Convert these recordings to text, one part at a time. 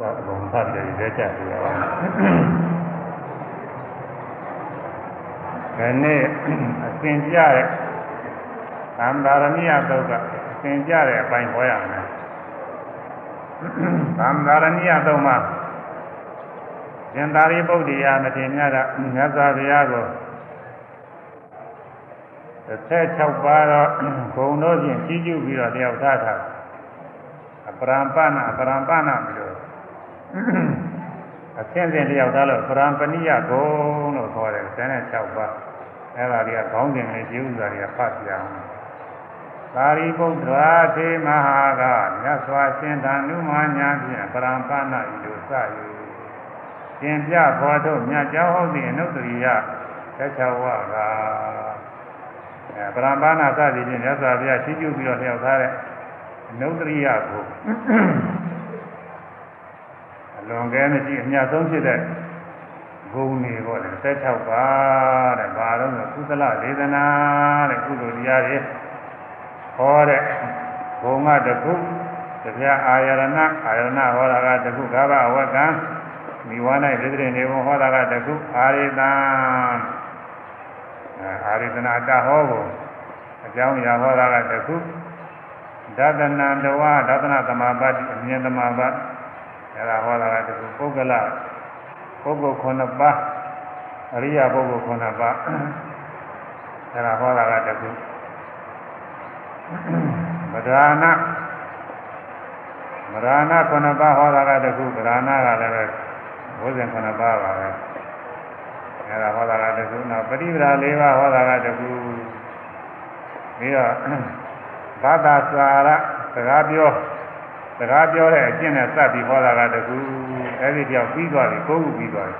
သာအကုန်ဖတ်ပြီးရဲကြပြရအောင်။ဒီနေ့အစဉ်ကြတဲ့သံသာရဏိယသုတ်ကအစဉ်ကြတဲ့အပိုင်းဟောရမယ်။သံသာရဏိယသုတ်မှာရှင်သာရိပုတ္တရာမထေရမြတ်ကမြတ်စွာဘုရားကို16ပါးတော့ဂုံတို့ဖြင့်ကြီးကျူးပြီးတော့တယောက်ထားထားအပရံပနာအပရံပနာပြီးတော့ အဆင့်ဆင့်တယောက်သားလို့ပရံပဏိယဂုံလို့ခေါ်တယ်16ပါးအဲ့ဒါတွေကခေါင်းစဉ်လေးကျူးစာတွေကဖတ်ပြအောင်သာရိပုတ္တရာသေမဟာကမြတ်စွာရှင်သာနုမာညာဖြင့်ပရံပနာဤလိုစ၍သင်ပြဘောထုတ်မြတ်ကျောင်းဟုတ်သည့်အနုတ္တရိယ16ဝါကအဲပရံပနာစသည်ဖြင့်မြတ်စွာဘုရားရှိကျူးပြီးတော့လျှောက်ထားတဲ့အနုတ္တရိယကိုအ လွန်ကဲမရှိအမြတ်ဆုံးဖြစ်တဲ့ဂုဏ်တွေပေါ့လေ16ပါးတဲ့ဘာလို့လဲကုသလဒေသနာတဲ့ကုသိုလ်တရားတွေဟောတဲ့ဘုံကတခုတရားအာယရဏအာယရဏဟောတာကတခုကဗ္ဗအဝကံမိဝါ၌ပြည့်တဲ့နေဘုံဟောတာကတခုအာရိတံအာရိတနာတဟောကိုအကြောင်းအရာဟောတာကတခုဒသနံတဝါဒသနသမာပတ်အမြင်သမာပတ် အဲဒါဟောတာကတခုပုဂ္ဂလပုဂ္ဂိုလ်9ပါးအရိယာပုဂ္ဂိုလ်9ပါးအဲဒါဟောတာကတခုမဒါနမဒါန9ပါးဟောတာကတခုဗဒါနကလည်းပဲဘုဇင်9ပါးပါပဲအဲဒါဟောတာကတခုနောက်ပရိပဒါ၄ပါးဟောတာကတခုပြီးတော့ဘာသာစာရစကားပြော စကားပြောတဲ့အကျင့်နဲ့စပ်ပြီးဟောတာကတခုအဲဒီတယောက်ပြီးသွားပြီကိုယ်ခုပြီးသွားပြီ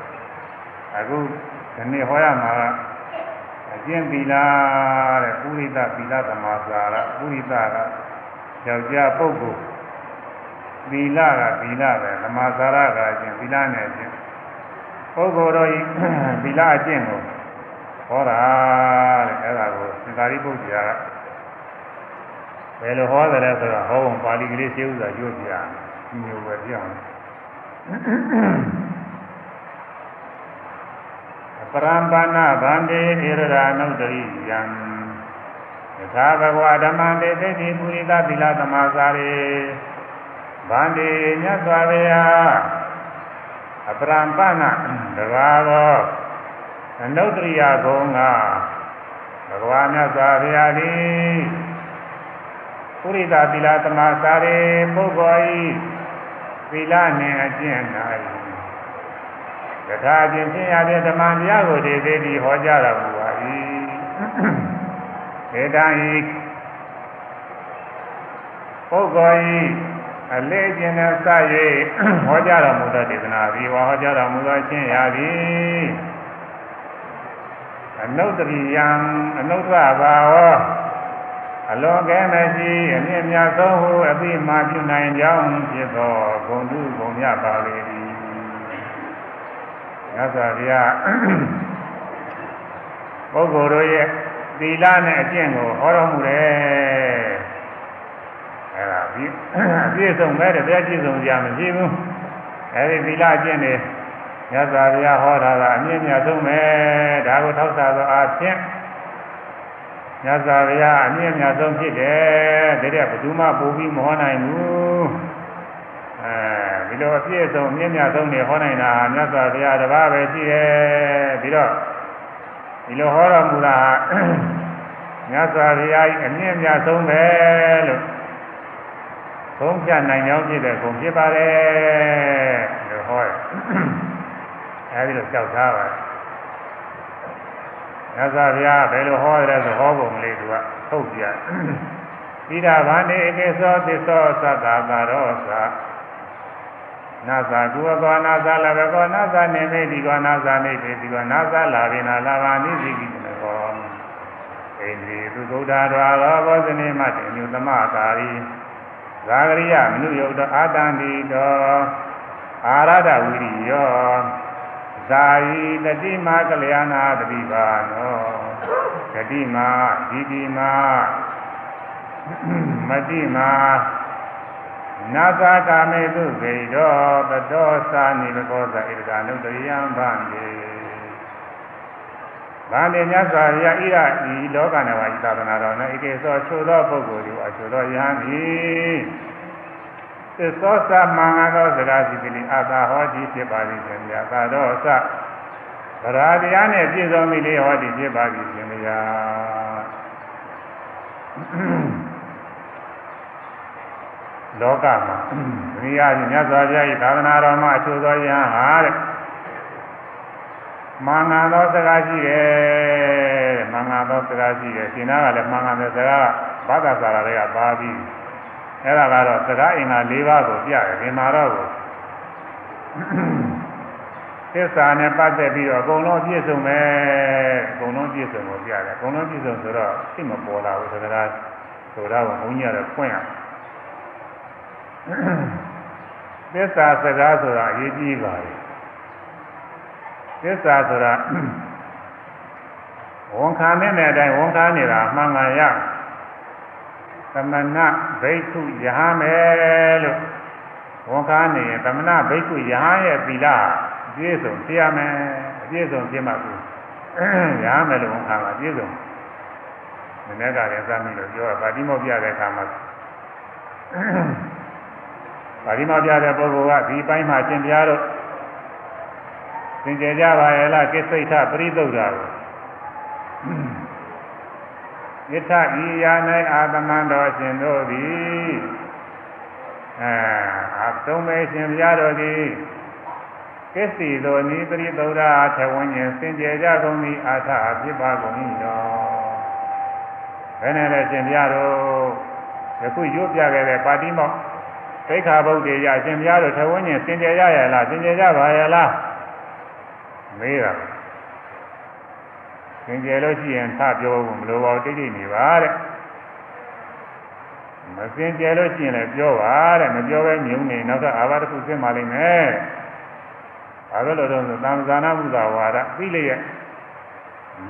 အခုဒီနေ့ဟောရမှာကအကျင့်သီလတဲ့ပုရိသသီလသမာစာရပုရိသကယောက်ျားပုဂ္ဂိုလ်သီလကသီလပဲသမာစာရကအကျင့်သီလနဲ့အကျင့်ပုဂ္ဂိုလ်တော်ဤသီလအကျင့်ကိုဟောတာတဲ့အဲဒါကိုသင်္သာရိပုတ္တရာက ဘယ်လိုဟောတယ်လဲဆိုတော့ဟောပုံပါဠိကလေးရှင်းဥစွာကြိုးပြဒီမျိုးပဲပြအောင်ပရံပါဏဗန္တိဣရရာနုတ္တရိယံယထာဘဂဝဓမ္မံတေသိတိပုရိသသီလသမာစာရေဗန္တိမြတ်စွာဘုရားအပရံပဏတဘာသောအနုတ္တရိယဂုံကဘဂဝါမြတ်စွာဘုရားသည် ပုရိသသီလသမာစာရေပုဂ္ဂိုလ်ဤသီလနှင့်အကျင့်၌တခါချင်းချင်းရတဲ့ဓမ္မတရားကိုဒီသေးဒီဟောကြားတော်မူပါ၏ဧတံဤပုဂ္ဂိုလ်ဤအလေးကျင်နဲ့စ၍ဟောကြားတော်မူသောဒေသနာပြီးဟောကြားတော်မူသောချင်းရာသည်အနုတ္တရိယံအနုတ္တဘာဝ အလွန်ကဲမရှိအမြင့်မြတ်ဆုံးဟုအသိမှပြုနိုင်ကြောင်းဖြစ်သောဂုဏ်တုဂုဏ်မြတ်ပါလေသည်မြတ်စွာဘုရားပုဂ္ဂိုလ်တို့ရဲ့သီလနဲ့အကျင့်ကိုဟောတော်မူတယ်အဲဒါပြီးအပြည့်စုံပဲတဲ့တရားပြည့်စုံကြမရှိဘူးအဲဒီသီလအကျင့်တွေမြတ်စွာဘုရားဟောတာကအမြင့်မြတ်ဆုံးပဲဒါကိုထောက်ဆသောအားဖြင့် မြတ်စွာဘုရားအမြင့်မြတ်ဆုံးဖြစ်တယ်ဒါတဲ့ဘယ်သူမှပို့ပြီးမဟောနိုင်ဘူးအဲဒီလိုအပြည့်စုံမြင့်မြတ်ဆုံးနေဟောနိုင်တာမြတ်စွာဘုရားတပါးပဲရှိတယ်ပြီးတော့ဒီလိုဟောတော်မူတာမြတ်စွာဘုရားအမြင့်မြတ်ဆုံးပဲလို့သုံးဖြတ်နိုင်ကြောင်းဖြစ်တဲ့ဂုဏ်ဖြစ်ပါတယ်လို့ဟောတယ်အဲဒီလိုကြောက်ထားပါတယ် မြတ်စွာဘုရားဘယ်လိုဟောရဲဆိုဟောပုံလေးသူကထုတ်ပြဣဒဗန္တိဧကေသောသစ္သောသတ္တာသာရောသာနာသာကုဝကောနာသာလဘကောနာသာနေမေဒီကောနာသာနေပေဒီကောနာသာလာဘိနာလာဘာနိစီကိတကောဣန္ဒြေသူသုဒ္ဓတော်ရောဘောဇနေမတေညုသမကာရီဇာဂရိယမနုယုတ်တော်အာတန္တိတော်အာရဒဝိရိယော ဇာယီတတိမာကလျာဏတတိပါနောတတိမာဒီတိမာမတိမာနာသာကာမေတုဂိတောတတောသာနိဘကောသဣဒကာနုတရိယံဗန္တိဗန္တိမြတ်စွာဘုရားဣရဤလောကနဲ့ဝါဤသာသနာတော်၌ဧကေသောချိုသောပုဂ္ဂိုလ်တို့အချိုသောယဟန်သည် သစ္သောသမင်္ဂသောစကားစီကလေးအာသာဟောတိဖြစ်ပါသည်ရှင်ဗျာသာတော်သဗရာတရားနဲ့ပြည့်စုံပြီလေဟောတိဖြစ်ပါသည်ရှင်ဗျာလောကမှာဒုတိယမြတ်စွာဘုရား၏သာသနာတော်မှာအချိုသောယဟန်ဟာတဲ့မင်္ဂလာသောစကားရှိတယ်တဲ့မင်္ဂလာသောစကားရှိတယ်ရှင်နာကလည်းမင်္ဂလာတဲ့စကားဘာသာစာရာတွေကပါပြီး အဲ့ဒါကတော့စကားအင်္ဂါ၄ပါးကိုပြတယ်ဒီမှာတော့ကိုသစ္စာနဲ့ပတ်သက်ပြီးတော့အကုန်လုံးပြည့်စုံမယ်အကုန်လုံးပြည့်စုံကိုပြတယ်အကုန်လုံးပြည့်စုံဆိုတော့သိမပေါ်လာဘူးစကားဆိုတော့ဘုန်းကြီးကတော့ဖွင့်ရသစ္စာစကားဆိုတာအရေးကြီးပါလေသစ္စာဆိုတာဝန်ခံတဲ့အတိုင်းဝန်ခံနေတာမှန်ကန်ရ သမဏဘိက္ခုယဟမယ်လို့ဝန်ခံနေရင်သမဏဘိက္ခုယဟရဲ့သီလအပြည့်စုံဖြစ်ရမယ်အပြည့်စုံဖြစ်မှကိုယဟမယ်လို့ဝန်ခံတာအပြည့်စုံမနေ့ကလည်းစမ်းပြီးလို့ပြောတာပါတိမောပြတဲ့အခါမှာပါဠိမောပြတဲ့ပုဂ္ဂိုလ်ကဒီပိုင်းမှာရှင်ပြားတို့သင်ကြကြပါရဲ့လားကိစိတ်ထပရိသုဒ္ဓါကို ယထဤယာ၌အာသမန္တော်ရှင်တို့သည်အဲအသုံးမဲရှင်ပြားတို့သည်ကိစီသောနိပရိသုဒ္ဓါထေဝဉ္ဉ္စင်ကြကြကုန်သည်အာထအဖြစ်ပါကုန်၏တော်ဘယ်နဲ့လဲရှင်ပြားတို့ယခုရွတ်ပြခဲ့တဲ့ပါတိမောသိက္ခာပုဒ်တွေရရှင်ဘုရားတို့ထဝင်းချင်းစင်ကြယ်ရရလားစင်ကြယ်ကြပါရဲ့လားမေးတာစ င်ကြယ်လို့ရှိရင်ထပြောဖို့မလိုပါဘူးတိတ်တိတ်နေပါတဲ့မစင်ကြယ်လို့ရှိရင်လည်းပြောပါတဲ့မပြောဘဲမြုံနေနောက်ကအာဘတစ်ခုသိမှလိမ့်မယ်ဘာလို့လဲတော့သံဃာနာဘုရားဝါဒသိလျက်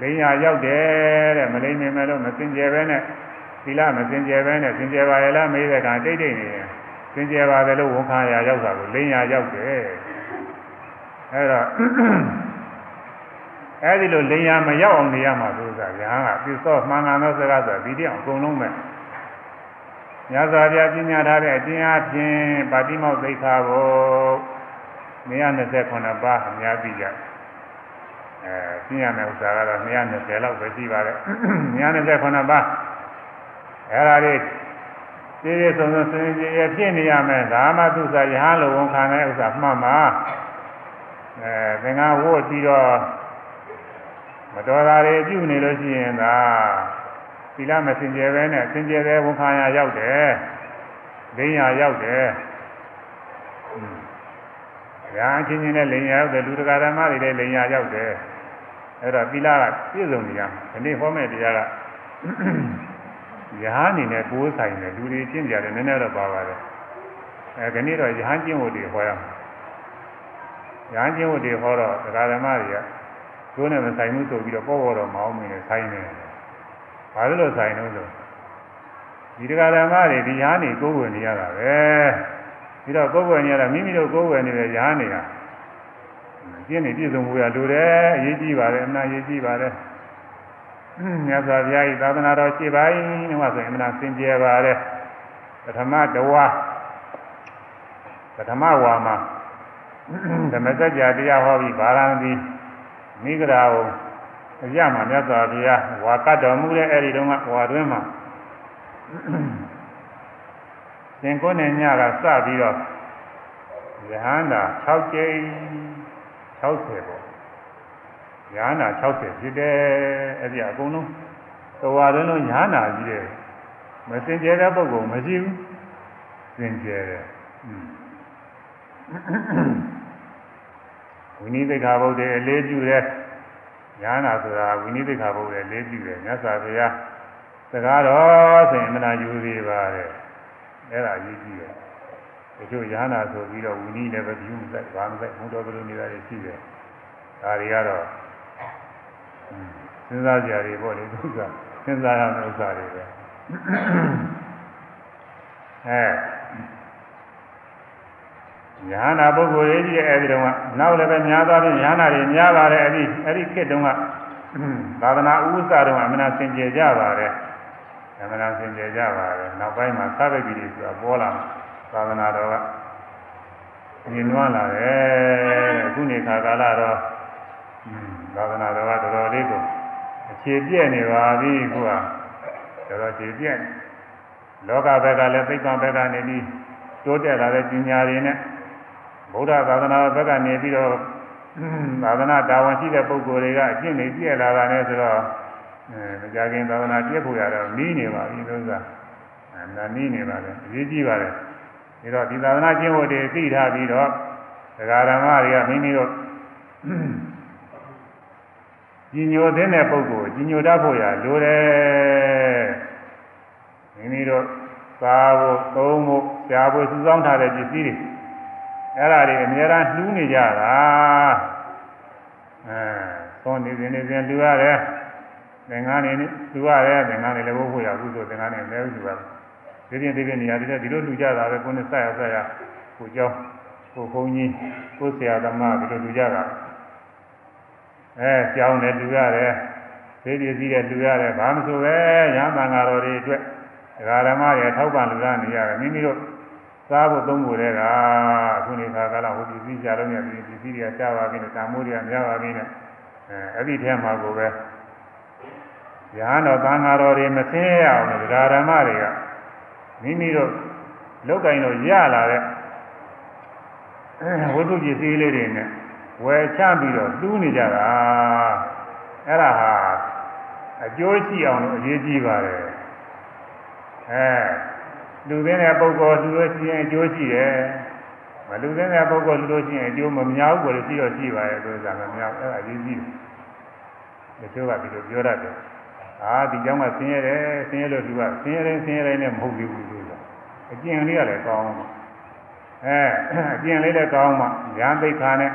လိန်ရရောက်တယ်တဲ့မလိမ့်နေမယ်လို့မစင်ကြယ်ပဲနဲ့သီလမစင်ကြယ်ပဲနဲ့စင်ကြယ်ပါရဲ့လားမေးတဲ့အခါတိတ်တိတ်နေတယ်စင်ကြယ်ပါတယ်လို့ဝန်ခံရရောက်တာကိုလင်းရရောက်တယ်အဲတော့ အဲဒီလိုလင်းရမရောက်အောင်နေရမှာဆိုတာရဟန်းကပြသောမှန်ကန်သောစကားဆိုတာဒီတည်းအောင်အကုန်လုံးပဲညဇာပြပညာထားတဲ့အကျဉ်းအပြင်ပါတိမောက်သိက္ခာဘု129ပါးအများသိကြအဲသိရမယ့်ဥစ္စာကတော့220လောက်ပဲရှိပါတယ်129ပါးအဲ့ဒါလေးပြည့်ပြည့်စုံစုံစင်ကြယ်ဖြစ်နေရမယ်ဒါမှသူစားရဟန်းလိုဝန်ခံတဲ့ဥစ္စာမှတ်မှာအဲသင်္ကန်းဝတ်ပြီးတော့ မတော်တာတွေပြုနေလို့ရှိရင်သာသီလမစင်ကြယ်ပဲနဲ့စင်ကြယ်တဲ့ဝန်ခံရရောက်တယ်ဒိညာရောက်တယ်ရာအချင်းချင်းနဲ့လိန်ရရောက်တယ်လူတကာဓမ္မတွေလည်းလိန်ရရောက်တယ်အဲ့တော့သီလကပြည့်စုံနေရမယ်ဒီနေ့ဟောမယ့်တရားကယဟန်အနေနဲ့ကိုယ်ဆိုင်တယ်လူတွေကျင့်ကြတယ်နည်းနည်းတော့ပါပါတယ်အဲဒီနေ့တော့ယဟန်ကျင့်ဝတ်တွေဟောရမှာယဟန်ကျင့်ဝတ်တွေဟောတော့ဒကာဓမ္မတွေကကိုယ် နဲ့မဆိုင်ဘူးဆိုပြီးတော့ပေါ်ပေါ်တော့မအောင်မင်းနဲ့ဆိုင်နေတယ်ဘာလို့လို့ဆိုင်လို့ဆိုဒီဒကာဓမ္မတွေဒီယဟန်တွေကိုယ်ဝင်နေရတာပဲပြီးတော့ကိုယ်ဝင်နေရတာမိမိတို့ကိုယ်ဝင်နေတဲ့ယဟန်တွေကကျင့်နေပြည့်စုံမှုရလိုတယ်အရေးကြီးပါတယ်အမှန်အရေးကြီးပါတယ်မြတ်စွာဘုရားဤသာသနာတော်ရှိပိုင်းတော့ဆိုရင်အမှန်စင်ကြယ်ပါတယ်ပထမတဝါပထမဝါမှာဓမ္မစကြာတရားဟောပြီးဗာရာဏသီ မိဂရာကိုအရမှာမြတ်စွာဘုရားဝါကတ်တော်မူတဲ့အဲ့ဒီတုန်းကဝါတွင်းမှာသင်္ကိုးနဲ့ညကစပြီးတော့ယဟန္တာ6ကြိမ်60ပေါ့ညာနာ60ဖြစ်တယ်အဲ့ဒီအကုန်လုံးသဝါလုံးလုံးညာနာကြီးတယ်မစင်ကြဲတဲ့ပုဂ္ဂိုလ်မရှိဘူးစင်ကြဲတယ် ဝိနည်းသိက္ခာပုဒ်တွေအလေးပြုတယ်ညာနာဆိုတာဝိနည်းသိက္ခာပုဒ်တွေအလေးပြုတယ်မြတ်စွာဘုရားစကားတော်ဆိုရင်မနာယူသေးပါတဲ့အဲ့ဒါရေးကြည့်တယ်တချို့ညာနာဆိုပြီးတော့ဝိနည်းလည်းပဲပြုမသက်ဘာမသက်ဘုံတော်ကလေးနေတာရှိတယ်ဒါတွေကတော့စဉ်းစားကြရပေါ့လေသူကစဉ်းစားရမယ့်ဥစ္စာတွေပဲအဲ ညာနာပုဂ္ဂိုလ်ကြီးရဲ့အဲဒီတုန်းကနောက်လည်းပဲများသွားပြီးညာနာတွေများပါတယ်အဲဒီအဲဒီခေတ်တုန်းကသာသနာဥစ္စာတုန်းကအမှန်ဆင်ကြယ်ကြပါတယ်အမှန်ဆင်ကြယ်ကြပါတယ်နောက်ပိုင်းမှာသဗ္ဗတိတွေဆိုတာပေါ်လာသာသနာတော်ကမြင်နွားလာတယ်အခုနေခါကာလတော့သာသနာတော်ကတော်တော်လေးကိုအခြေပြည့်နေပါပြီခုကတော်တော်အခြေပြည့်လောကဘက်ကလည်းသိက္ခာဘက်ကနေပြီးတိုးတက်လာတဲ့ပညာတွေနဲ့ ဗုဒ္ဓသာသနာဘက်ကနေပြီးတော့သာသနာတာဝန်ရှိတဲ့ပုဂ္ဂိုလ်တွေကအကျင့်တွေပြည့်လာတာနဲ့ဆိုတော့အဲမကြခင်သာသနာပြည့်ဖို့ရတော့နီးနေပါပြီလို့ဆိုတာအဲနာနီးနေပါလေအရေးကြီးပါလေဒါတော့ဒီသာသနာကျင့်ဝတ်တွေသိထားပြီးတော့ဒကာဓမ္မတွေကမိမိတို့ကြီးညိုတဲ့ပုဂ္ဂိုလ်ကြီးညိုတတ်ဖို့ရလိုတယ်မိမိတို့စားဖို့သုံးဖို့ရှားဖို့စုဆောင်းထားတဲ့ပစ္စည်းတွေ အဲ့ဒါတွေအများအားနှူးနေကြတာအဲသွန်နေစဉ်နေစဉ်လူရတယ်သင်္ကန်းနေလူရတယ်သင်္ကန်းနေလည်းဘိုးဖို့ရကုသိုလ်သင်္ကန်းနေလည်းလူရတယ်ဒီပြင်ဒီပြင်နေရာတွေဒီလိုလူကြတာပဲကိုယ်နဲ့ဆက်ရဆက်ရကိုเจ้าကိုဘုန်းကြီးကိုဆရာသမားဒီလိုလူကြတာအဲကြောင်းလည်းလူရတယ်သေပစ္စည်းလည်းလူရတယ်ဘာမှမဆိုပဲရဟန်းတန်ဃာတော်တွေအတွက်ဒကာဓမ္မတွေထောက်ပံ့လူရနေရတယ်မိမိတို့ စားဖို့သုံးဖို့တဲ့ကအခုနေခါကလာဟိုပစ္စည်းကြတော့မြတ်ဒီပစ္စည်းတွေကရှားပါပြီနဲ့တာမိုးတွေကများပါပြီနဲ့အဲအဲ့ဒီထဲမှာကိုပဲရဟန်းတော်သံဃာတော်တွေမဆင်းရအောင်ဒကာဓမ္မတွေကမိမိတို့လောက်ကင်တော့ရလာတဲ့ဝိသုပစ္စည်းလေးတွေနဲ့ဝယ်ချပြီးတော့တူးနေကြတာအဲ့ဒါဟာအကျိုးရှိအောင်လို့အရေးကြီးပါတယ်အဲ လူသင်းတဲ့ပုဂ္ဂိုလ်လူလို့ရှိရင်အကျိုးရှိတယ်မလူသင်းတဲ့ပုဂ္ဂိုလ်လူလို့ရှိရင်အကျိုးမများဘူးလို့ရှိတော့ရှိပါရဲ့ဆိုတာမများအဲ့ဒါအရေးကြီးတယ်တချို့ကဒီလိုပြောရတယ်အာဒီကြောင့်မှဆင်းရဲတယ်ဆင်းရဲလို့သူကဆင်းရဲတယ်ဆင်းရဲတယ်နဲ့မဟုတ်ဘူးလို့ဆိုတာအကျင့်လေးကလည်းကောင်းမှာအဲအကျင့်လေးလည်းကောင်းမှာဉာဏ်သိက္ခာနဲ့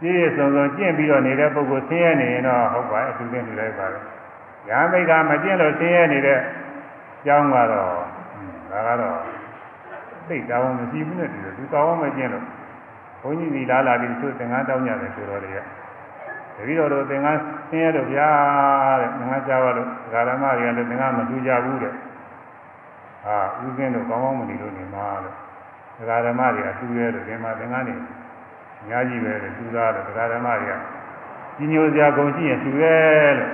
ပြည့်စုံစုံကျင့်ပြီးတော့နေတဲ့ပုဂ္ဂိုလ်ဆင်းရဲနေရင်တော့ဟုတ်ပါရဲ့အတူတူနေလိုက်ပါပဲဉာဏ်သိက္ခာမကျင့်လို့ဆင်းရဲနေတဲ့ ကျောင်းကတော့ဒါကတော့သိတာဝန်မရှိဘူးနဲ့တူတယ်သူကောင်းမကျင့်လို့ဘုန်းကြီးဒီလာလာပြီးသူသင်္ကန်းတောင်းကြတယ်ဆိုတော့လေတပည့်တော်တို့သင်္ကန်းဆင်းရဲလို့ဗျာတဲ့သင်္ကန်းကြားပါလို့ဓမ္မတွေကလည်းသင်္ကန်းမတူကြဘူးတဲ့ဟာဥစဉ်တို့ကောင်းကောင်းမနေလို့နေမှာလို့ဓမ္မတွေအတူရဲလို့ဒီမှာသင်္ကန်းတွေအများကြီးပဲတူသားလို့ဓမ္မတွေကကြီးညိုစရာကုန်ရှိရင်တူရဲလို့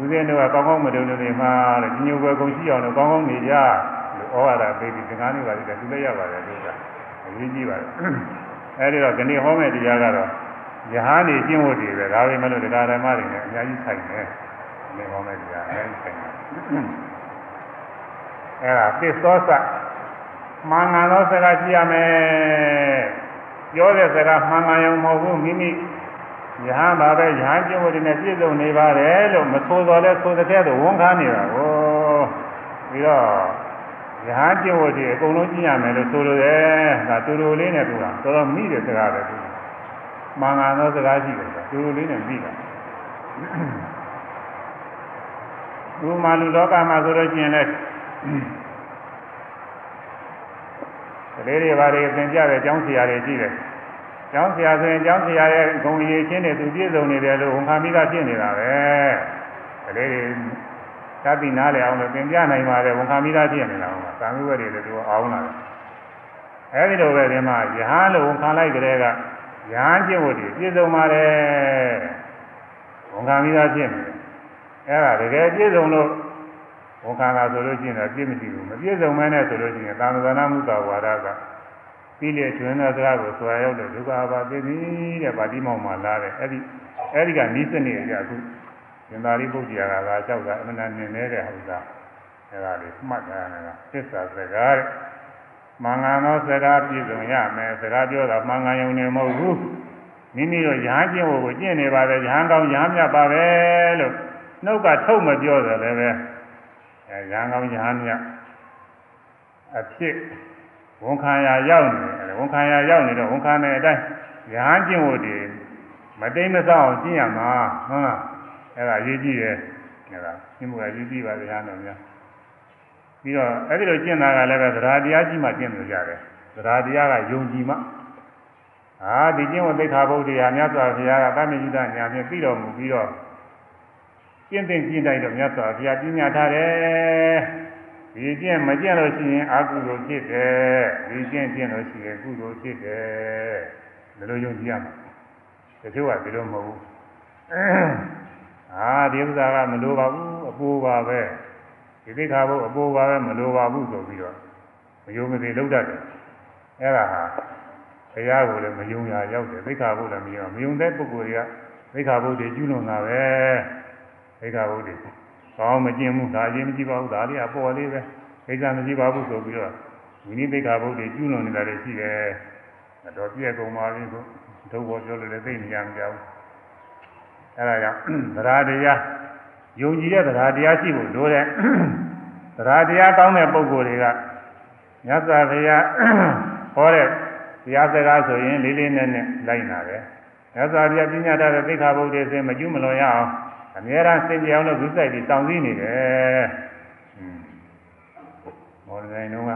ဦးဇင်းတို့ကကောင်းကောင်းမတုံလို့နေမှာတဲ့ညညွယ်ကုန်ရှိအောင်လို့ကောင်းကောင်းနေကြလို့ဩဝါဒပေးပြီးသင်္ကန်းတွေပါလိမ့်တယ်သူလည်းရပါတယ်လို့ကအရေးကြီးပါတယ်အဲဒီတော့ခဏဟောမဲ့တရားကတော့ယဟန်နေကျင့်ဝတ်တွေပဲဒါပေမဲ့လို့တရားဓမ္မတွေနဲ့အများကြီးဆိုင်တယ်ဒီဟောမဲ့တရားအများကြီးဆိုင်တယ်အဲဒါသစ္သောစမှန်ကန်သောစကားကြည့်ရမယ်ပြောတဲ့စကားမှန်ကန်ရုံမဟုတ်ဘူးမိမိ ယဟန်ပါပဲယဟန်ကျင့်ဝတ်တွေနဲ့ပြည့်စုံနေပါတယ်လို့မဆိုတော်လဲဆိုတဲ့တဲ့ဝန်ခံနေတာကိုပြီးတော့ယဟန်ကျင့်ဝတ်တွေအကုန်လုံးကျင့်ရမယ်လို့ဆိုလိုတယ်ဒါတူတူလေးနဲ့တူတာတော်တော်မိတဲ့စကားပဲတူမှန်ကန်သောစကားရှိတယ်တူတူလေးနဲ့မိတာဒီမှာလူလောကမှာဆိုလို့ကျင်လဲကလေးတွေဘာတွေသင်ကြတဲ့အကြောင်းဆရာတွေရှိတယ် ကျောင်းဆရာဆိုရင်ကျောင်းဆရာရဲ့ဂုဏ်ရည်ချင်းတွေသူပြည့်စုံနေတယ်လို့ဝန်ခံပြီးသားဖြစ်နေတာပဲကလေးတွေသတိနားလည်အောင်လို့သင်ပြနိုင်ပါတယ်ဝန်ခံပြီးသားဖြစ်နေတာဟုတ်လားသာမီးဝက်တွေလည်းသူအောင်လာတယ်အဲဒီလိုပဲဒီမှာယဟန်လို့ဝန်ခံလိုက်ကြတဲ့ကယဟန်ကျင့်ဖို့ဒီပြည့်စုံပါတယ်ဝန်ခံပြီးသားဖြစ်နေတယ်အဲဒါတကယ်ပြည့်စုံလို့ဝန်ခံတာဆိုလို့ရှိရင်တော့ပြည့်မရှိဘူးမပြည့်စုံမဲနဲ့ဆိုလို့ရှိရင်သာမဏေမုသဝါဒက ပြီးလေကျွန်းသောစကားကိုဆွာရောက်တဲ့ဒုက္ခဘာသိသည်တဲ့ဗာတိမောင်မှာလာတဲ့အဲ့ဒီအဲ့ဒီကနီးစနစ်ကြအခုသင်္သာရိပုတ္တရာကသာလျှောက်တာအမှန်တန်နေနေတဲ့ဟုတ်သားအဲ့ဒါလေးမှတ်ထားတာကသစ္စာစကားတဲ့မင်္ဂန်သောစကားပြည့်စုံရမယ်စကားပြောတာမင်္ဂန်ယုံနေမဟုတ်ဘူးမိမိတို့ရဟန်းကျင့်ဖို့ကိုကျင့်နေပါပဲရဟန်းကောင်းရဟန်းမြတ်ပါပဲလို့နှုတ်ကထုတ်မပြောတယ်လည်းပဲအဲရဟန်းကောင်းရဟန်းမြတ်အဖြစ် ဝန်ခံရရောက်နေတယ်ဝန်ခံရရောက်နေတော့ဝန်ခံတဲ့အတိုင်းရဟန်းကျင့်ဖို့ဒီမတိမ်မဆောက်အောင်ကျင့်ရမှာဟုတ်လားအဲ့ဒါရေးကြည့်ရဲ့အဲ့ဒါကျင့်ဖို့ကရေးကြည့်ပါဗျာတော်များပြီးတော့အဲ့ဒီလိုကျင့်တာကလည်းပဲသဒ္ဓါတရားကြီးမှကျင့်လို့ရတယ်သရာတရားကယုံကြည်မှအာဒီကျင့်ဝတ်သိက္ခာပုဒ်တရားမြတ်စွာဘုရားကတမေယုဒညာဖြင့်ပြီးတော်မူပြီးတော့ကျင့်သိကျင့်တိုင်းတော့မြတ်စွာဘုရားပြညာထားတယ် ဒီကျင့်မကျင့်လို့ရှိရင်အကုသိုလ်ဖြစ်တယ်ဒီကျင့်ကျင့်လို့ရှိရင်ကုသိုလ်ဖြစ်တယ်ဘယ်လိုယုံကြည်ရမလဲတချို့ကဒီလိုမဟုတ်ဘူးအာဒီဥစ္စာကမလိုပါဘူးအပူပါပဲဒီသိက္ခာပုဒ်အပူပါပဲမလိုပါဘူးဆိုပြီးတော့မယုံမသိလောက်တတ်တယ်အဲ့ဒါဟာဘုရားကိုလည်းမယုံရရောက်တယ်သိက္ခာပုဒ်လည်းမယုံမယုံတဲ့ပုဂ္ဂိုလ်တွေကသိက္ခာပုဒ်တွေကျူးလွန်တာပဲသိက္ခာပုဒ်တွေ ကောင်းမကျင့်မှုဒါချင်းမကြည့်ပါဘူးဒါလေးအပေါ်လေးပဲသိက္ခာမကြည့်ပါဘူးဆိုပြီးတော့ဝိနည်းသိက္ခာပုဒ်တွေကျူးလွန်နေတာတွေရှိတယ်တော့ပြည့်ကုန်ပါပြီဆိုဒုဘောပြောလို့လည်းသိနေကြမကြဘူးအဲဒါကြောင့်သရာတရားယုံကြည်တဲ့သရာတရားရှိဖို့လိုတဲ့သရာတရားကောင်းတဲ့ပုဂ္ဂိုလ်တွေကမြတ်စွာဘုရားဟောတဲ့တရားစကားဆိုရင်လေးလေးနက်နက်လိုက်နာတယ်မြတ်စွာဘုရားပြညာထားတဲ့သိက္ခာပုဒ်တွေဆိုမကျူးမလွန်ရအောင် အများအားစင်ကြအောင်လို့သူစိုက်ပြီးတောင်းစည်းနေတယ်။မော်လမြိုင်တုန်းက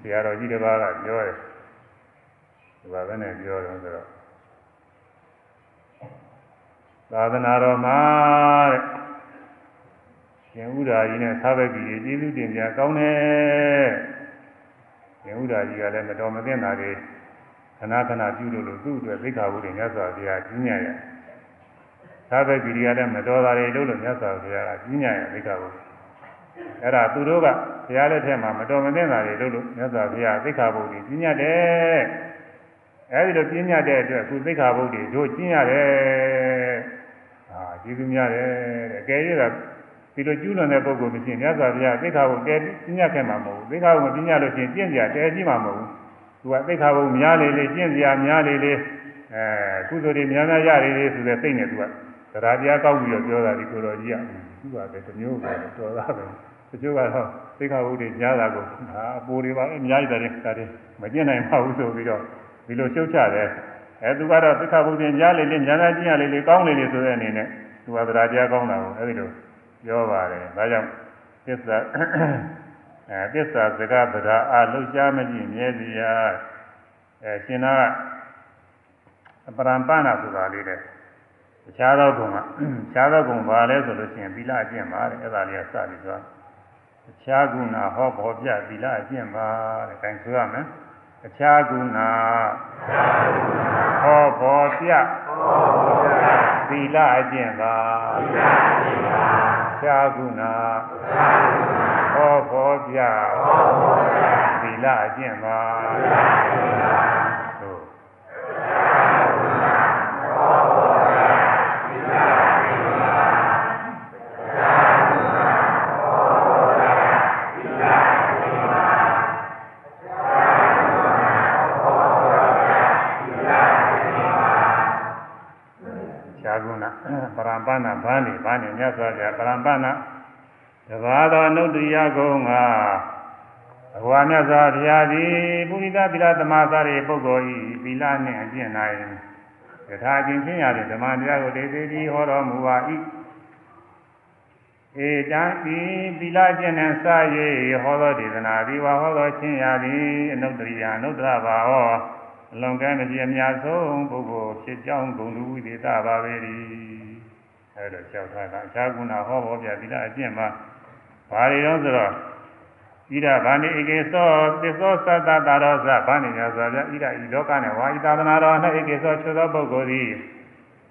ဆရာတော်ကြီးတစ်ပါးကပြောတယ်ဒီပါပဲနဲ့ပြောတယ်ဆိုတော့သာသနာတော်မှာတဲ့ရှင်ဥဒ္ဓါကြီးနဲ့သာဝတိကြီးကျေးဇူးတင်ကြကောင်းတယ်ရှင်ဥဒ္ဓါကြီးကလည်းမတော်မသင့်တာတွေခဏခဏပြုလို့လို့သူ့အတွက်သိက္ခာပုဒ်တွေမြတ်စွာဘုရားကြီးညံ့ရ သာဝတိကြီးကလည်းမတော်တာတွေလို့လို့မြတ်စွာဘုရားကကြီးညံ့ရသိက္ခာပုဒ်အဲ့ဒါသူတို့ကဘုရားလက်ထက်မှာမတော်မသင့်တာတွေလို့လို့မြတ်စွာဘုရားသိက္ခာပုဒ်တွေကြီးညံ့တယ်အဲဒီလိုပြင်းညတ်တဲ့အတွက်အခုသိက္ခာပုဒ်တွေတို့ကျင့်ရတယ်။အာကျေးဇူးများတယ်တဲ့အကယ်၍ကဒီလိုကျူးလွန်တဲ့ပုဂ္ဂိုလ်မရှိရင်မြတ်စွာဘုရားသိက္ခာပုဒ်တဲပြင်းညတ်ခဲ့မှာမဟုတ်ဘူး။သိက္ခာပုဒ်မပြင်းညတ်လို့ရှိရင်ကျင့်ကြတဲကြီးမှာမဟုတ်ဘူး။သူကသိက္ခာပုဒ်များလေလေကျင့်ကြများလေလေအဲကုသိုလ်တွေများများရလေလေဆိုတဲ့စိတ်နဲ့သူက သရာတရားကောက်ပြီးတော့ပြောတာဒီကိုတော်ကြီးကသူကပဲတစ်မျိုးပဲတော်တာပဲ။တချို့ကတော့သိက္ခာပုဒ်တွေကြားတာကိုအာအပူတွေပါအများကြီးတယ်ဒါတွေမကျင့်နိုင်ပါဘူးဆိုပြီးတော့ဒီလိုရှုပ်ချတယ်အဲသူကတော့သိက္ခာပုဒ်တင်ကြားလေလေညာနာကျင့်ရလေလေကောင်းလေလေဆိုတဲ့အနေနဲ့သူကသရာတရားကောင်းတာကိုအဲဒီလိုပြောပါတယ်ဒါကြောင့်သစ္စာအဲသစ္စာစကားဗဒာအာလှုပ်ရှားမကြည့်မြဲစီရာအဲရှင်နာကပရံပနာဆိုတာလေးတဲ့ တခြားသောဂုံကတခြားသောဂုံဘာလဲဆိုလို့ရှိရင်သီလအကျင့်ပါတဲ့အဲ့ဒါလေးကစပြီးသွားတခြားဂုဏဟောဘောပြသီလအကျင့်ပါတဲ့အဲဒါဆိုရမယ်အခြားကုဏဟောဘောပြသီလအကျင့်ပါအခြားကုဏဟောဘောပြသီလအကျင့်ပါ ပရံပနာဘာနေဘာနေမြတ်စွာဘုရားပရံပနာတဘာသောနုတ္တိယကုံကဘဝမြတ်စွာဘုရားသည်ပုရိသသီလသမာသရေပုဂ္ဂိုလ်ဤသီလနှင့်အကျင့်၌ယထာချင်းချင်းရတဲ့ဓမ္မတရားကိုတေသေးသည်ဟောတော်မူပါ၏ဧတံဤသီလကျင့်နှင့်စ၍ဟောသောဒေသနာသည်ဝါဟောသောချင်းရသည်အနုတ္တိယအနုတ္တရဘာဟောအလွန်ကဲမပြည့်အများဆုံးပုဂ္ဂိုလ်ဖြစ်ကြောင်းဂုဏ်လူဝိသေသပါပေ၏ အဲလိုလျှောက်ထားတာအခြားကုဏဟောဘောပြသီလအကျင့်မှာဘာတွေရောဆိုတော့ဣဒဗာနိဧကေသောသစ္သောသတ္တတာရောဇဗာနိညာဆိုပြဣဒဤလောကနဲ့ဝါဤသာသနာတော်၌ဧကေသောချွသောပုဂ္ဂိုလ်သည်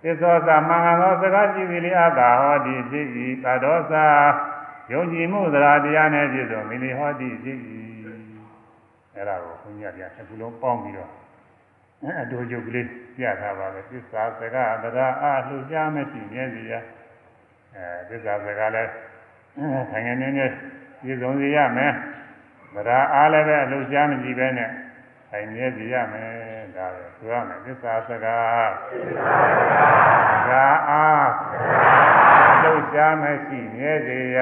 သစ္သောသမင်္ဂသောစကားရှိသည်လေအတာဟောတိဖြစ်၏တာဒောသာယုံကြည်မှုသရာတရားနဲ့ပြည့်စုံမိလီဟောတိဖြစ်၏အဲဒါကိုဘုန်းကြီးကပြန်အခုလုံးပေါင်းပြီးတော့ အတူတူကလေးပြထားပါပဲသစ္စာစကားတရားအလှရှားမရှိမြဲစီရအဲသစ္စာစကားလည်းခိုင်ငယ်နေနေပြည်စုံစီရမယ်တရားအားလည်းပဲအလှရှားမရှိပဲနဲ့ခိုင်မြဲစီရမယ်ဒါပဲဆိုရမယ်သစ္စာစကားသစ္စာစကားအားလှရှားမရှိမြဲစီရ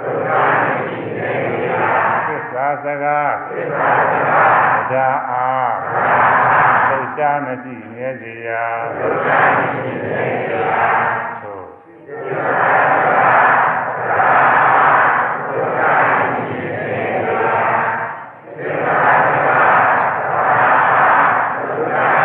လှရှားမရှိမြဲစီရသစ္စာစကားသစ္စာစကားတရားအား ရှားမရှိမြဲစေရာသုဒ္ဓမရှိမြဲစေရာသို့သုဒ္ဓမရှိမြဲစေရာသုဒ္ဓ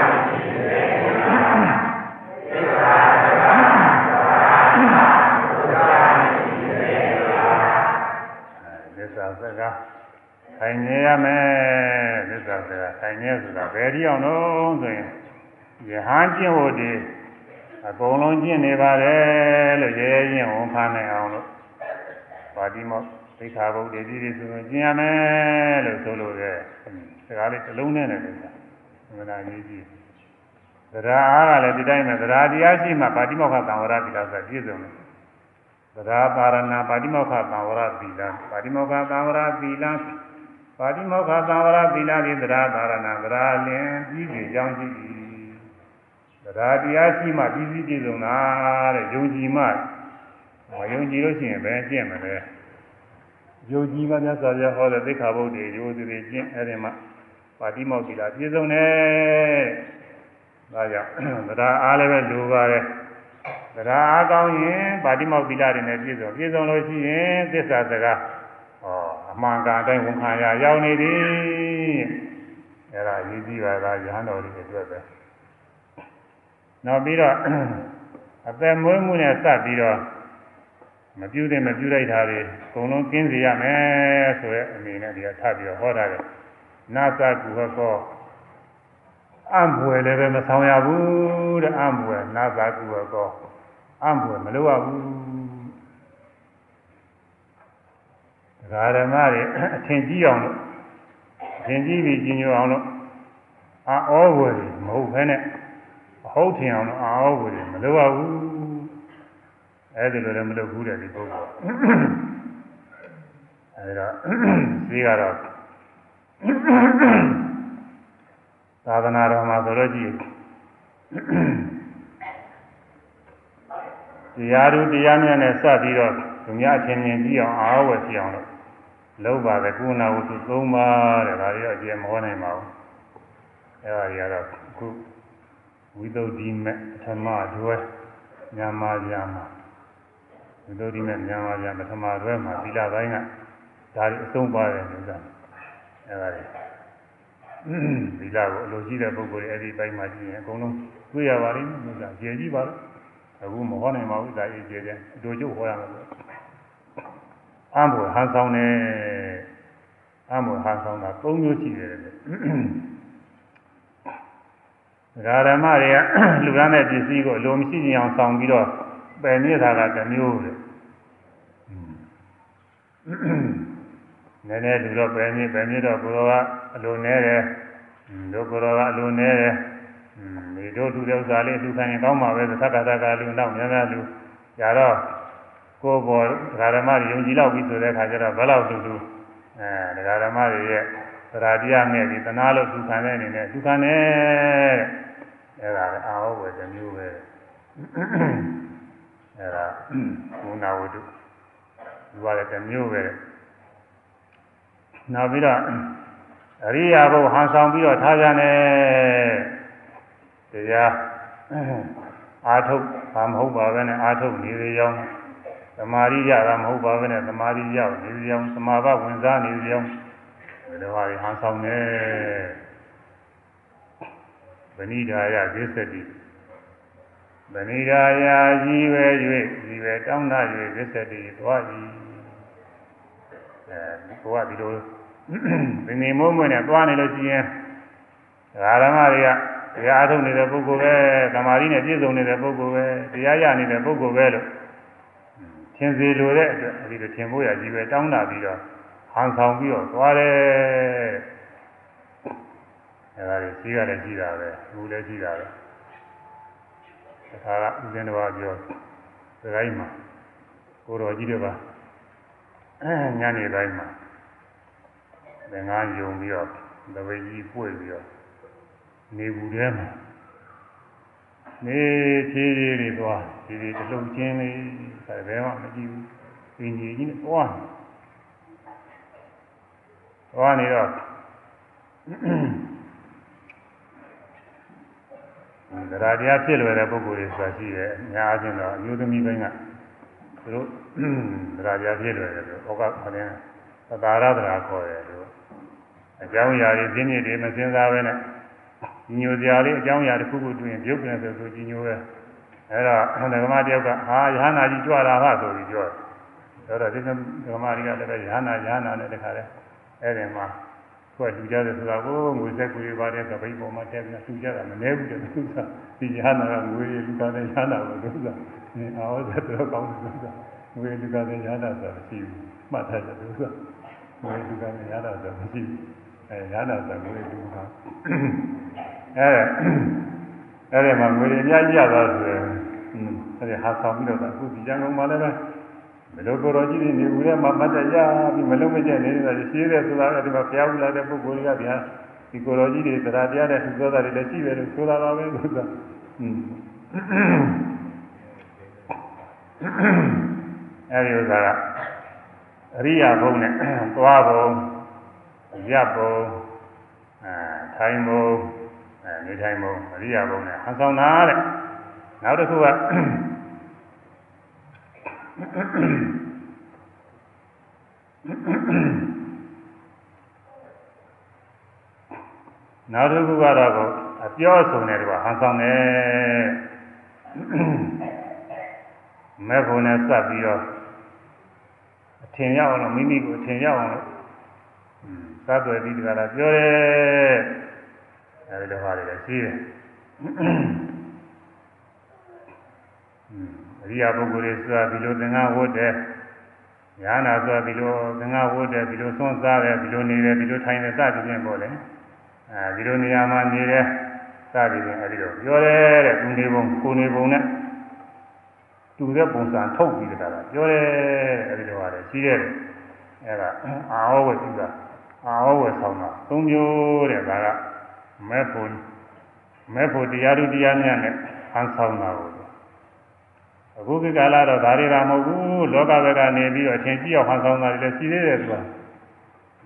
ဘယ်ဒီအောင်တော့ဆိုရင်ယဟန်ကျင့်ဖို့ဒီအကုန်လုံးကျင့်နေပါတယ်လို့ရဲရဲချင်းဝန်ခံနိုင်အောင်လို့ပါတိမောသိခါဘုဒ္ဓဒီဒီဆိုရင်ကျင့်ရမယ်လို့ဆိုလို့ရဲစကားလေးတစ်လုံးနဲ့လည်းပြောတာမနာကြီးကြီးသရအားကလည်းဒီတိုင်းပဲသရတရားရှိမှပါတိမောခသံဝရတိလားဆိုပြည့်စုံတယ်သရပါရဏပါတိမောခသံဝရတိလားပါတိမောခသံဝရတိလား ပါတိမောခသံဝရတိလားဒီသရပါရဏသရလင်ပြီးပြီကြောင်းရှိပြီသရတရားရှိမှပြီးပြီးပြည့်စုံတာတဲ့ယုံကြည်မှမယုံကြည်လို့ရှိရင်ဘယ်ကျင့်မလဲယုံကြည်မှမြတ်စွာဘုရားဟောတဲ့သိက္ခာပုဒ်တွေရိုးသူတွေကျင့်အဲ့ဒီမှာပါတိမောတိလားပြည့်စုံတယ်ဒါကြောင့်တရားအားလည်းပဲလိုပါတယ်တရားအားကောင်းရင်ပါတိမောတိလားတွေနဲ့ပြည့်စုံပြည့်စုံလို့ရှိရင်သစ္စာစကားဟော အမှန်ကန်အတိုင်းဝန်ခံရရောက်နေသည်အဲ့ဒါရည်ကြည့်ပါလားရဟန်းတော်တွေအတွက်ပဲနောက်ပြီးတော့အသက်မွေးမှုနဲ့စပ်ပြီးတော့မပြုတဲ့မပြုလိုက်တာတွေအကုန်လုံးကျင်းစေရမယ်ဆိုရဲအနေနဲ့ဒီကထပ်ပြီးတော့ဟောတာတယ်နာသကုဟကောအံပွယ်လည်းပဲမဆောင်ရဘူးတဲ့အံပွယ်နာသကုဟကောအံပွယ်မလုပ်ရဘူး ဒကာဓမ္မတွေအထင်ကြီးအောင်လို့အထင်ကြီးပြီးကြီးညိုအောင်လို့အာဩဝယ်မဟုတ်ဘဲနဲ့အဟုတ်ထင်အောင်လို့အာဩဝယ်မလုပ်ရဘူးအဲ့ဒီလိုလည်းမလုပ်ဘူးတဲ့ဒီပုဂ္ဂိုလ်အဲ့ဒါဈေးကတော့သာသနာတော်မှာဆိုတော့ကြည့်တရားသူတရားမြတ်နဲ့စပ်ပြီးတော့သူများအချင်းချင်းကြည့်အောင်အားဝယ်ကြည့်အောင်လို့ လုပ်ပါတယ်ကုဏဝတ္ထု၃ပါးတဲ့ဒါတွေတော့အကျယ်မဟောနိုင်ပါဘူးအဲ့ဒါတွေကတော့အခုဝိသုဒ္ဓိမဲ့ပထမတွဲညာမညာမှာဝိသုဒ္ဓိမဲ့ညာမညာပထမတွဲမှာသီလပိုင်းကဒါတွေအဆုံးပါတယ်လို့ဆိုတာအဲ့ဒါတွေသီလကိုအလိုရှိတဲ့ပုဂ္ဂိုလ်တွေအဲ့ဒီပိုင်းမှာကြည့်ရင်အကုန်လုံးတွေ့ရပါလိမ့်မယ်လို့ဆိုတာကျေကြည့်ပါလားအခုမဟောနိုင်ပါဘူးဒါကြီးကျေကျေအတူချုပ်ဟောရမှာလို့ အံ့ဘွယ်ဟန်ဆောင်တယ်အံ့ဘွယ်ဟန်ဆောင်တာ၃မျိုးရှိတယ်လေဒကာရမတွေကလူရမ်းတဲ့ပစ္စည်းကိုအလိုမရှိခြင်းအောင်ဆောင်ပြီးတော့ပယ်နေတာကတစ်မျိုးလေနည်းနည်းလူတော့ပယ်နေပယ်နေတော့ကိုယ်တော်ကအလိုနဲတယ်တို့ကိုယ်တော်ကအလိုနဲတယ်ဒီတို့လူတဲ့ဥစ္စာလေးလူခံရင်ကောင်းပါပဲသက္ကသက္ကလူနောက်များများလူကြတော့ ကိုယ်ပေါ်ဒကာရမတွေယုံကြည်လောက်ပြီဆိုတဲ့အခါကျတော့ဘယ်လောက်လူလူအဲဒကာရမတွေရဲ့သရာတရားနဲ့ဒီသနာလို့လူခံတဲ့အနေနဲ့လူခံတယ်အဲဒါလည်းအာဟုတ်ပဲတစ်မျိုးပဲအဲဒါကုဏဝတ္ထုဒီကလည်းတစ်မျိုးပဲနောက်ပြီးတော့အရိယာဘုဟန်ဆောင်ပြီးတော့ထားကြတယ်တရားအာထုတ်ဘာမဟုတ်ပါပဲနဲ့အာထုတ်နေရအောင် သမာဓိရတာမဟုတ်ပါပဲနဲ့သမာဓိရောက်နေရအောင်သမာဘဝင်စားနေရအောင်ဒီလိုဟာဟန်ဆောင်နေဗဏိဒာယကိစ္စတိဗဏိဒာယကြီးပဲ၍ကြီးပဲတောင်းတ၍ကိစ္စတိသွား၏အဲဒီကောကဒီလိုဒီနေမိုးမွေးနဲ့သွားနေလို့ရှိရင်ဓမ္မတွေကတရားအထုတ်နေတဲ့ပုဂ္ဂိုလ်ပဲသမာဓိနဲ့ပြည့်စုံနေတဲ့ပုဂ္ဂိုလ်ပဲတရားရနေတဲ့ပုဂ္ဂိုလ်ပဲလို့သ င်စီလိုတဲ့အတွက်အဲဒီလိုသင်ဖို့ရကြီးပဲတောင်းတာပြီးတော့ဟန်ဆောင်ပြီးတော့သွားတယ်အဲဒါတွေရှိရတယ်ရှိတာပဲဘူးလည်းရှိတာပဲတခါကဦးဇင်းတော်ပြောစကိုင်းမှာကိုတော်ကြီးတွေပါအဲညနေတိုင်းမှာသင်္ကန်းယုံပြီးတော့တပည့်ကြီးပွေပြီးတော့နေဘူးထဲမှာနေဖြည်းဖြည်းလေးသွား ဖြည်းဖြည်းတလုံးချင်းလေးဒါပဲမှမကြည့်ဘူးပင်ကြီးကြီးနဲ့သွားသွားနေတော့ဒါရတရားဖြစ်လွယ်တဲ့ပုဂ္ဂိုလ်တွေဆိုတာရှိတယ်အများအားဖြင့်တော့အမျိုးသမီးပိုင်းကသူတို့ဒါရတရားဖြစ်လွယ်တယ်လို့ဩကခရင်သတာရသရာခေါ်တယ်လို့အကြောင်းအရာတွေသိနေတယ်မစင်စားပဲနဲ့ညီညွတ်စရာလေးအကြောင်းအရာတစ်ခုခုတွေ့ရင်ပြုတ်ပြန်ဆိုဆိုညီညွတ်ပဲ အဲ့တော့ဓမ္မတယောက်ကဟာယဟနာကြီးကြွလာဟာဆိုပြီးပြောတယ်ဆိုတော့ဒီဓမ္မတွေကလည်းယဟနာယဟနာနဲ့တခါလဲအဲ့ဒီမှာကိုယ်လူကြတယ်ဆိုတာကိုငွေဆက်ကိုရပါတယ်ကပိတ်ပေါ်မှာထည့်ပြီးလူကြတာမနေဘူးတဲ့သူကဒီရဟနာကငွေလူကတဲ့ရဟနာကိုသူကအော်ဆက်တော့ကောင်းတယ်သူကငွေလူကတဲ့ရဟနာဆိုတာမရှိဘူးမှတ်ထားတယ်သူကငွေလူကတဲ့ရဟနာဆိုတာမရှိဘူးအဲရဟနာဆိုတာငွေလူကအဲ အဲ့ဒီမှာငွေတွေအများကြီးရသွားဆိုရင်အဲဒီဟာဆောင်ပြီးတော့အခုဒီကျန်ကုန်မှာလည်းပဲမလို့ကိုတော်ကြီးတွေနေဦးထဲမှာမတ်တရပြီးမလုံးမကျက်နေတာရှိသေးတယ်ဆိုတာအဲဒီမှာဘုရားဥလာတဲ့ပုဂ္ဂိုလ်တွေကဗျာဒီကိုတော်ကြီးတွေတရားတရားတဲ့သူသောတာတွေလည်းရှိတယ်လို့ဆိုတာပါပဲဆိုတာอืมအဲဒီဥစ္စာကအရိယာဘုံနဲ့သွားဘုံရပ်ဘုံအဲထိုင်ဘုံအဲ နေထိုင်ဘုံအရိယာဘုံနဲ့ဟန်ဆောင်တာတဲ့နောက်တစ်ခုကနောက်တစ်ခုကတော့အပြောအဆုံးနဲ့တူဟန်ဆောင်တယ်မဲ့ဘုံနဲ့စပ်ပြီးတော့အထင်ရအောင်လို့မိမိကိုအထင်ရအောင်လို့စပ်သွယ်ပြီးတကလားပြောတယ် အဲဒီလိုဟာတွေလည်းရှိတယ်အရိယာပုဂ္ဂိုလ်တွေဆိုတာဒီလိုသင်္ဃဝတ်တယ်ညာနာဆိုတာဒီလိုသင်္ဃဝတ်တယ်ဒီလိုသွန်းစားတယ်ဒီလိုနေတယ်ဒီလိုထိုင်တယ်စသည်ဖြင့်ပေါ့လေအဲဒီလိုနေရာမှာနေတယ်စသည်ဖြင့်အဲဒီလိုပြောတယ်တဲ့သူနေပုံကိုနေပုံနဲ့တူတဲ့ပုံစံထုတ်ပြီးကြတာပြောတယ်အဲဒီလိုပါတယ်ရှိတယ်အဲဒါအာဟောဝတိကအာဟောဝဆောင်တာသုံးမျိုးတဲ့ဒါက မဲ့ဖို့မဲ့ဖို့တရားသူတရားများနဲ့ဟန်ဆောင်တာကိုအခုဒီကာလတော့ဒါတွေကမဟုတ်ဘူးလောကဘက်ကနေပြီးတော့အထင်ကြီးအောင်ဟန်ဆောင်တာတွေလည်းရှိသေးတယ်သူက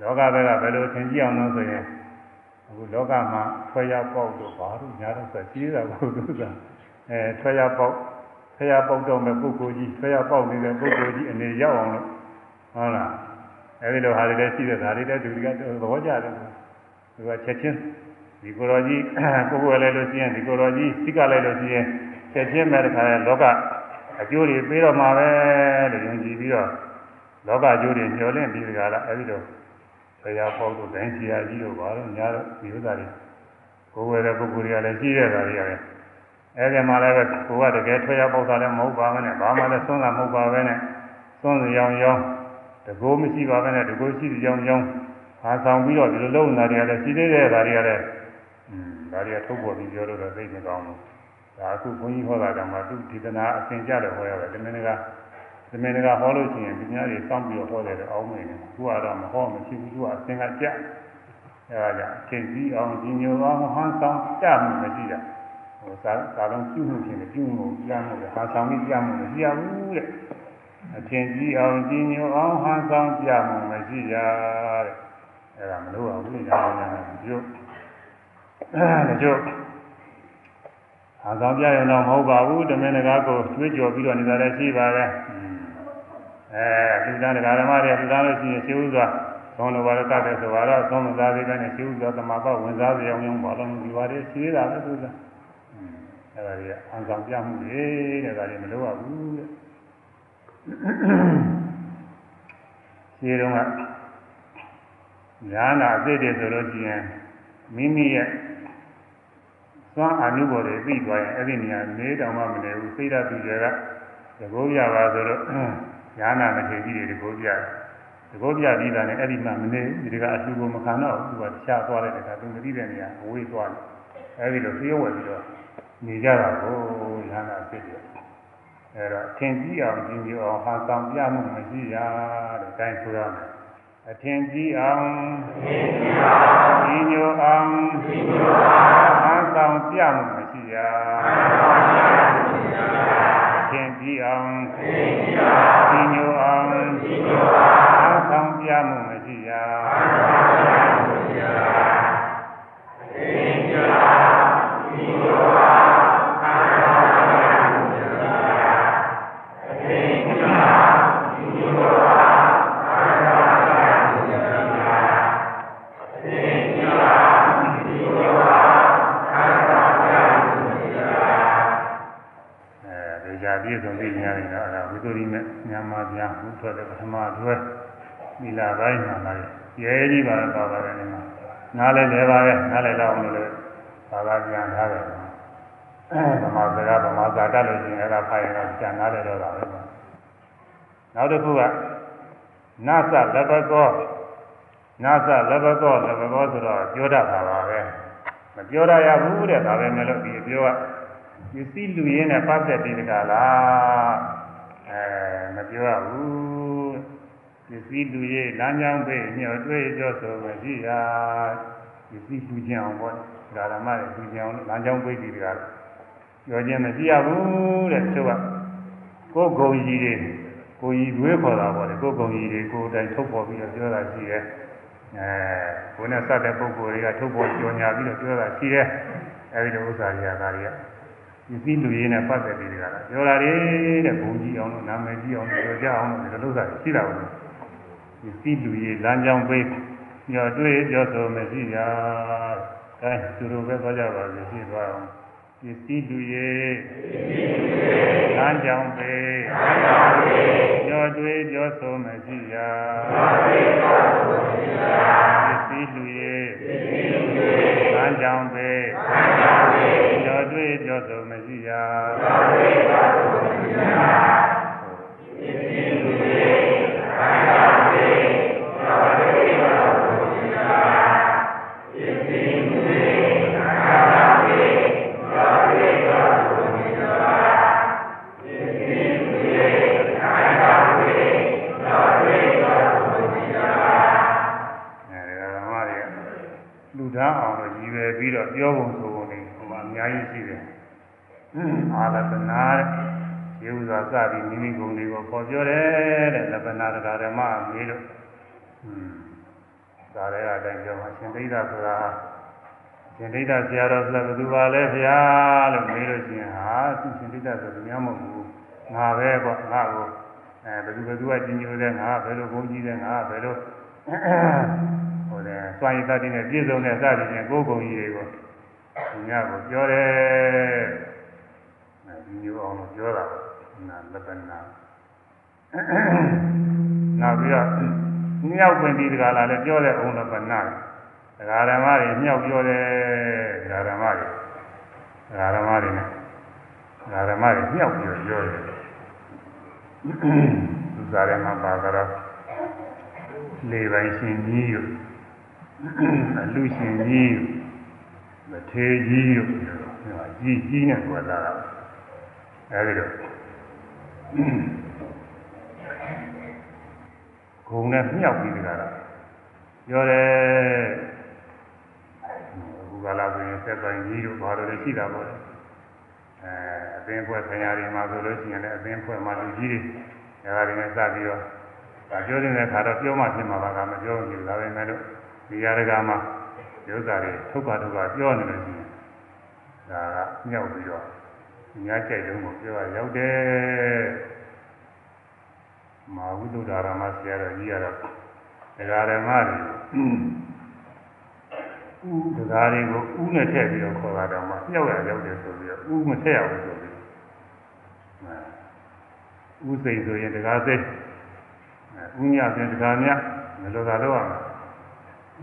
လောကဘက်ကဘယ်လိုအထင်ကြီးအောင်လို့ဆိုရင်အခုလောကမှာဆွဲရပေါက်တော့ဘာလို့ညာတော့ဆိုကြီးတာကိုသူကအဲဆွဲရပေါက်ဆွဲရပေါက်တော့မဲ့ပုဂ္ဂိုလ်ကြီးဆွဲရပေါက်နေတဲ့ပုဂ္ဂိုလ်ကြီးအနေရောက်အောင်လို့ဟုတ်လားအဲဒီလိုဟာတွေလည်းရှိတဲ့ဒါတွေလည်းသူကသဘောကျတယ်သူကချက်ချင်း ဒီကိုယ်တော်ကြီးကိုယ်ကိုယ်လည်းလို့ရှိရင်ဒီကိုယ်တော်ကြီးစိကလည်းလို့ရှိရင်ချက်ချင်းမဲ့တခါလောကအကျိုးတွေပေးတော့မှာပဲလို့ယုံကြည်ပြီးတော့လောကအကျိုးတွေညှော်လင့်ပြီးကြလားအဲဒီလိုဆရာပေါက်တို့ဒိုင်းဆရာကြီးတို့ဘာလို့ညာတော့ဒီဥစ္စာတွေကိုယ်ဝယ်တဲ့ပုဂ္ဂိုလ်တွေကလည်းရှိတဲ့ဓာတ်တွေရတယ်အဲဒီမှာလည်းကိုကတကယ်ထွက်ရပေါက်တာလည်းမဟုတ်ပါဘူးနဲ့ဘာမှလည်းသွန်းတာမဟုတ်ပါပဲနဲ့သွန်းစရောင်ရောင်တကိုးမရှိပါပဲနဲ့တကိုးရှိတဲ့ရောင်ရောင်ဟာဆောင်ပြီးတော့ဒီလိုလုံးနေတာတွေကလည်းရှိသေးတဲ့ဓာတ်တွေကလည်းอืม ဒါတွေကထုတ်ပေါ်ပြီးပြောလို့တော့သိနေကောင်းလို့ဒါအခုဘုန်းကြီးဟောတာကမှသူဒီကနာအသင်ကြတယ်ဟောရတယ်ဒီမင်းကဒီမင်းကဟောလို့ရှိရင်ဒီများတွေစောင့်ပြီးတော့ဟောတယ်အောင်းနေတယ်သူကတော့မဟောမရှိဘူးသူကအသင်ကကြအဲဒါကြောင့်သင်ပြီးအောင်ဒီမျိုးအောင်ဟန်ဆောင်ကြမှုမရှိတာဟိုသာသာလုံးပြုမှုဖြစ်နေပြုမှုကြမှုလေဟာဆောင်ပြီးကြမှုမရှိရဘူးတဲ့အထင်ကြီးအောင်ဒီမျိုးအောင်ဟန်ဆောင်ကြမှုမရှိရတဲ့အဲဒါမလို့ပါဘူးလေညာညာဒီလို အဲဒါကြောင့်အာဆောင်ပြရုံတော့မဟုတ်ပါဘူးတမင်တကားကိုတွေးကြော်ပြီးတော့နေတာလည်းရှိပါတယ်အဲလူသားတရားဓမ္မတွေလူသားလို့ရှိရင်ရှိဥစွာသွန်လိုပါတော့တတ်တယ်ဆိုတော့သုံးမသားသေးတဲ့နဲ့ရှိဥစွာတမပတ်ဝင်စားစရာအောင်ဘာလို့ဒီပါတွေရှိသေးတာလဲသူကအဲဒါကြီးအာဆောင်ပြမှုတွေတဲ့ဒါတွေမလုပ်ရဘူးတဲ့ရှိတော့ကညာနာအစ်စ်တွေဆိုလို့ရှိရင် မိမိရဲ့သွားအနုဘော်တွေပြီးသွားရင်အဲ့ဒီနေရာနေတောင်မှမနေဘူးစိတ်ဓာတ်ပြီးတွေကသဘောပြပါဆိုတော့ညာနာမထေကြီးတွေသဘောပြတယ်သဘောပြပြီးတာနဲ့အဲ့ဒီမှမနေဘူးဒီကအလှူကိုမခံတော့ဘူးသူကတခြားသွားတဲ့အခါသူမသိတဲ့နေရာအဝေးသွားတယ်အဲ့ဒီလိုပြေးဝယ်ပြီးတော့နေကြတာကိုညာနာဖြစ်တယ်အဲ့တော့သင်ကြည့်အောင်ကြည့်ပြီးအောင်ဟာဆောင်ပြမှုမရှိရတဲ့တိုင်းဆိုရမယ် အထင်ကြီးအောင်ဒီညိုအောင်ဟန်ဆောင်ပြမှုမရှိရအထင်ကြီးအောင်ဒီညိုအောင်ဟန်ဆောင်ပြမှုမ ဘုထွက်တဲ့ပထမတွဲမိလာပိုင်းမှာလာရဲကြီးပါတော့ပါပါတယ်နေမှာနားလဲလဲပါပဲနားလဲတော့အောင်လို့ဘာသာပြန်ထားတယ်ဗမာစကားဗမာစာတတ်လို့ရှိရင်အဲ့ဒါဖိုင်တော့ပြန်နားလဲတော့တာပဲနောက်တစ်ခုကနသလဘကောနသလဘကောလဘကောဆိုတော့ပြောတတ်တာပါပဲမပြောရရဘူးတဲ့ဒါပဲမလို့ဒီအပြောကပစ္စည်းလူရင်းနဲ့ပတ်သက်ပြီးတကလား အဲမပြောရဘူးပစ္စည်းလူရင်းလမ်းကြောင်းပေးညှော်တွေ့ကြောဆိုမရှိတာပစ္စည်းလူချင်းအောင်ပေါ့ဒါဓမ္မရဲ့လူချင်းအောင်လမ်းကြောင်းပေးပြီးတကလားပြောခြင်းမရှိရဘူးတဲ့သူကကိုယ်ဂုံကြီးတွေကိုကြီးရွေးခေါ်တာပေါ့လေကိုယ်ဂုံကြီးတွေကိုယ်တိုင်ထုတ်ပေါ်ပြီးတော့ပြောတာရှိရဲ့အဲကိုယ်နဲ့စတဲ့ပုဂ္ဂိုလ်တွေကထုတ်ပေါ်ကြော်ညာပြီးတော့ပြောတာရှိရဲ့အဲဒီလိုဥစ္စာတွေကဒါတွေက ပစ္စည်းလူရင်းနဲ့ပတ်သက်ပြီးတကလားပြောတာတွေတဲ့ဘုံကြီးအောင်လို့နာမည်ကြီးအောင်လို့ပြောကြအောင်လို့ဒီလိုဥစ္စာရှိတာဘူးပစ္စည်းလူရင်းလမ်းကြောင်းပေးညော်တွေ့ပြောဆိုမရှိကြအဲသူတို့ပဲသွားကြပါစေရှိသွားအောင်ပစ္စည်းလူရင်းလမ်းကြောင်းပေးညော်တွေ့ပြောဆိုမရှိကြပစ္စည်းလူရင်းလ မ်းကြောင်းပေးညော်တွေ့ပြောဆိုမရှိကြအဲဒီ ပြီးတော့ပြောပုံဆိုပုံတွေဟိုမှာအများကြီးရှိတယ်အာလပနာရေဥစွာစပြီးမိမိဂုဏ်တွေကိုပေါ်ပြောတယ်တဲ့လပနာတရားဓမ္မမေးလို့อืมဒါလည်းအတိုင်းပြောမှာရှင်ဒိဋ္ဌဆိုတာရှင်ဒိဋ္ဌဆရာတော်ဆိုတာဘယ်သူပါလဲဗျာလို့မေးလို့ရှိရင်ဟာသူရှင်ဒိဋ္ဌဆိုသူများမဟုတ်ဘူးငါပဲပေါ့ငါကိုအဲဘယ်သူဘယ်သူကကြီးညိုတဲ့ငါဘယ်လိုဘုန်းကြီးတဲ့ငါဘယ်လို ဟိုလေစွန့်ရည်တတ်တဲ့ပြည့်စုံတဲ့စသည်ဖြင့်ကိုယ်ကုန်ကြီးတွေကိုသူများကိုပြောတယ်အဲဒီမျိုးအောင်လို့ပြောတာနာလပနာနောက်ပြီးတော့မြောက်ပင်ဒီတကာလာလည်းပြောတဲ့အောင်လပနာဒကာဓမ္မတွေမြောက်ပြောတယ်ဒကာဓမ္မတွေဒကာဓမ္မတွေနဲ့ဒကာဓမ္မတွေမြောက်ပြောပြောတယ်သူစားရမှာပါကတော့လေပိုင်းရှင်ကြီးယူ အလူရှင်ကြီးယူမထေကြီးယူကြီးကြီးနဲ့ပြောလာတာအဲဒီတော့ဂုံနဲ့မြောက်ပြီးတကားပြောတယ်ဘုရားလာဆိုရင်ဆက်ပိုင်းကြီးတို့ဘာလို့လဲရှိတာပေါ့အဲအသင်းဖွဲ့ဆရာတွေမှာဆိုလို့ရှိရင်လည်းအသင်းဖွဲ့မှာလူကြီးတွေအဲဒါတွေနဲ့စပြီးတော့ဒါပြောနေတဲ့ခါတော့ပြောမှဖြစ်မှာပါကမပြောဘူးဒါပဲမဲ့လို့ ဒီရကမှာဒုက္ခတွေထုတ်ပါထုတ်ပါပြောနေလို့ရှိရင်ဒါကမြောက်ပြီးတော့ညာကြိုက်လုံးကိုပြောရရောက်တယ်မဟာဝိသုဒ္ဓရာမဆရာတော်ကြီးကတော့ဒကာရမတွေဥဒကာတွေကိုဥနဲ့ထည့်ပြီးတော့ခေါ်တာတော့မှမြောက်ရရောက်တယ်ဆိုပြီးတော့ဥမထည့်ရဘူးဆိုပြီးဥစိတ်ဆိုရင်ဒကာစိတ်ဥညဆိုရင်ဒကာမြမလိုတာတော့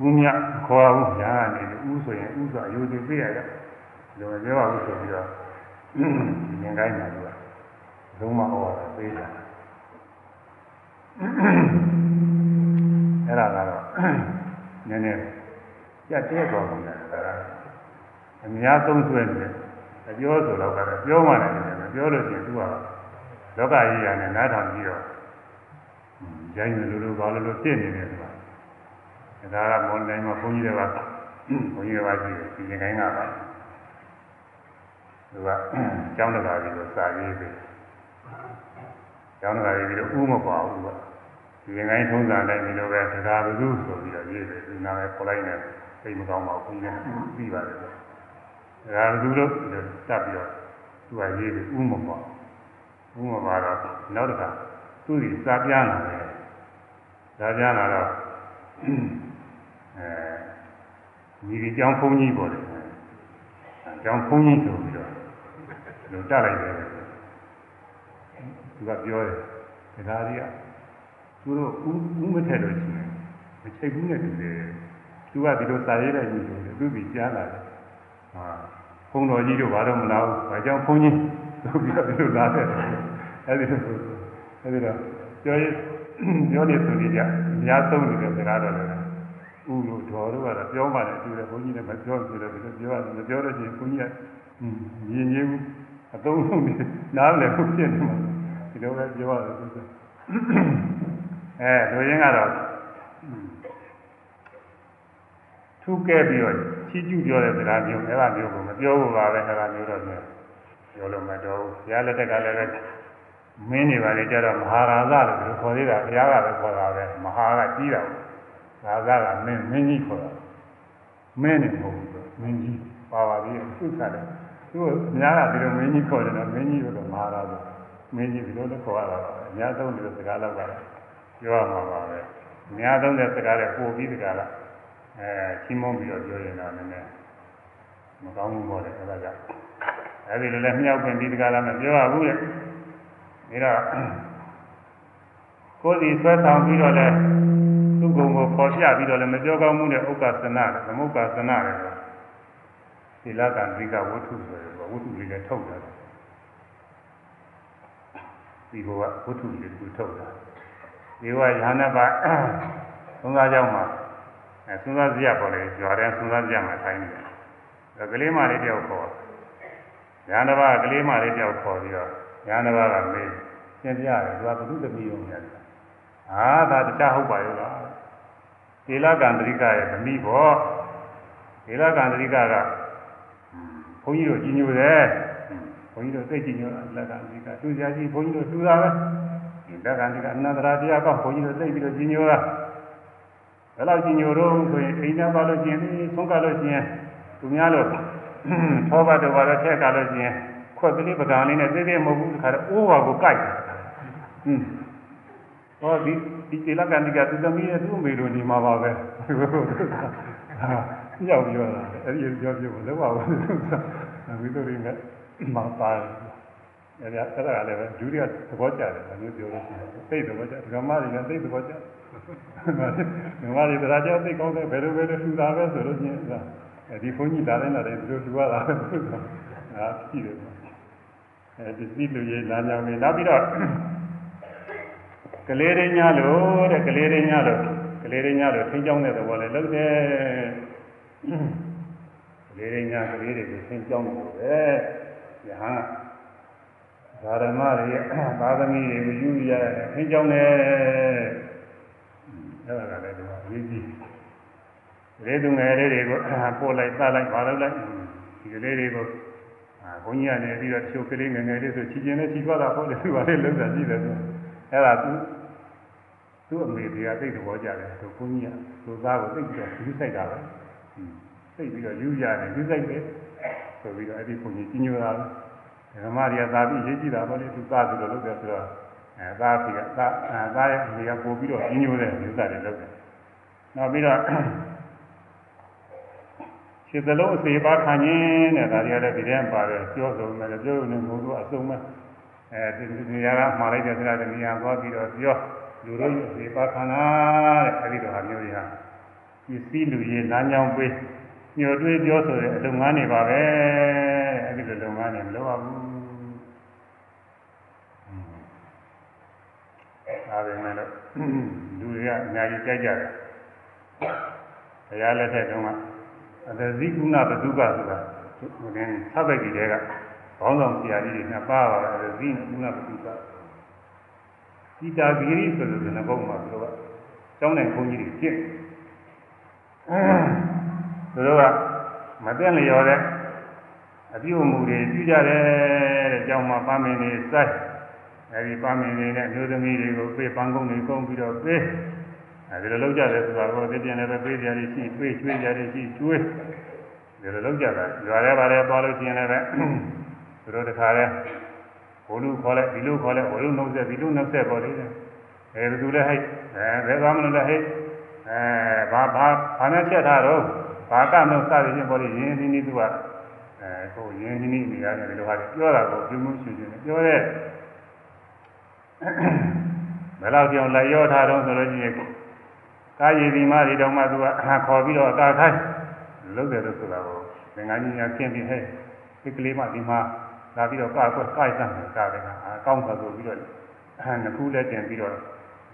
ဥညခေါ်ဘူးညာကနေဥဆိုရင်ဥဆိုအယုဒိပြရရလောပြောပါဘူးဆိုပြီးတော့ဒီငင်ကိုင်းမှာသူကလုံးမဟောတာပေးတာအဲ့ဒါကတော့နည်းနည်းကြက်တဲသွားကုန်တယ်ဒါကအများသုံးဆွဲနေတယ်အပြောဆိုတော့ကတော့ပြောမှလည်းမပြောလို့ရှိရင်သူကလောကကြီးရနဲ့နားထောင်ပြီးတော့ရိုင်းလိုလိုဘာလိုလိုဖြစ်နေတယ်ဆိုတာ ဒါကမွန်တိုင်းမှာဘုန်းကြီးတွေကဘုန်းကြီးတွေကရှိတယ်ဒီငင်ကိုင်းကပါသူကကျောင်းတကာကြီးကိုစာရေးပြီးကျောင်းတကာကြီးပြီးတော့ဥမပါဘူးကဒီငိုင်းထုံးစံတိုင်းဒီလိုပဲတရားဘုသူဆိုပြီးတော့ရေးတယ်ဒီနာမည်ပေါ်လိုက်နေသိမကောင်းပါဘူးခင်ဗျာပြီးပါတယ်တရားဘုသူလို့တတ်ပြီးတော့သူကရေးပြီးဥမပါဥမပါတော့နောက်တစ်ခါသူ့ဒီစာပြလာတယ်စာပြလာတော့ အဲညီဒီကျောင်းဘုန်းကြီးပေါ်တယ်ကျောင်းဘုန်းကြီးဆိုပြီးတော့လူတက်လိုက်တယ်သူကပြောတယ်ဒါသာရီကသူတို့ဥဥမထက်လို့ရှိရင်မချိတ်ဘူးနဲ့တူတယ်သူကဒီလိုစာရေးတဲ့ညီဆိုတယ်သူပြီးကြားလာတယ်ဟာဘုန်းတော်ကြီးတို့ဘာတော့မလာဘူးဘာကြောင့်ဘုန်းကြီးသူပြီးတော့ဒီလိုလာတယ်အဲဒီလိုအဲဒီတော့ပြောရင်ပြောနေသူကြီးကအများဆုံးနေတဲ့စကားတော်လည်း ဥလို့ဒေါ်တို့ကတော့ပြောမှလည်းတူတယ်ဘုန်းကြီးလည်းမပြောဘူးလေပြောရတယ်မပြောလို့ရှိရင်ဘုန်းကြီးကမြင်ရင်းအသုံးလုံးနားလည်းမဖြစ်နေမှာဒီလိုပဲပြောရတယ်ဆိုတော့အဲလူရင်းကတော့ထုခဲ့ပြီးတော့ချီးကျူးပြောတဲ့စကားမျိုးအဲ့ဒါမျိုးကိုမပြောဘူးပါပဲအဲ့ဒါမျိုးတော့ပြောလို့မတော်ဘူးဘုရားလက်ထက်ကလည်းပဲမင်းနေပါလေကြတော့မဟာရာဇလို့ခေါ်သေးတာဘုရားကပဲခေါ်တာပဲမဟာကကြီးတာဘူး ဒါကကမင်းမင်းကြီးခေါ်တာမင်းနဲ့မဟုတ်ဘူးမင်းကြီးပါပါပြီအခုစားတယ်သူကအများကဒီလိုမင်းကြီးခေါ်တယ်နော်မင်းကြီးကတော့မာတာပဲမင်းကြီးဒီလိုလည်းခေါ်ရတာပဲအများဆုံးဒီလိုစကားလောက်ပါပြောရမှာပါပဲအများဆုံးတဲ့စကားတွေပို့ပြီးစကားလားအဲချီးမွမ်းပြီးတော့ပြောရင်တော့နည်းနည်းမကောင်းဘူးပေါ့လေအဲ့ဒါကြောင့်အဲဒီလိုလည်းမြောက်ပြင်ပြီးတကားလားမပြောရဘူးလေဒါတော့ကိုယ်စီဆွဲဆောင်ပြီးတော့လည်း သူ့ဘုံကိုပေါ်ပြပြီးတော့လည်းမပြောကောင်းမှုနဲ့ဥက္ကသနာနဲ့သမုက္ကသနာနဲ့သီလကံဝိကဝတ္ထုဆိုတယ်ဝတ္ထုတွေလည်းထုတ်တာဒီဘဝဝတ္ထုတွေကိုထုတ်တာဒီဘဝရဟဏပါသုံးစားကြောင်းမှာအဲသုံးစားစရာပေါ်လေကြွားတယ်သုံးစားစရာမှာထိုင်နေတယ်ဒါကလေးမလေးတယောက်ခေါ်ရဟဏပါကလေးမလေးတယောက်ခေါ်ပြီးတော့ရဟဏပါကမေးသင်ပြရတယ်သူကဘုသူတပည့်ုံရတယ်အာဒါတခြားဟုတ်ပါရဲ့လား သေလကံတရိကရဲ့သမီးပေါ့သေလကံတရိကကဘုန်းကြီးတို့ကြီးညိုတယ်ဘုန်းကြီးတို့သိကြီးညိုလက်ကံတရိကသူစရာကြီးဘုန်းကြီးတို့သူတာပဲဒီလက်ကံတရိကအနန္တရာတရားကဘုန်းကြီးတို့သိပြီးတော့ကြီးညိုတာဘယ်လောက်ကြီးညိုတော့ဆိုရင်အိမ်သားပါလို့ရှိရင်သုံးကလို့ရှိရင်သူများလို့သောဘတော်ပါလို့ထက်ကလို့ရှိရင်ခွက်ကလေးပကံလေးနဲ့သေးသေးမဟုတ်ဘူးဒီခါတော့အိုးပါကိုကြိုက်ဟင်းဟောဒီ ဒီခြေလက္ခဏိကသူသမီးရဲ့သူ့အမေလိုနေမှာပါပဲပြောက်ပြောတာအဲ့ဒီပြောပြဖို့လောက်ပါဘူးဝိသုရိနဲ့မပါတယ်အဲ့ဒါအဲ့ဒါလည်းပဲဒုတိယသဘောကျတယ်ဒါမျိုးပြောလို့ရှိတယ်သိသဘောကျဓမ္မတွေလည်းသိသဘောကျဓမ္မတွေတရားကျောင်းသိကောင်းတယ်ဘယ်လိုပဲထူတာပဲဆိုလို့ရှိရင်ဒီဘုန်းကြီးဒါတိုင်းလာတယ်ဒီလိုထူရတာပဲဆိုတာအားရှိတယ်အဲဒီသိလူရဲ့လမ်းကြောင်းတွေနောက်ပြီးတော့ ကလေးရင်းများလို့တဲ့ကလေးရင်းများလို့ကလေးရင်းများလို့ထိန်းကျောင်းတဲ့သဘောလည်းလုပ်တယ်ကလေးရင်းများကလေးတွေကိုထိန်းကျောင်းတယ်ပဲယဟန်ဓမ္မတွေသာသမီတွေကိုယူရရတယ်ထိန်းကျောင်းတယ်အဲ့ဒါကလည်းဒီမှာအရေးကြီးရေသူငယ်လေးတွေကိုပို့လိုက်သလိုက်ပါလို့လိုက်ဒီကလေးတွေကိုအာဘုန်းကြီးကနေပြီးတော့တချို့ကလေးငယ်ငယ်လေးဆိုချီကျင်နဲ့ချီသွားတာပေါ့လေသူကလည်းလုံးတာကြည့်တယ်ဆိုအဲ့ဒါသူ သူ့အမေတရားသိတဲ့ဘောကြတယ်သူကိုကြီးကသူ့သားကိုသိပြီးတော့ယူဆိုင်တာပဲသိပြီးတော့ယူရတယ်ယူဆိုင်တယ်ဆိုပြီးတော့အဲ့ဒီဘုန်းကြီးကြီးညိုတာဓမ္မရိယာသာပြီးရေးကြည့်တာပေါ့လေသူသားဆိုတော့လုပ်တယ်ဆိုတော့အဲသားစီကသားသားရဲ့အမေကပို့ပြီးတော့ကြီးညိုတဲ့ယူဆိုင်တယ်လုပ်တယ်နောက်ပြီးတော့ခြေသလုံးအစီပါခံခြင်းတဲ့ဒါတွေကလည်းဒီထဲမှာပါတယ်ပြောဆုံးမယ်ပြောရုံနဲ့ဘုရားအဆုံးမဲ့အဲဒီနေရာကမှာလိုက်တဲ့စကားတနေရာသွားပြီးတော့ပြော လူတို့ရဲ့ဝေပါခန္ဓာတဲ့အဲဒီလိုဟာမျိုးတွေဟာပစ္စည်းလူရဲ့လမ်းကြောင်းပေးညှို့တွေးပြောဆိုတဲ့အလုပ်ငန်းတွေပါပဲအဲဒီလိုလုပ်ငန်းတွေမလုပ်ရဘူးဒါပေမဲ့လို့လူတွေကအများကြီးကြိုက်ကြတယ်ဘုရားလက်ထက်တုန်းကအသဇိကုဏပဒုကဆိုတာဟိုတင်းသဗ္ဗကိတွေကဘောင်းဆောင်ဆရာကြီးတွေနှစ်ပါးပါတယ်အသဇိကုဏပဒုက ဒီတာဂီရီဆိုတဲ့ဇနဘုံမှာသူတို့ကကျောင်းတိုင်ခွန်ကြီးတွေကျင့်သူတို့ကမပြန့်လျော်တဲ့အပြုအမူတွေပြုကြတယ်တဲ့ကျောင်းမှာပါမင်းတွေစိုက်အဲဒီပါမင်းတွေနဲ့မျိုးသမီးတွေကိုပေးပန်းကုန်းတွေကုန်းပြီးတော့ပေးအဲဒီလိုလုပ်ကြတယ်ဆိုတာကိုသိပြန်လည်းပဲပေးကြရရှိတွေးချွေးကြရရှိချွေးဒီလိုလုပ်ကြတာရွာရဲပါရဲသွားလို့ရှိရင်လည်းပဲသူတို့တခါလဲ ဘိုလ်လူခေါ်လိုက်ဒီလူခေါ်လိုက်ဘိုလ်လူ90ဒီလူ90ပေါ်လေအဲဘယ်သူလဲဟဲ့အဲဘယ်သွားမလို့လဲဟဲ့အဲဘာဘာဘာနဲ့ချက်ထားတော့ဘာကမလို့စသည်ဖြင့်ပေါ်လေရင်းဒီနည်းသူကအဲဟိုရင်းဒီနည်းနေရာနဲ့ဒီလိုဟာပြောတာကိုပြုမှုရှင်ရှင်ပြောတဲ့ဘယ်လောက်ကြောင်လက်ရောထားတော့ဆိုလို့ရှိရင်ကာယီဒီမာဒီတော်မှသူကခေါ်ပြီးတော့အသာခိုင်းလုပ်တယ်လို့ဆိုတာကိုငငန်းကြီးညာကျင့်ပြီးဟဲ့ဒီကလေးမှဒီမှာ လာပြီးတော့ကာကွယ်ကာယစံကာတယ်ကအကောင်းသာဆိုပြီးတော့အဲငခုလည်းတင်ပြီးတော့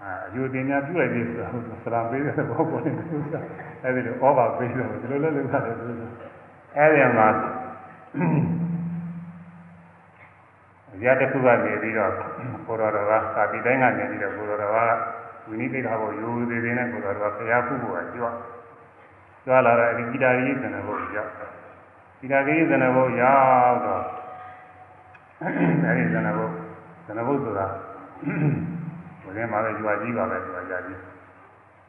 အာအယူတင်များပြုလိုက်ပြီဆိုတာဟုတ်စရာပေးတဲ့ဘောပေါ်နေလို့ဆိုတာအဲဒီလိုဩဘာပေးတော့ဒီလိုလည်းလုပ်ရတယ်ဆိုတော့အဲဒီမှာရတဲ့ခုကနေပြီးတော့ကိုတော်တော်ကသာတိတိုင်းကနေပြီးတော့ကိုတော်တော်ကဝိနည်းသိက္ခာပေါ်ယူသေးသေးနဲ့ကိုတော်တော်ကဆရာခုဖို့ကကြွကြွလာတဲ့ဒီဂီတာကြီးဇဏဘုတ်ရောက်ဂီတာကြီးဇဏဘုတ်ရောက်တော့ အဲဒီဇဏဘုတ်ဇဏဘုတ်ဆိုတာဘယ်မှာလဲကြွားကြီးပါပဲကြွားကြကြီး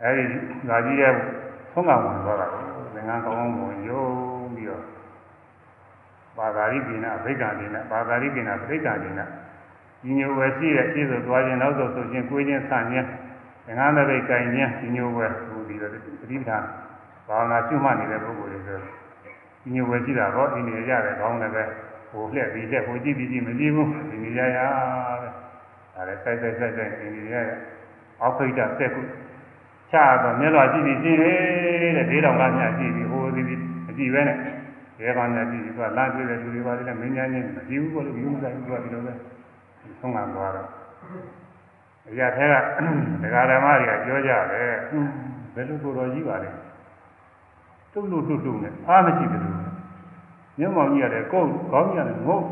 အဲဒီကြွားကြီးရဲ့ဆုံးကဝင်သွားတာကိုသင်္ကန်းကောင်းကောင်းဝင်ယုံပြီးတော့ဘာသာရိကိနာဗိက္ခာတိနာဘာသာရိကိနာဗိက္ခာတိနာဒီညိုဝယ်ရှိတဲ့ရှေ့ဆိုသွားခြင်းနောက်ဆိုဆိုခြင်းကိုယ်ချင်းဆန့်ခြင်းသင်္ကန်းသပိတ်ကင်ခြင်းဒီညိုဝယ်ဟိုဒီလိုပရိပဌာဘာဝနာရှုမှတ်နေတဲ့ပုဂ္ဂိုလ်တွေဆိုဒီညိုဝယ်ရှိတာဟောဒီနေရတယ်ကောင်းတယ်ပဲ ဟိုလှက်ပြီးလှက်ဟိုကြည့်ပြီးကြည့်မကြည့်ဘူးဒီနေရရတဲ့ဒါလည်းစိုက်စိုက်စိုက်စိုက်ဒီနေရရအောက်ခိတ္တဆက်ခုချတော့မျက်လွှာကြည့်ပြီးကြည့်တယ်တဲ့ဒေးတော်ကမြကြည့်ပြီးဟိုဒီအကြည့်ပဲနဲ့ရဲကောင်းများကြည့်ပြီးကလမ်းတွေ့တဲ့လူတွေပါလေမင်းများချင်းမကြည့်ဘူးဘောလို့ယူမဆိုင်ဘူးကဒီလိုပဲဆုံးခံသွားတော့အရာထဲကဒကာဓမ္မတွေကပြောကြတယ်ဘယ်လိုကိုတော်ကြီးပါလဲတုတ်လို့တုတ်တုတ်နဲ့အားမရှိတယ်လို့ မျက်မှောင်ကြီးရတယ်ကိုယ်ခေါင်းကြီးရတယ်ငုတ်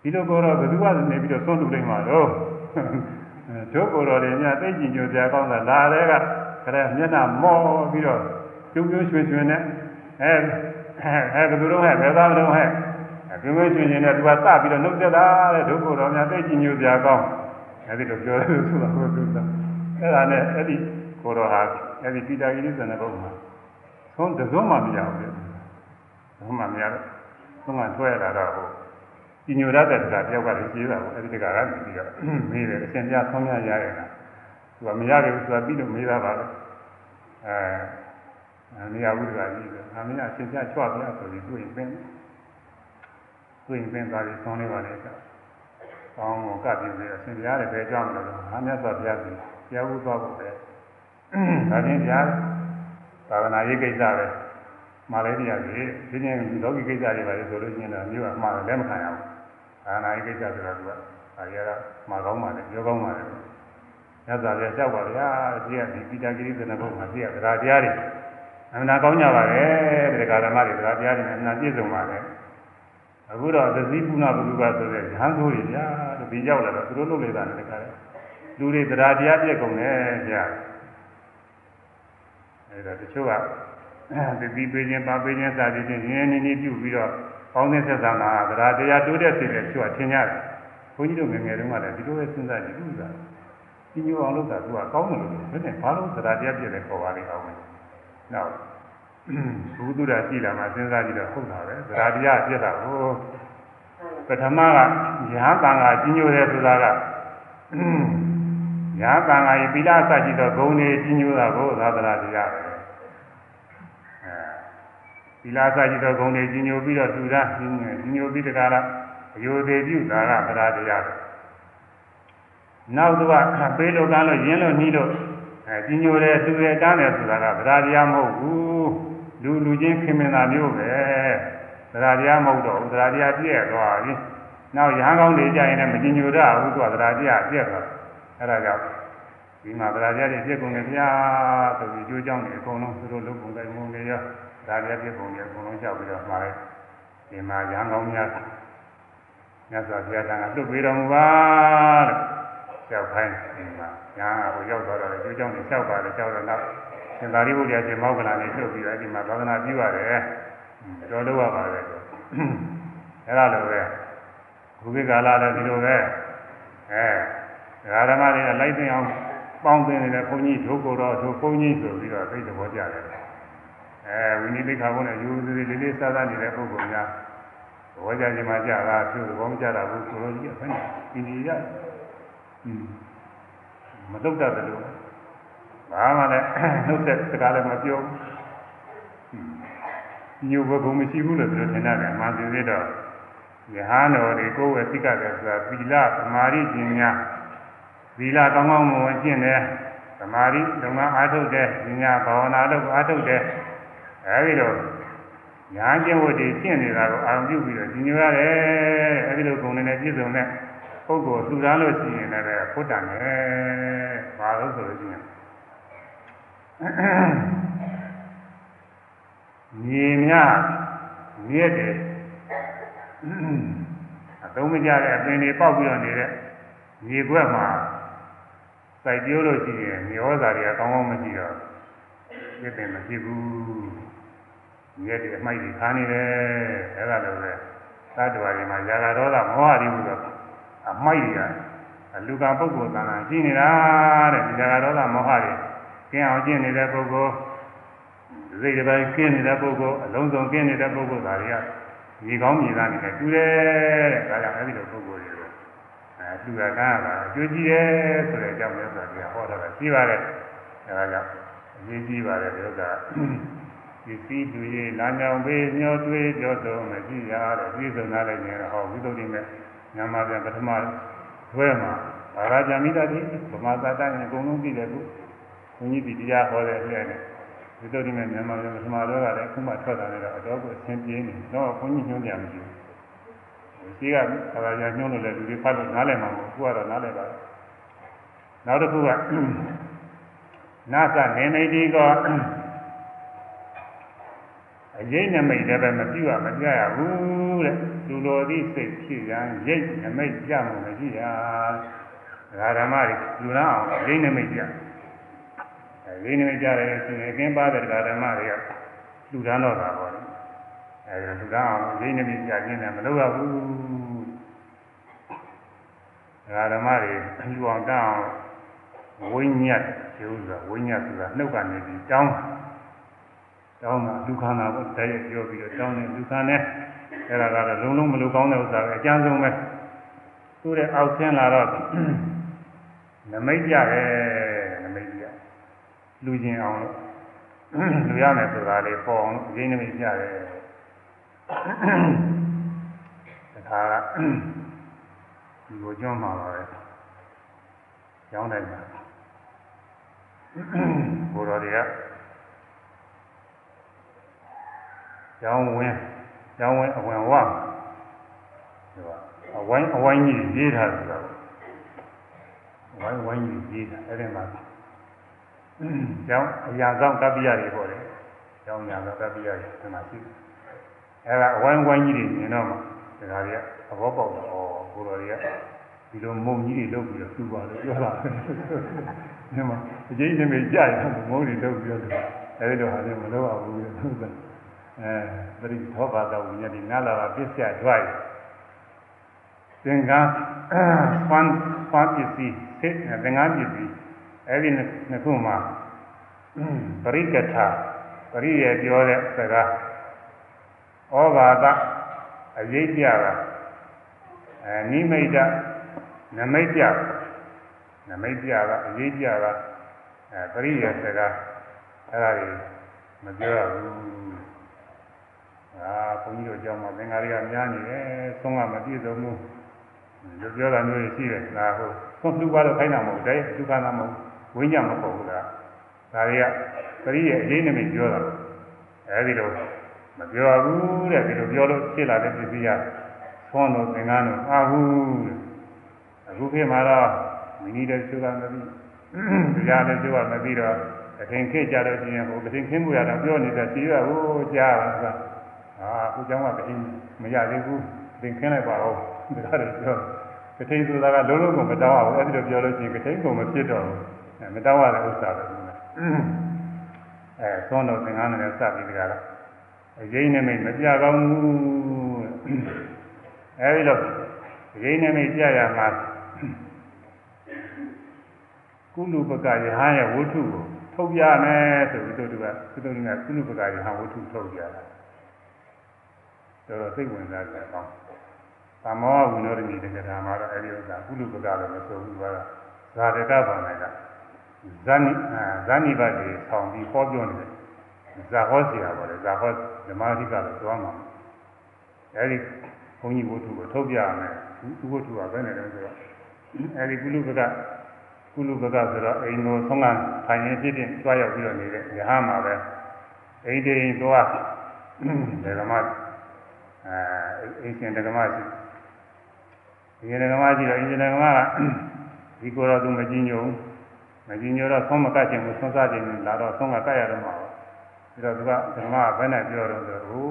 ဒီလိုကိုတော်ဘယ်သူကနေပြီးတော့သွန်းလူလိုက်မှာတော့တို့ကိုတော်တွေညသိကျင်ကြစရာကောင်းတာလာတဲ့ကခရဲမျက်နှာမောပြီးတော့ကျုံကျုံရွှင်ရွှင်နဲ့အဲအဲဘယ်သူတော့ဟဲ့ဘယ်သားမလို့ဟဲ့ပြင်းပြင်းချင်းချင်းနဲ့သူကစပြီးတော့နှုတ်သက်တာတဲ့ဒုက္ခတော်များသိကျင်ညိုစရာကောင်းအဲဒီလိုပြောတယ်ဆိုတာဟုတ်သူကအဲ့ဒါနဲ့အဲ့ဒီကိုတော်ဟာအဲ့ဒီပိတာဂိရိဇဏဘုံမှာသုံးတစုံမှမရဘူး လေသုံးမှမရတော့သုံးမှဆွဲလာတော့ဟိုကျင်ညိုရတဲ့တကတယောက်ကလည်းကြီးတာကိုအဲ့ဒီတကကနေပြီးတော့မေးတယ်အရှင်ပြဆောင်းရရရတာသူကမရဘူးဆိုတာပြီးလို့မေးတာပါလေအဲနေရာဝိဒ္ဓါကြီးပဲ။အမင်းအရှင်ပြချွတ်ပြဆိုပြီးတွေ့ရင်ပင်တွေ့ရင်ပင်သားပြီးဆောင်းနေပါလေက။ကောင်းကိုကပ်ပြီးပြီးအရှင်ပြရတယ်ပဲကြောက်မလို့။အာမြတ်စွာဘုရားကြီးပြောဘူးသွားဖို့ပဲ။ဒါချင်းဘုရားသာသနာရေးကိစ္စပဲ။ မာလေးတရားကြီးဒီချင်းလောကီကိစ္စတွေပါလေဆိုလို့ရှိရင်တော့မြို့အမှားလည်းမခံရဘူး။သာသနာရေးကိစ္စဆိုတော့သူကဒါရကမှာကောင်းပါလေပြောကောင်းပါလေ။မြတ်စွာဘုရားလျှောက်ပါဗျာဒီကဒီပိဋကဂိရိသနဘုမှာဒီကဗရာတရားတွေအမှန်ကောင်းကြပါပဲတရားဓမ္မတွေတရားတရားတွေနဲ့အမှန်ပြည့်စုံပါလေအခုတော့သတိပုဏ္ဏဘုရားဆိုတဲ့ဉာဏ်ဆိုးတွေဗျာဒီရောက်လာတော့သူတို့လုပ်နေတာလည်းတခါလေလူတွေတရားတရားပြည့်ကုန်တယ်ဗျာအဲဒါတချို့က သတိပေးခြင်းပါပေးခြင်းစာပေးခြင်းရင်းနေနေပြုပြီးတော့ပေါင်းသင်းဆက်ဆံတာတရားတရားတိုးတဲ့စိတ်နဲ့သူကထင်ကြတယ်ဘုန်းကြီးတို့ငယ်ငယ်တုန်းကလည်းဒီလိုပဲစဉ်းစားကြည့်ဥစ္စာကြီးညိုအောင်လုပ်တာသူကကောင်းတယ်လို့ဘယ်နဲ့ဘာလို့တရားတရားပြည့်တယ်ခေါ်ပါလိမ့်အောင်မယ်နောက်ဘုသူဒ္ဓရှိလာမှစဉ်းစားကြည့်တော့ဟုတ်တာပဲသရာတရားပြည့်တာကိုပထမကရဟန်းတန်ခါကြီးညိုတယ်ဆိုတာကရဟန်းတန်ခါဤပိလာစကြည့်တော့ဂုံနေကြီးညိုတာကိုသာသနာတရားပဲအဲပိ လာစကြည့်တော့ဂုံနေကြီးညိုပြီးတော့သူသားကြီးညိုပြီးတကားလားအယိုသေးပြုတာကသရာတရားပဲနောက်သူကပေးလို့ကမ်းလို့ရင်းလို့နှီးလို့အဲကြီးညိုတယ်သူရဲ့တားတယ်ဆိုတာကသရာတရားမဟုတ်ဘူးလူလူချင်းခင်မင်တာမျိုးပဲသရာတရားမဟုတ်တော့ဘူးသရာတရားပြည့်သွားပြီနောက်ရဟန်းကောင်းတွေကြရင်လည်းမကြီးညိုရဘူးသူကသရာတရားပြည့်သွားအဲဒါကြောင့်ဒီမှာသရာတရားတွေပြည့်ကုန်တယ်ဗျာဆိုပြီးကြိုးကြောင်းတွေအကုန်လုံးသူတို့လုပ်ပုံတိုင်းမုံတွေရော သရာတရားပြည့်ကုန်တယ်အကုန်လုံးလျှောက်ပြီးတော့မှာလိုက်ဒီမှာရဟန်းကောင်းများမြတ်စွာဘုရားကလွတ်ပေးတော်မူပါတဲ့ရောက်ခိုင်းဒီမှာညာဟိုရောက်သွားတော့ကျိုးကြောင်းတွေလျှောက်ပါတယ်လျှောက်တော့နောက်သင်္သာရိပုတ္တရာရှင်မောက္ကလန်နဲ့ထုတ်ပြီးတော့ဒီမှာသာသနာပြုရတယ်တော်လို့ရပါတယ်အဲ့ဒါလိုပဲဘုရားကာလလည်းဒီလိုပဲအဲဓမ္မတွေလိုက်သိအောင်ပေါင်းသိနေတဲ့ဘုန်းကြီးဒုက္ခတော်ဒုဘုန်းကြီးဆိုပြီးတော့သိတဲ့ဘောကြတယ် အဲဝိနည်းသိက္ခာဘုန်းနဲ့ယူသေးသေးလေးလေးစားစားနေတဲ့ပုဂ္ဂိုလ်များဘောကြခြင်းမှာကြတာသူ့ဘောမကြတာဘူးဆိုလို့ကြီးအဖက်ဒီဒီရမတုတ်တတ်တယ်လို့ဘာမှလည်းနှုတ်ဆက်စကားလည်းမပြောညိုဘုံမရှိဘူးလို့ပြောထင်တယ်မှန်သေးသေးတော့ယဟန်တော်တွေကိုယ်ဝယ်သိက္ခာတယ်ဆိုတာသီလသမာဓိပညာသီလကောင်းကောင်းမွန်ကျင့်တယ်သမာဓိလုံငန်းအားထုတ်တဲ့ဉာဏ်ဘာဝနာတို့အားထုတ်တဲ့ အဲဒီလိုညာကျင့်ဝတ်တွေရှင်းနေတာကိုအာရုံပြုပြီးတော့ညီညွတ်ရတယ်အဲဒီလိုဂုဏ်တွေနဲ့ပြည့်စုံတဲ့ပုဂ္ဂိုလ်လှူဒါန်းလို့ရှိရင်လည်းဖုတ်တန်တယ်ဘာလို့ဆိုလို့ရှိရင်မြေမြမြက်တယ်အသုံးမကျတဲ့အပင်တွေပေါက်ပြီးတော့နေတဲ့မြေခွက်မှာစိုက်ပြိုးလို့ရှိရင်မျောစာတွေကကောင်းကောင်းမရှိတော့ပြည့်ပင်မဖြစ်ဘူး မြက်တွေအမိုက်တွေခါနေတယ်အဲ့ဒါလိုပဲသတ္တဝါတွေမှာຢာကဒေါသမောဟတွေဟူသောအမိုက်တွေကအလူကပုဂ္ဂိုလ်သဏ္ဍာန်ရှိနေတာတဲ့ຢာကဒေါသမောဟတွေကင်းအောင်ကျင့်နေတဲ့ပုဂ္ဂိုလ်စိတ်တစ်ပိုင်းကင်းနေတဲ့ပုဂ္ဂိုလ်အလုံးစုံကင်းနေတဲ့ပုဂ္ဂိုလ်ဒါတွေကညီကောင်းညီသားနေတယ်တူတယ်တဲ့ဒါကြောင့်အဲဒီလိုပုဂ္ဂိုလ်တွေကိုအဲတူရကားတာအကျိုးကြီးတယ်ဆိုတဲ့အကြောင်းမျိုးဆိုတာဟောတာပဲရှိပါတယ်အဲဒါကြောင့်အရေးကြီးပါတယ်ဒီဥစ္စာ ဒီစီးသူရေးလမ်းကြောင်းပေးညှောတွေးကြောဆုံးမရှိရတဲ့ပြည်စုံသားလည်းနေတော့ဟောဝိသုဒ္ဓိမဲ့ညမှာပြန်ပထမတွဲမှာဘာသာကြမိတာဒီဗမာသာတန်အကုန်လုံးသိတယ်ခုဘုန်းကြီးဒီတရားဟောတဲ့အဲ့နဲ့ဝိသုဒ္ဓိမဲ့မြန်မာပြန်ပထမတော့ကလည်းခုမှထွက်တာလည်းတော့အတော်ကိုအဆင်ပြေနေတော့ဘုန်းကြီးညွှန်ကြမရှိဘူးရှိကဘာသာကြညွှန်လို့လည်းလူတွေဖတ်လို့နားလည်မှာမဟုတ်ဘူးကတော့နားလည်ပါနောက်တစ်ခုကနာသနေမိတိက အရေးနမိတ်လည်းပဲမပြည့်ရမပြရဘူးတဲ့လူတော်သည့်စိတ်ဖြစ်ရန်ရိတ်နမိတ်ပြမှုမရှိရဒါဓမ္မတွေလူလားအောင်ရိတ်နမိတ်ပြအဲရိတ်နမိတ်ပြတယ်ဆိုရင်အကင်းပါတဲ့ဓမ္မတွေကလူတန်းတော့တာပေါ့လေအဲလူတန်းအောင်ရိတ်နမိတ်ပြခြင်းနဲ့မလုပ်ရဘူးဒါဓမ္မတွေလူအောင်တန်းအောင်ဝိညာဉ်ကျိုးဆိုတာဝိညာဉ်ဆိုတာနှုတ်ကနေပြီးတောင်းတော င်းတာဒုက္ခနာကိုတည်းရပြောပြီးတော့တောင်းတယ်ဒုက္ခနဲ့အဲ့ဒါကတော့လုံးလုံးမလိုကောင်းတဲ့ဥစ္စာပဲအကျဉ်းဆုံးပဲသူ့ရဲ့အောက်ဆင်းလာတော့နမိတ်ပြတယ်နမိတ်ပြလူချင်းအောင်လို့လူရမယ်ဆိုတာလေးပေါ်အောင်ရင်းနမိတ်ပြတယ်တခါကဒီကိုကျွမ်းမှာပါပဲကျောင်းတိုင်းမှာဘုရားတွေက ကျောင်းဝင်းကျောင်းဝင်းအဝင်ဝါဒီကအဝိုင်းအဝိုင်းကြီးရေးထားတယ်ဆိုတာအဝိုင်းဝိုင်းကြီးရေးတာအဲ့ဒီမှာကျောင်းအရာဆောင်ကပ္ပိယတွေပေါ့လေကျောင်းညာဆောင်ကပ္ပိယတွေဒီမှာရှိတယ်အဲ့ဒါအဝိုင်းဝိုင်းကြီးတွေမြင်တော့မှဒီကတွေကသဘောပေါက်တော့ဩဘုရားတွေကဒီလိုမုံကြီးတွေလုပ်ပြီးတော့သူ့ပါလို့ပြောတာဒီမှာအကျဉ်းချင်းပဲကြာရမုံတွေလုပ်ပြီးတော့အဲဒီလိုဟာလည်းမလုပ်ရဘူးလို့ဆိုတာ အဲပရိသောဘာတော်ဝိညာဉ်ဒီနာလာတာပြည့်စက်ကြွားရသင်္ကန်းဖန်ဖန်ပစ္စည်းသိသင်္ကန်းပစ္စည်းအဲဒီနှစ်ခုမှာပရိကထာပရိယေပြောတဲ့စကားဩဘာဒအရေးပြတာအဲနိမိတ်နမိတ်ပြနမိတ်ပြတာအရေးပြတာအဲပရိယေစကားအဲ့ဒါတွေမပြောရဘူး အာဘုန်းကြီးတို့ကြောင့်မှသင်္ဃာရီကများနေတယ်ဆုံးကမပြည့်စုံဘူးလူပြောတာမျိုးရှိတယ်ဒါဟုတ်ဆုံးလူပါတော့ခိုင်းတာမဟုတ်တယ်ဒုက္ခနာမဟုတ်ဝိညာဉ်မဟုတ်ဘူးလားဒါတွေကပရိရဲ့အရေးနမိတ်ပြောတာအဲဒီလိုမပြောဘူးတဲ့ဒီလိုပြောလို့ဖြစ်လာတဲ့ပစ္စည်းကသွန်းလို့သင်္ကန်းလို့အာဘူးတဲ့အခုခေတ်မှာတော့မိနည်းတဲ့သူကမသိတရားလည်းသူကမသိတော့အထင်ခေတ်ကြလို့ရှိရင်ဟိုအထင်ခင်းမှုရတာပြောနေတဲ့စီးရဟိုကြားတာ အာအခုကျောင်းကကတိမရသေးဘူးသင်ခင်းလိုက်ပါဦးဒါကြတယ်ပြောကတိဆိုတာကလုံးလုံးကိုမတောင်းအောင်အဲ့ဒီလိုပြောလို့ရှိရင်ကတိကိုမဖြစ်တော့ဘူးမတောင်းရတဲ့ဥစ္စာပဲအဲသွန်းတော်သင်္ကန်းနဲ့စပြီးကြတာအရေးနဲ့မိတ်မပြကောင်းဘူးအဲဒီလိုအရေးနဲ့မိတ်ပြရမှာကုလူပကယဟန်ရဲ့ဝတ္ထုကိုထုတ်ပြမယ်ဆိုပြီးတို့ကသူတို့ကကုလူပကယဟန်ဝတ္ထုထုတ်ပြတာ တော်တော်စိတ်ဝင်စားကြအောင်သမောဝိနောရဏီတက္ကရာမှာတော့အဲဒီဥစ္စာကုလူပကလည်းမဆိုဘူးကဇာတကဘာနိုင်ကဇာနိဇာနိဘတ်တွေဆောင်ပြီးဟောပြောနေတယ်ဇာဟောစီတာပါလေဇာဟောဓမ္မအဓိကလည်းသွားမှာအဲဒီဘုန်းကြီးဝတ္ထုကိုထုတ်ပြရမယ်ဒီဝတ္ထုကဘယ်နဲ့လဲဆိုတော့အဲဒီကုလူပကကုလူပကဆိုတော့အိမ်ကိုဆုံးကထိုင်ရင်ဖြစ်ဖြစ်ကြွားရောက်ပြီးတော့နေတဲ့ရဟန်းမှာပဲအိမ်တိမ်သွားဒေဂမ အဲအိမ်ရှင်ဒေဂမရှိဒီဒေဂမရှိတော့အိမ်ရှင်ဒေဂမကဒီကိုယ်တော်သူမကြည့်ညို့မကြည့်ညို့တော့ဆုံးမကတ်ခြင်းကိုဆုံးစားခြင်းလာတော့ဆုံးကကတ်ရတော့မှာပြီးတော့သူကဒေဂမကဘယ်နဲ့ပြောတော့ဆိုဟို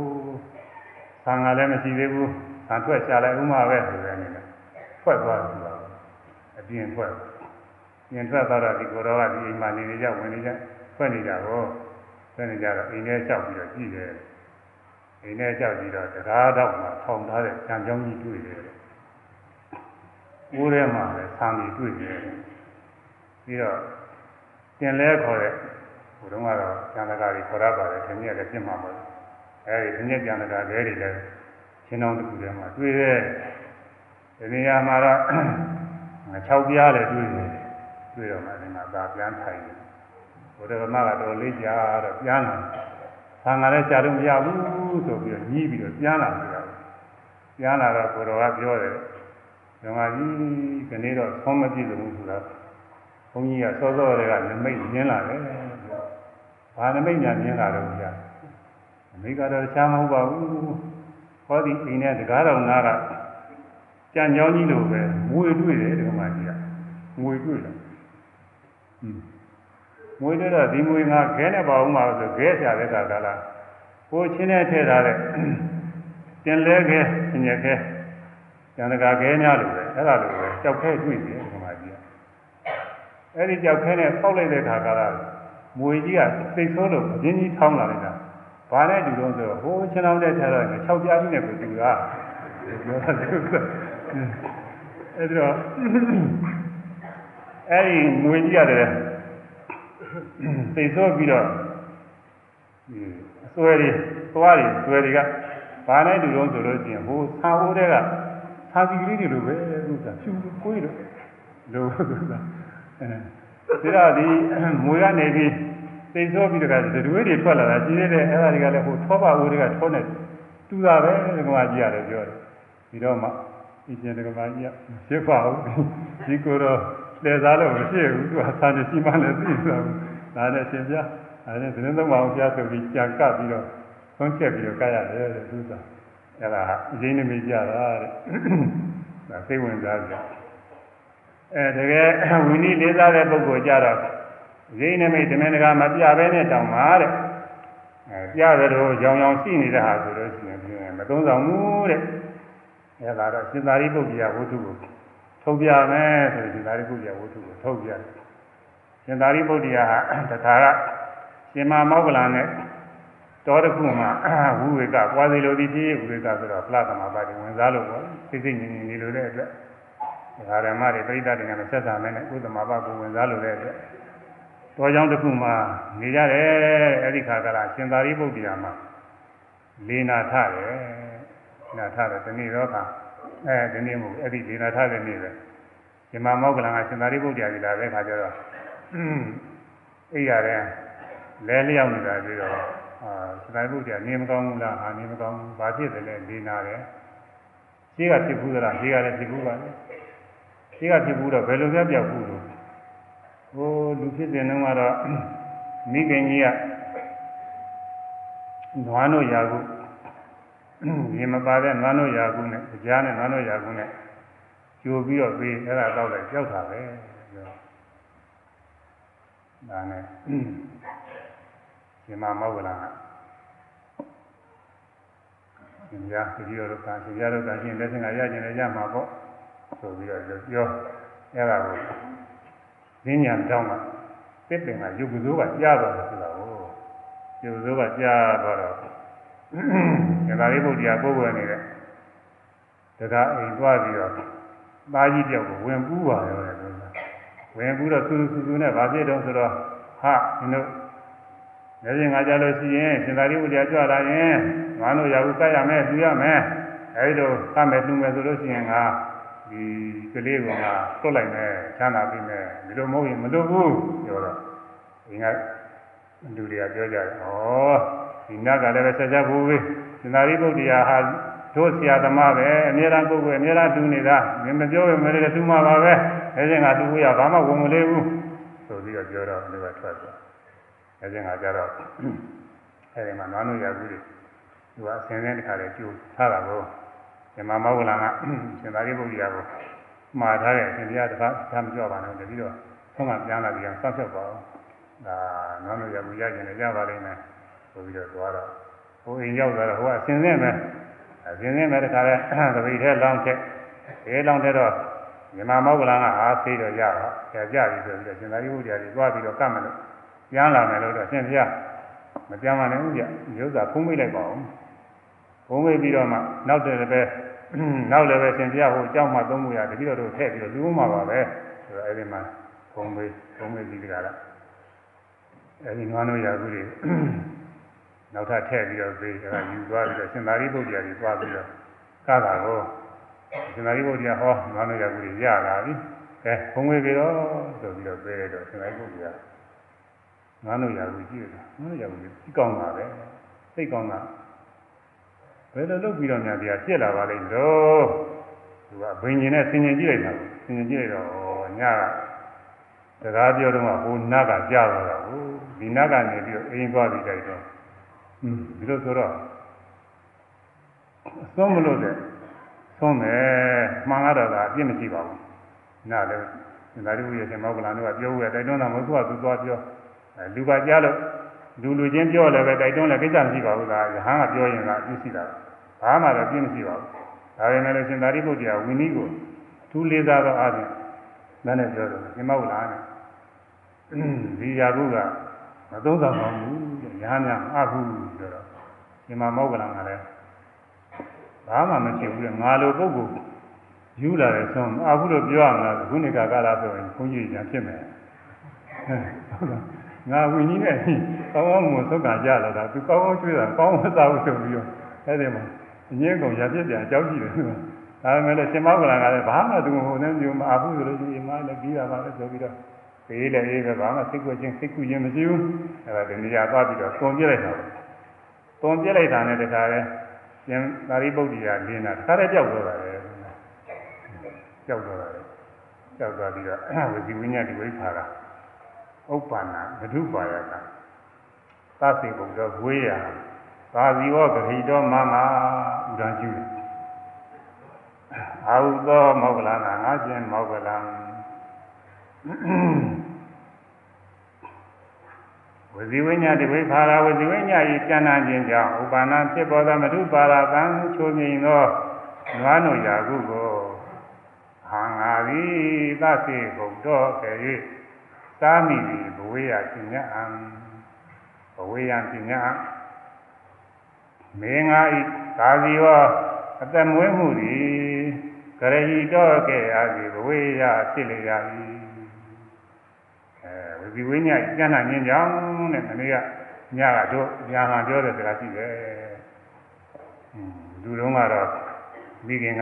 ဆံကလည်းမရှိသေးဘူးဆံထွက်ရှာလိုက်ဥမာပဲဆိုတဲ့အနေနဲ့ထွက်သွားတယ်သူကအပြင်ထွက်ပြင်ထွက်သွားတော့ဒီကိုယ်တော်ကဒီအိမ်မှာနေနေကြဝင်နေကြထွက်နေကြတော့ထွက်နေကြတော့အိမ်ထဲလျှောက်ပြီးတော့ကြည့်တယ် အိမ်ထဲလျှောက်ပြီးတော့တရားတော့မှထောင်ထားတဲ့ကြံကြောင်းကြီးတွေ့တယ်ဦးထဲမှာလည်းဆံကြီးတွေ့တယ်ပြီးတော့တင်လဲခေါ်တဲ့ဟိုတုန်းကတော့ကျန်တကာတွေခေါ်ရပါတယ်ခင်ဗျာလည်းပြင်မှာပေါ့အဲဒီခင်ဗျာကျန်တကာတွေလည်းချင်းတော်တစ်ခုထဲမှာတွေ့တယ်ဒီနေရာမှာတော့6ပြားလည်းတွေ့တယ်တွေ့တော့မှဒီမှာသာပြန်ထိုင်တယ်ဘုရားမကတော့လေးကြာတော့ပြန်လာ ဆံကလည်းကြာလို့မရဘူးဆိုပြီးတော့ညှီးပြီးတော့ပြန်လာပြီတော့ပြန်လာတော့ကိုတော်ကပြောတယ်ဓမ္မကြီးခဏတော့သုံးမပြည့်စုံဘူးဆိုတော့ဘုန်းကြီးကစောစောတွေကနမိတ်မြင်လာတယ်ဘာနမိတ်ညာမြင်လာတော့ကြာနမိတ်ကတော့ချားမဟုတ်ပါဘူးဟောဒီအိမ်နဲ့တကားတော်နာကကြံကြောင်းကြီးလိုပဲငွေတွေ့တယ်ဓမ္မကြီးကငွေတွေ့တယ် မွေးတော့ဒီမွေငါခဲနဲ့ပါအောင်ပါဆိုခဲဆရာတဲ့ခါကလာကိုချင်းနဲ့ထည့်ထားတဲ့တင်လဲခဲညက်ခဲကျန်တကာခဲများလို့ပဲအဲ့ဒါလိုပဲကြောက်ခဲတွေ့တယ်ဒီမှာကြီးအဲ့ဒီကြောက်ခဲနဲ့ပေါက်လိုက်တဲ့ခါကလာမွေကြီးကသိဆိုးလို့အင်းကြီးထောင်းလာလိုက်တာဘာနဲ့တူတော့ဆိုဟိုချင်းအောင်တဲ့ထည့်တော့6ပြားကြီးနဲ့ကိုတူတာပြောတာသူကအဲ့တော့အဲ့ဒီမွေကြီးရတယ် သိဆိုးပြီးတော့အစွဲတွေသွားတွေစွဲတွေကဘာနဲ့တူတော့ဆိုလို့ရှိရင်ဟိုဆာဟိုးတဲ့ကဆာစီကလေးတွေလိုပဲသူကဖြူကိုယ်လို့လို့သူကအဲဒါဒီမွေကနေပြီးသိဆိုးပြီးတော့ကတွေတွေထွက်လာတာကြီးနေတဲ့အဲ့ဒါတွေကလည်းဟိုထောပါဟိုတွေကထောနေတူတာပဲဒီကမာကြီးရတယ်ပြောတယ်ဒီတော့မှဒီကျင်ဒီကမာကြီးကဖြစ်ပါဘူးဒီကိုတော့ လဲစားလို့မရှိဘူးသူကသာနေရှိမှလည်းသိတာဘူးဒါနဲ့ရှင်ပြဒါနဲ့သတင်းသုံးပါအောင်ပြဆိုပြီးကြံကပ်ပြီးတော့ဆုံးချက်ပြီးတော့ကရတယ်တဲ့သူကအဲ့ဒါအရင်နမိကြတာတဲ့ဒါစိတ်ဝင်စားကြအဲတကယ်ဝိနည်းလေးစားတဲ့ပုဂ္ဂိုလ်ကြတော့ရင်းနမိတ်တမင်တကာမပြဘဲနဲ့တောင်းပါတဲ့အဲပြတယ်တော့ရောင်ရောင်ရှိနေတဲ့ဟာဆိုလို့ရှိရင်မသုံးဆောင်ဘူးတဲ့အဲဒါတော့ရှင်သာရိပုတ္တရာဝတ္ထုကို ထုတ်ပြမယ်ဆိုရင်ရှင်သာရိပုတ္တရာဝတ္ထုကိုထုတ်ပြတယ်ရှင်သာရိပုတ္တရာတခါကရှင်မမောက္ကလန်နဲ့တောတစ်ခုမှာဝိဝေကပွားစီလိုသည်ဖြစ်ဝိဝေကဆိုတော့ဖလားသမပါတိဝင်စားလို့ပေါ့စိတ်စိတ်ငြိမ်ငြိမ်နေလို့တဲ့အတွက်ဒါဓမ္မတွေပြိဋ္ဌာတွေနဲ့ဆက်ဆံမယ်နဲ့ကုသမပါကိုဝင်စားလို့တဲ့အတွက်တောကြောင့်တစ်ခုမှာနေကြတယ်အဲ့ဒီခါကလာရှင်သာရိပုတ္တရာမှာလေနာထတယ်နာထတယ်ဒီနေ့တော့က အဲဒီနေ့မို့အဲ့ဒီလေနာထတဲ့နေ့ပဲရှင်မမောက္ကလန်ကရှင်သာရိပုတ္တရာကြီးလာတဲ့ခါကျတော့အိပ်ရတယ်လဲလျောက်နေတာပြီးတော့အာစတိုင်ဘုရားနေမကောင်းဘူးလားဟာနေမကောင်းဘူးဘာဖြစ်တယ်လဲနေနာတယ်ရှိကဖြစ်ဘူးသလားရှိကလည်းဖြစ်ဘူးပါလေရှိကဖြစ်ဘူးတော့ဘယ်လိုပြောက်ပြောက်ဘူးလို့ဟိုလူဖြစ်တဲ့နှုန်းကတော့မိခင်ကြီးကနွားတို့ရာကု ရေမပါတဲ့နွားတို့ရာကုနဲ့ကြားနဲ့နွားတို့ရာကုနဲ့ကြိုပြီးတော့ပြီးအဲ့ဒါတော့လည်းကြောက်တာပဲပြောဒါနဲ့ဒီမှာမောက္ကလကရှင်ပြားဒီရောကရှင်ပြားတို့ကရှင်လက်ဆင်ကရကျင်လည်းရမှာပေါ့ဆိုပြီးတော့ပြောအဲ့ဒါကိုဈဉ္ညာတောင်းကတစ်ပင်ကယုတ်ကစိုးကကြားသွားတယ်ဆိုတာကိုယုတ်ကစိုးကကြားသွားတော့ ညသာလေးဘုရားပုဂ္ဂိုလ်နေတဲ့တရားအိမ်သွားပြီးတော့သားကြီးတယောက်ကိုဝင်ပူးပါရောတဲ့ဆိုတာဝင်ပူးတော့စူးစူးစူးနဲ့ဗာပြည့်တော့ဆိုတော့ဟာဒီတို့လည်းပြင်ငါကြလို့ရှိရင်ရှင်သာရိပုတ္တရာကြွလာရင်ငါတို့ရာဟုကတ်ရမယ်ပြရမယ်အဲဒီလိုကတ်မယ်ပြမယ်ဆိုလို့ရှိရင်ငါဒီကလေးကငါသွတ်လိုက်မယ်ချမ်းသာပြီမယ်ဒီလိုမဟုတ်ရင်မလုပ်ဘူးပြောတော့ဒီကလူတွေကပြောကြတယ်ဩ ဒီနတ်ကလည်းပဲဆက်ချက်ဘူးပဲရှင်သာရိပုတ္တရာဟာတို့ဆရာသမားပဲအများအားကိုယ်ကအများအားတူနေတာမင်းမပြောရင်မလည်းတူမှာပါပဲအဲဒါကတူရဘာမှဝင်မလေးဘူးဆိုပြီးတော့ပြောတော့ဒီကထွက်သွားအဲဒါကကြတော့အဲဒီမှာနွားနုရကူတွေသူကအစင်းစင်းတစ်ခါလေကျိုးထားတာကိုဒီမှာမောဂလန်ကရှင်သာရိပုတ္တရာကိုမှားထားတဲ့အရှင်ဘုရားတစ်ခါသာမပြောပါနဲ့တပြီးတော့ဆုံးကပြန်လာပြီးအောင်စောင့်ဖြတ်ပါအောင်ဒါနွားနုရကူရကျင်လည်းရပါလိမ့်မယ် ဆိုပြီးတော့သွားတော့ဟိုအိမ်ရောက်သွားတော့ဟိုကအစင်းစင်းပဲအစင်းစင်းပဲတခါလဲတပိထဲလောင်းချက်ဒီလောင်းတဲ့တော့မြန်မာမောဂလန်ကအားသေးတော့ရတော့ကြာကြပြီဆိုပြီးတော့ရှင်သာရိပုတ္တရာကြီးသွားပြီးတော့ကတ်မယ်လို့ပြန်လာမယ်လို့တော့ရှင်ဘုရားမပြန်ပါနဲ့ဦးပြရုပ်သာဖုံးမိလိုက်ပါဦးဖုံးမိပြီးတော့မှနောက်တယ်လည်းပဲနောက်လည်းပဲရှင်ဘုရားဟိုအကြောင်းမှသုံးမှုရတတိတော်တို့ထည့်ပြီးတော့လူမှာပါပဲဆိုတော့အဲဒီမှာဖုံးမိဖုံးမိပြီးကြလားအဲဒီနွားနိုးရာခုတွေ နောက်ထပ်ထည့်ပြီးတော့ပေးဒါကယူသွားပြီးတော့ရှင်သာရိပုတ္တရာကြီးသွားပြီးတော့ကတာကိုရှင်သာရိပုတ္တရာဟောနွားနိုးရာခုတွေရလာပြီအဲဖုံးမိပြီးတော့ဆိုပြီးတော့ပေးလိုက်တော့ရှင်သာရိပုတ္တရာငါးနို့ရာကိုကြည့်ရတာငါးနို့ရာကိုကြည့်ကောင်းတာပဲသိကောင်းတာဘယ်လိုလုပ်ပြီးတော့များတရားပြက်လာပါလိမ့်တော့သူကဘိညာဉ်နဲ့ဆင်ញင်ကြည့်လိုက်တာဆင်ញင်ကြည့်လိုက်တော့ညကစကားပြောတော့ဟိုနတ်ကကြားလာတာကိုဒီနတ်ကနေပြီးတော့အိမ်သွားပြီးတိုက်တော့อืม ဒီလိုဆိုတော့သုံးမလို့တဲ့သုံးမယ်မှန်ရတာကအပြစ်မရှိပါဘူးနားလည်းဒါရီဝိရဲ့ရှင်မောကလန်တို့ကပြောဦးရတိုက်တွန်းတာမဟုတ်သူကသူသွားပြောလူကကြားလို့လူလူချင်းပြောလည်းပဲတိုက်တွန်းလည်းကိစ္စမရှိပါဘူးလားယဟန်ကပြောရင်ကအပြစ်ရှိတာဘာမှတော့ပြစ်မရှိပါဘူးဒါပေမဲ့လို့ရှင်သာရိပုတ္တရာဝိနည်းကိုအထူးလေးစားသောအားဖြင့်လည်းနဲ့ပြောတယ်ရှင်မောကလန်နဲ့ဒီရာခုကမ သုံးဆောင်ပါဘူးတဲ့ယဟန်များအဟုပြောတော့ရှင်မောကလန်ကလည်းဘာမှမဖြစ်ဘူးတဲ့ငါလိုပုဂ္ဂိုလ်ယူလာတယ်ဆုံးအခုလိုပြောရမလားခုနေကကာလဆိုရင်ခွန်ကြီးညာဖြစ်မယ်ငါဝိနည်းနဲ့ကောင်းကောင်းမွန်သုတ်ကကြလာတာသူကောင်းကောင်းကျွေးတာကောင်းမစားဘူးဆိုပြီးတော့အဲ့ဒီမှာအငင်းကုန်ရပြစ်ပြန်အကြောင်းကြည့်တယ်သူကဒါပေမဲ့လည်းရှင်မောကလန်ကလည်းဘာမှသူဟိုနဲ့မျိုးမအားဘူးဆိုလို့ရှိရင်မလည်းပြီးတာပါလေဆိုပြီးတော့ ပေးလည်းအေးပဲဘာမှစိတ်ကွချင်းစိတ်ကူချင်းမရှိဘူးအဲ့ဒါဒီနေရာသွားပြီးတော့သွန်ပြလိုက်တာသွန်ပြလိုက်တာနဲ့တခါလဲရှင်သာရိပုတ္တရာလင်းတာတခါတည်းကြောက်သွားတာလေကြောက်သွားတာလေကြောက်သွားပြီးတော့ဝစီဝိညာဉ်ဒီဝိခါတာဥပ္ပန္နဘဒုပါယကသတိဘုံတော့ဝေးရသာဇီဝဂရိတော်မမဥဒံကျူအာဟုသောမောဂလနာငါချင်းမောဂလံ ဝစီဝိညာတိဝိခါရဝစီဝိညာဤကျမ်းနာခြင်းကြောင့်ဥပါဏဖြစ်ပေါ်သောမတုပါရကံချိုးမြင်သောနွားနိုရာခုကိုဟံငါသည်သတိဘုံတော်ကဲ့သာမိပြီဘဝေယပညာံဘဝေယပညာမေငါဤသာဇီဝအသက်မွေးမှုသည်ကရဟိတော်ကဲ့အားသည်ဘဝေယဖြစ်လေ ရ၏အဲဝစီဝိညာဉ်ကျမ်းနာခြင်းကြောင့်တဲ့မနေ့ကညကတို့ညာဟန်ပြောတဲ့စကားရှိတယ်လူလုံးကတော့မိခင်က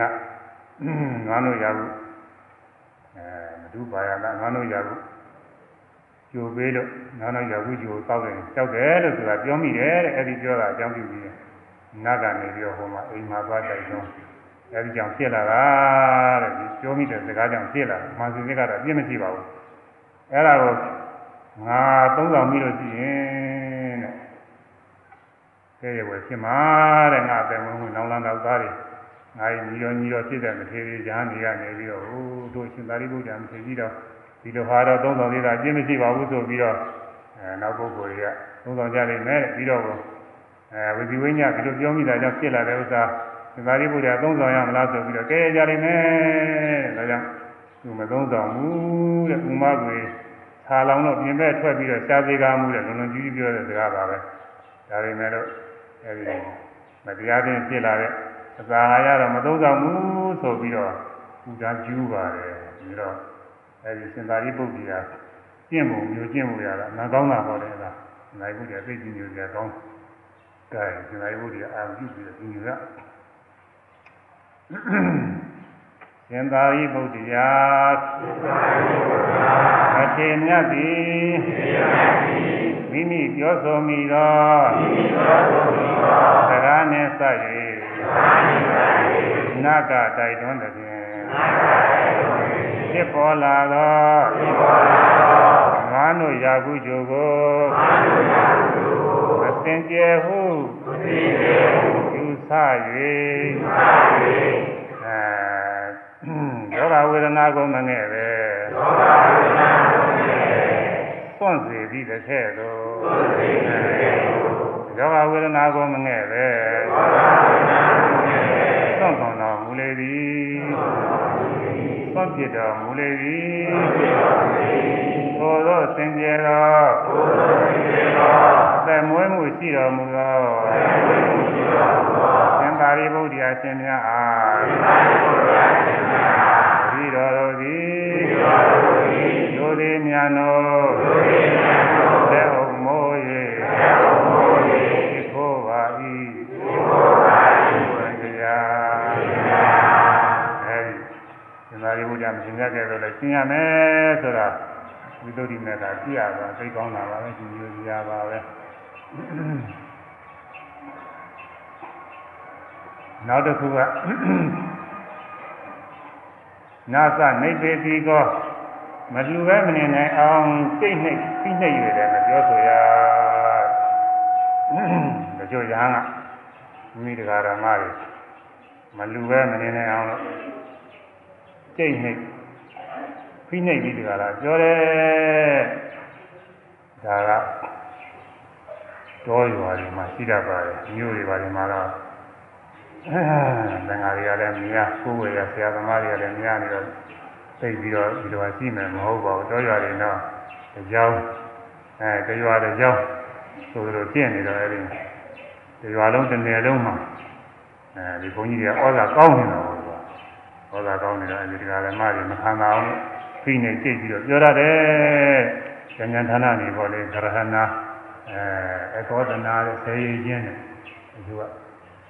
ငါတို့ရဘူးအဲမဒုပါယကငါတို့ရဘူးကြိုပေးလို့နောက်နောက်ရောက်ပြီးကြိုတောက်တယ်ကြောက်တယ်လို့ဆိုတာပြောမိတယ်တဲ့အဲ့ဒီပြောတာအကြောင်းပြုပြီးနတ်ကနေပြီးတော့ဟိုမှာအိမ်မှာသွားတိုက်ဆုံးအဲ့ဒီကြောင့်ဖြစ်လာတာတဲ့ဒီပြောမိတဲ့စကားကြောင့်ဖြစ်လာမှန်စင်စစ်ကတော့ပြည့်မရှိပါဘူးအဲ့ဒါကို ငါသုံးဆောင်ပြီးလို့ရှိရင်တဲ့ကဲရဝယ်ဖြစ်မှာတဲ့ငါအတယ်ဝင်ဝင်နောင်လန်းတော့သားတွေငါညီတော်ညီတော်ဖြစ်တဲ့မထေရရဟန်းတွေကနေပြီးတော့ဟိုတို့ရှင်သာရိပုတ္တရာမထေရကြီးတော့ဒီလိုဟာတော့သုံးဆောင်သေးတာအပြည့်မရှိပါဘူးဆိုပြီးတော့အဲနောက်ပုဂ္ဂိုလ်တွေကသုံးဆောင်ကြလိမ့်မယ်ပြီးတော့အဲဝစီဝိညာဒီလိုပြောမိတာကြောင့်ဖြစ်လာတဲ့ဥစ္စာသမာဓိပုဒ်ရာသုံးဆောင်ရမလားဆိုပြီးတော့ကဲကြလိမ့်မယ်ဒါကြောင့်သူမသုံးဆောင်ဘူးတဲ့ဥမကွေ ဆာလောင်တော့ပြင်ဘက်ထွက်ပြီးတော့ရှားစေကားမှုတဲ့လုံလုံကြီးကြီးပြောတဲ့စကားပါပဲဒါပေမဲ့လို့အဲဒီမတရားချင်းဖြစ်လာတဲ့အစာဟာရတော့မသုံးဆောင်ဘူးဆိုပြီးတော့ဥဒါကျူးပါတယ်ပြီးတော့အဲဒီစင်သာရိပုတ္တရာကျင့်ပုံမျိုးကျင့်မှုရတာနာကောင်းတာဟောတယ်လားနိုင်ဘူးတဲ့သိကြည့်မျိုးကြကောင်းကဲစင်သာရိပုတ္တရာအာရုံပြုပြီးဒီမျိုးကစင်သာရိပုတ္တရာ အထေမြတ်သည်မိမိပြောဆိုမိသောစကားနှင့်စ၍နကတိုက်တွန်းတဲ့ဖြင့်ဖြစ်ပေါ်လာသောငါတို့ရာခုကျိုးကိုအစင်ကြယ်ဟုယူဆ၍အဲယောဂဝေဒနာကိုမငဲ့ပဲ စွန့်စေပြီးတစ်ခဲ့သောယောဂဝေဒနာကိုမငဲ့ပဲစွန့်ဆောင်တော်မူလေသည်စွန့်ဖြစ်တော်မူလေသည်သောသောစင်ကြယ်သောသမွေးမှုရှိတော်မူသောသင်္သာရိပုတ္တရာရှင်များအားဤတော်တို့သည် တို့သည်မြန်တော်လက်အုပ်မိုး၍ဒီခိုးပါ၏ဘုရားအဲဒီသင်္သာရိပုတ္တရာမရှင်ရခဲ့တော့လည်းရှင်းရမယ်ဆိုတာဝိသုဒ္ဓိမေတ္တာကြည့်ရတာသိကောင်းတာပါပဲဒီလိုကြရပါပဲနောက်တစ်ခုက နာသနိဗ္ဗေတိကောမလူပဲမနေနိုင်အောင်စိတ်နဲ့ဖိနှိပ်ရတယ်မပြောဆိုရတချို့ရဟန်းကမိဒကာရမတွေမလူပဲမနေနိုင်အောင်လို့စိတ်နဲ့ဖိနှိပ်ပြီးတကားလားပြောတယ်ဒါကတောရွာတွေမှာရှိတတ်ပါတယ်မြို့တွေပါတယ်မှာတော့ အဲငါတွေကလည်းမြားကိုယ်ဝေရဆရာသမားတွေကလည်းမြားနေတော့သိပြီးတော့ဒီလိုရှိမယ်မဟုတ်ပါဘူးတောရွာတွေတော့ကြောင်းအဲတရွာတကြောင်းဆိုလိုပြင့်နေတော့အဲဒီတရွာလုံးတစ်နယ်လုံးမှာအဲဒီဘုန်းကြီးတွေကဩဇာကောင်းနေတော့ဩဇာကောင်းနေတော့အဲဒီတရားဓမ္မတွေမခံနိုင်အောင်ဖိနေကြည့်ပြီးတော့ပြောရတယ်ဉာဏ်ဌာနနေပေါ်လေသရဟနာအဲအကောဒနာရဲ့ဆေးရည်ချင်းနဲ့သူက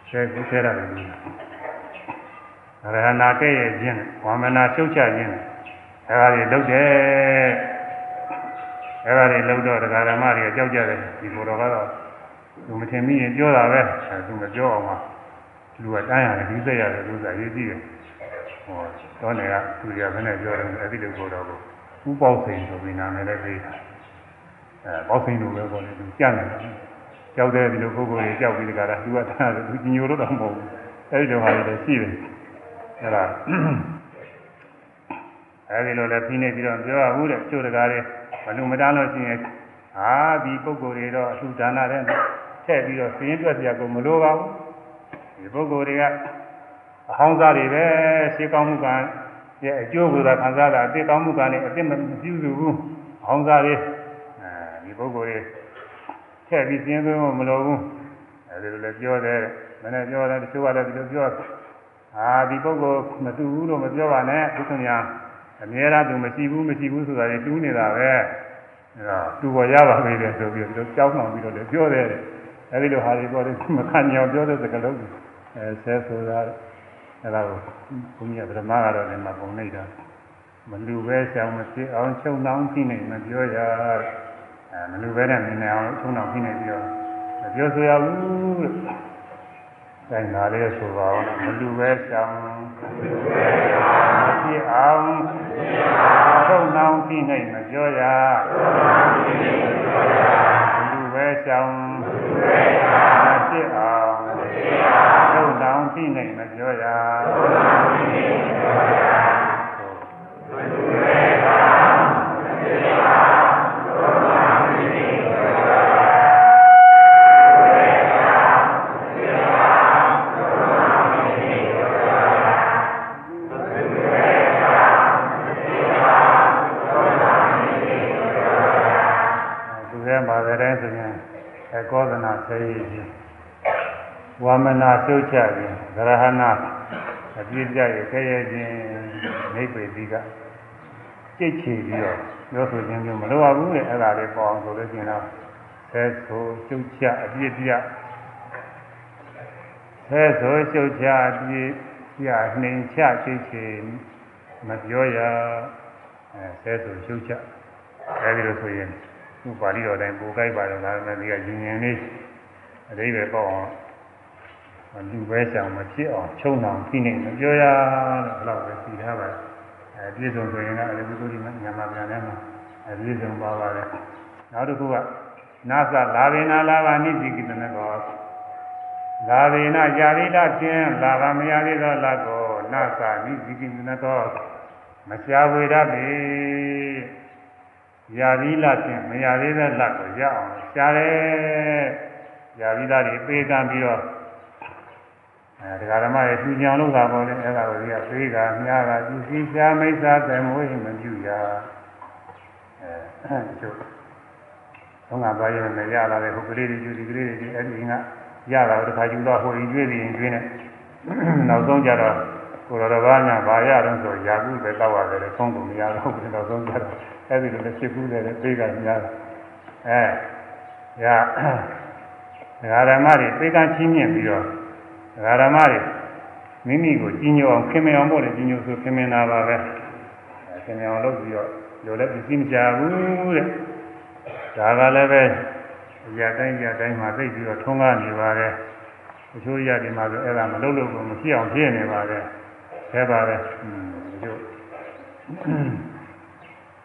ဆဲကူဆဲရတယ်လို့ရဟနာကဲ့ရဲ့ခြင်းဝါမနာရှုတ်ချခြင်းအဲဒါတွေလုပ်တယ်အဲဒါတွေလုပ်တော့တရားဓမ္မတွေကြောက်ကြတယ်ဒီလိုတော့ကတော့သူမထင်မိရင်ပြောတာပဲသူမပြောအောင်ပါလူကတန်းရတယ်ဒီစိတ်ရတယ်လို့ဆိုတာရေးကြည့်တယ်ဟောတော့နေကသူရဘယ်နဲ့ပြောတယ်အဲ့ဒီလိုပြောတော့ဥပေါစိန်ဆိုပြီးနာမည်လည်းပေးတာအဲပေါစိန်လိုပဲပေါ့လေသူကြံ့တယ် ကြောက်တဲ့ဒီလိုပုဂ္ဂိုလ်တွေကြောက်ပြီးတကလားသူကတန်းတယ်သူညိုလို့တော့မဟုတ်ဘူးအဲ့ဒီလိုဟာတွေရှိတယ်အဲ့ဒါအဲဒီလိုလည်းဖိနေပြီးတော့ပြောရဘူးတဲ့ကျိုးတကားတွေမလူမတန်းလို့ရှိရင်ဟာဒီပုဂ္ဂိုလ်တွေတော့အလှဒါနတဲ့ထည့်ပြီးတော့စည်ရင်တွက်စရာကိုမလိုပါဘူးဒီပုဂ္ဂိုလ်တွေကအဟောင်းစားတွေပဲရှေးကောင်းမှုကရဲ့အကျိုးကိုသာခံစားတာအတိတ်ကောင်းမှုကလည်းအတိတ်မပြုစုဘူးအဟောင်းစားတွေအဲဒီပုဂ္ဂိုလ်တွေ ထည့်ပြီးစည်ရင်သွင်းဖို့မလိုဘူးအဲဒီလိုလည်းပြောတယ်မနေ့ပြောတယ်တချို့ကလည်းဒီလိုပြောအာဒီပုဂ္ဂိုလ်မတူဘူးလို့မပြောပါနဲ့သူခင်ဗျာအများအားသူမရှိဘူးမရှိဘူးဆိုတာတွေတူးနေတာပဲအဲဒါတူပေါ်ရပါပြီလေဆိုပြီးတော့ကြောက်နှောင်ပြီးတော့လည်းပြောတယ်အဲဒီလိုဟာတွေပြောတယ်မခံညောင်ပြောတဲ့စကားလုံးအဲဆဲဆိုတာအဲဒါကိုဘုန်းကြီးကဓမ္မကတော့လည်းမပုံနေတာမလူပဲရှောင်မဖြစ်အောင်ချုပ်နှောင်ပြီးနေမပြောရ အဲမလူပဲနဲ့နေနေအောင်ချုပ်နှောင်ပြီးနေပြီးတော့မပြောဆိုရဘူးလို့တိုင်းနာလေးဆိုပါအောင်မလူပဲရှောင်မဖြစ်အောင်ချုပ်နှောင်ပြီးနေမပြောရမလူပဲရှောင်မဖြစ်အောင်ချုပ်နှောင်ပြီးနေမပြောရသူရဲ့မှာတဲ့ဆိုရင်အကော ဒနာဆေးကြီးဝါမနာရှုတ်ချခြင်းဂရဟနာအပြည့်ကြရခဲရခြင်းနိဗ္ဗေတိကကြိတ်ချီပြီးတော့ပြောဆိုခြင်းမျိုးမလိုပါဘူးလေအဲ့ဒါလေးပေါ်အောင်ဆိုလို့ရှိရင်တော့ဆဲဆိုရှုတ်ချအပြည့်ပြဆဲဆိုရှုတ်ချအပြည့်ပြနှိမ်ချကြိတ်ချီမပြောရအဲဆဲဆိုရှုတ်ချအဲဒီလိုဆိုရင်သူပါဠိတော်တိုင်းပူကြိုက်ပါတယ်ဒါပေမဲ့ဒီကရင်ရင်လေး အသေးပဲပေါ့အောင်လူပဲဆောင်မဖြစ်အောင်ချုံအောင်ဖိနေမပြောရတော့ဘယ်လောက်ပဲပြီးထားပါအဲပြည့်စုံဆိုရင်လည်းအလူကုတိညမှာပြန်တယ်မှာအဲပြည့်စုံပါပါတယ်နောက်တစ်ခုကနာသလာဘေနာလာဘာနိတိကိတနကောလာဘေနာယာရိတချင်းလာဘာမယာရိသောလကောနာသနိတိကိတနကောမရှားဝေရပေယာရိလချင်းမယာရိသောလကိုရအောင်ရှားတယ် ယာရိလတွေပေးကမ်းပြီးတော့အဲတရားဓမ္မရဲ့သူညောင်လို့သာပေါ်တယ်အဲ့ဒါကိုဒီကသေးကမြားကသူစီရှားမိစ္ဆာသမွေးမပြုရအဲတို့သုံးငါသွားရမယ်ရလာတယ်ဟိုကလေးတွေယူဒီကလေးတွေအဲ့ဒီကရတာတော့တစ်ခါယူတော့ဟိုရင်ကျွေးပြီးရင်ကျွေးနေနောက်ဆုံးကြတော့ကိုတော်တော်ဘာညာဘာရတော့ဆိုယာကုပဲတောက်ရတယ်လေသုံးကုန်မရတော့ဘူးနောက်ဆုံးကြတော့အဲ့ဒီလိုလည်းဖြစ်ဘူးလေသေးကများအဲရ ဒကာဓမ္မတွေသေကချင်းမြင့်ပြီးတော့ဒကာဓမ္မတွေမိမိကိုကြီးညိုအောင်ခင်မင်အောင်ပို့တယ်ကြီးညိုဆိုခင်မင်တာပါပဲခင်မင်အောင်လုပ်ပြီးတော့လိုလည်းပစ္စည်းမကြဘူးတဲ့ဒါကလည်းပဲရတိုင်းရတိုင်းမှာသိပြီးတော့ထုံးကားနေပါတယ်အချို့ရဒီမှာဆိုအဲ့ဒါမလုပ်လို့ကိုမရှိအောင်ဖြစ်နေပါတယ်ဆဲပါတယ်อืมတို့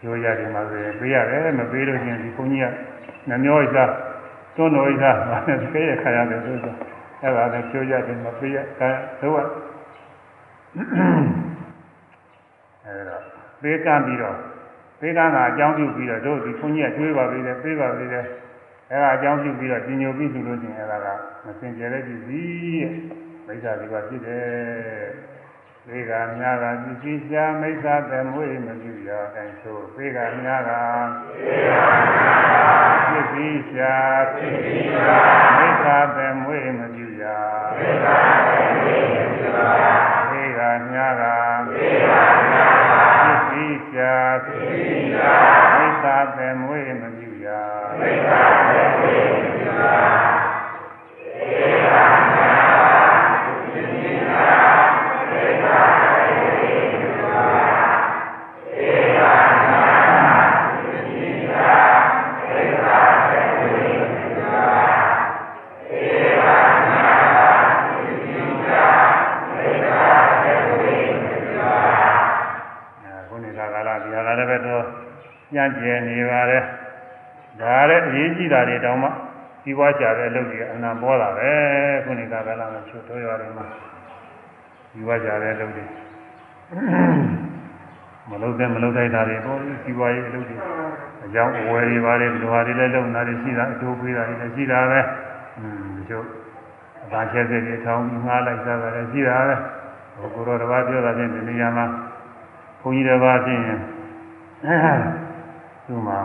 ရိုးရဒီမှာဆိုရင်ပေးရတယ်မပေးလို့ရှိရင်ဒီဘုန်းကြီးကနှမျောဣစား တွန်းတော်ဣစားဘာနဲ့ပေးရခါရတယ်ဆိုတော့အဲ့ဒါလည်းချိုးရတယ်မပေးရအဲတို့ကအဲ့တော့ပေးကမ်းပြီးတော့ပေးကမ်းတာအကြောင်းပြုပြီးတော့တို့ဒီဘုန်းကြီးကကျွေးပါသေးတယ်ပေးပါသေးတယ်အဲ့ဒါအကြောင်းပြုပြီးတော့ပြညိုပြီးဆိုလို့ရှိရင်အဲ့ဒါကမစင်ကြဲတဲ့ကြည့်စီတဲ့မိစ္ဆာဒီကဖြစ်တယ် သေကများကပစ္စည်းရှားမိစ္ဆာသမွေမပြုရအဲဆိုသေကများကပစ္စည်းရှားမိစ္ဆာသမွေမပြုရသေကများကပစ္စည်းရှားမိစ္ဆာသမွေမပြုရသေက ညံ့ကျဲနေပါတယ်ဒါတဲ့အရေးကြီးတာတွေတောင်မှဒီဘွားချတဲ့အလုပ်ကြီးအနံပေါ်တာပဲခုနေကကလာမှချုပ်တော်ရတယ်မှာဒီဘွားချတဲ့အလုပ်တွေမလုပ်တဲ့မလုပ်တဲ့တာတွေပေါ့ဒီဘွားရဲ့အလုပ်တွေအကြောင်းအဝယ်တွေပါတယ်လူဟာတွေလည်းလုပ်နေတာတွေရှိတာအကျိုးပေးတာတွေလည်းရှိတာပဲอืมဒီကျုပ်အသာချက်တွေထောင်းပြီးငှားလိုက်စားတာလည်းရှိတာပဲဟိုကိုတော်တစ်ပါးပြောတာချင်းဒီနေရာမှာဘုန်းကြီးတစ်ပါးချင်း သူ့မှာ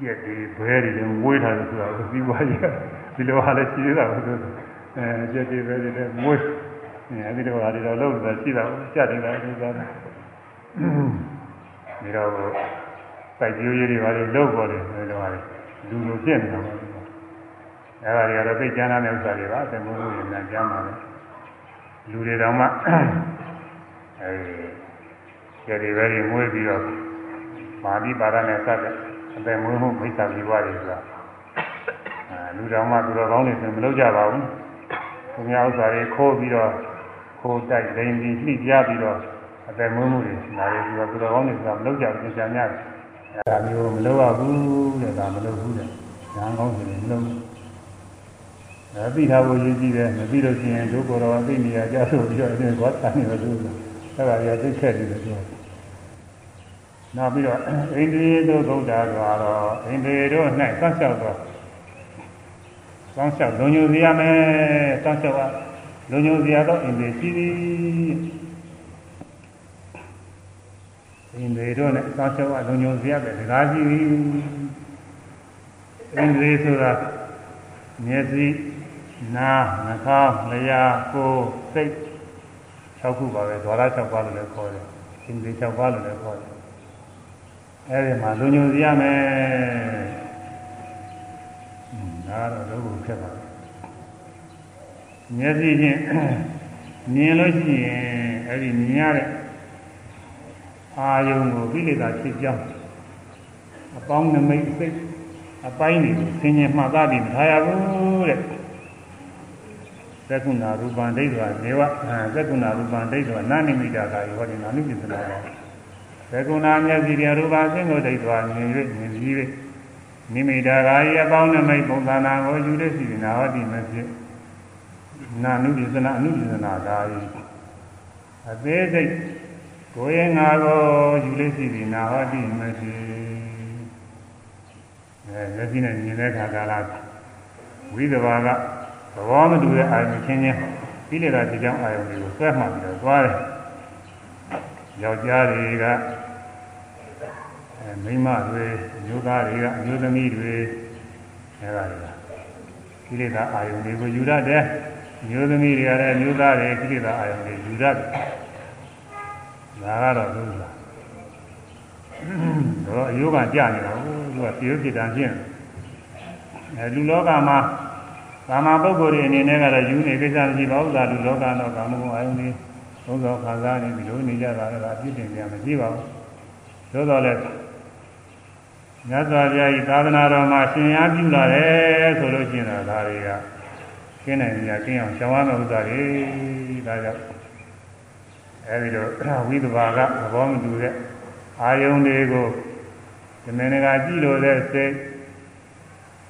ကြက်တွေဘဲတွေလည်းဝေးထားတယ်ဆိုတာကိုပြီးွားရဒီလိုဟာလည်းရှိသေးတာကိုသူအဲကြက်တွေဘဲတွေလည်းဝေးအဲဒီလိုဟာတွေတော့လုံးနေတာရှိတာကိုကြက်တယ်လည်းဒီသားဒီတော့စိုက်ကြိုးရည်တွေဘာတွေလုံးပေါ်တယ်ဒီလိုဟာတွေလူလိုဖြစ်နေတာပါအဲဒါတွေကတော့သိကျမ်းတဲ့ဥစ္စာတွေပါအတမိုးလို့ရည်ကျမ်းပါလေလူတွေတောင်မှအဲကြက်တွေဘဲတွေမွေးပြီးတော့ မာတိပါရနဲ့စတဲ့အပေမွေးမှုမိစ္ဆာဇီဝတွေဆိုတာအဲလူတော်မှသူတော်ကောင်းတွေဆိုမလုပ်ကြပါဘူးသူများဥစ္စာတွေခိုးပြီးတော့ခိုးတိုက်လိန်ပြီးနှိပြပြီးတော့အပေမွေးမှုတွေနားရပြီးတော့သူတော်ကောင်းတွေဆိုတာမလုပ်ကြဘူးသင်္ချာများတယ်အဲဒါမျိုးမလုပ်ရဘူးတဲ့ဒါမလုပ်ဘူးတဲ့ညာကောင်းဆိုရင်မလုပ်ဘူးအဲသိထားဖို့ရည်ကြီးတယ်မသိလို့ရှိရင်ဒုက္ခတော်အသိနေရကြဆိုပြီးတော့အင်းဘောတာနေလို့အဲ့ဒါရသိခဲ့တယ်ပြော နောက်ပြီးတော့အိန္ဒိယတို့ဗုဒ္ဓဆိုတော့အိန္ဒိယတို့၌စောင့်ရှောက်တော့စောင့်ရှောက်လုံညိုစီရမယ်စောင့်ရှောက်ကလုံညိုစီရတော့အိန္ဒိယရှိသည်အိန္ဒိယတို့နဲ့စောင့်ရှောက်ကလုံညိုစီရပဲတကားရှိသည်အိန္ဒိယဆိုတာမျက်စိနားနှာခေါင်းလျှာကိုယ်စိတ်၆ခုပါပဲဇောရ၆ပါးလို့လည်းခေါ်တယ်အိန္ဒိယ၆ပါးလို့လည်းခေါ်တယ် အဲဒီမှာလူညိုစီရမယ်ဒါတော့လောကုဖြစ်ပါမျက်စိချင်းမြင်လို့ရှိရင်အဲဒီမြင်ရတဲ့အာယုံကိုကိလေသာဖြစ်ကြောင်းအပေါင်းနမိတ်စိတ်အပိုင်းတွေကိုဆင်ញင်မှတ်သားပြီးမထားရဘူးတဲ့သက္ကုဏရူပံဒိဋ္ဌဝနေဝသက္ကုဏရူပံဒိဋ္ဌဝနာနိမိတာကာယောဒီနာနိပိသနာ သက္ကုဏမျက်စိရရူပအစဉ်ကိုဒိဋ္ဌဝမြင်၍မြင်ပြီး၍နိမိတာကာယအပေါင်းနမိတ်ပုံသဏ္ဍာန်ကိုယူရစီနာဟောတိမဖြစ်နာနုပိသနာအနုပိသနာကာယအသေးစိတ်ကိုယ်ရင်ငါကိုယူရစီနာဟောတိမဖြစ်အဲမျက်စိနဲ့မြင်တဲ့ခါကာလဝိသဘာကသဘောမတူတဲ့အာယုချင်းချင်းပြီးလေတာဒီကြောင့်အာယုတွေကိုဆွဲမှတ်ပြီးတော့သွားတယ် ယောက်ျားတွေကအဲမိန်းမတွေအမျိုးသားတွေကအမျိုးသမီးတွေအဲဒါတွေကကိလေသာအာယုန်တွေကိုယူရတယ်အမျိုးသမီးတွေကလည်းအမျိုးသားတွေကိလေသာအာယုန်တွေယူရတယ်ဒါကတော့သူလားတော့အယုကကြနေတာဟုတ်သူကပြေဖြစ်တာဖြစ်အဲလူလောကမှာကာမပုဂ္ဂိုလ်တွေအနေနဲ့ကတော့ယူနေကိစ္စမရှိပါဘူးသာလူလောကတော့ကာမဂုဏ်အာယုန်တွေ သုံးသောခံစားနေပြီးလို့နေကြတာလည်းအပြစ်တင်ကြမရှိပါဘူးသို့တော်လည်းမြတ်စွာဘုရားဤသာသနာတော်မှာရှင်အားပြုလာတယ်ဆိုလို့ရှိရင်ဒါတွေကကျင်းနိုင်ကြကျင်းအောင်ရှောင်ရမယ့်ဥစ္စာတွေဒါကြောင့်အဲဒီတော့ဝိသဘာကသဘောမတူတဲ့အာယုန်တွေကိုဒီမင်းကကြည့်လို့တဲ့စိတ်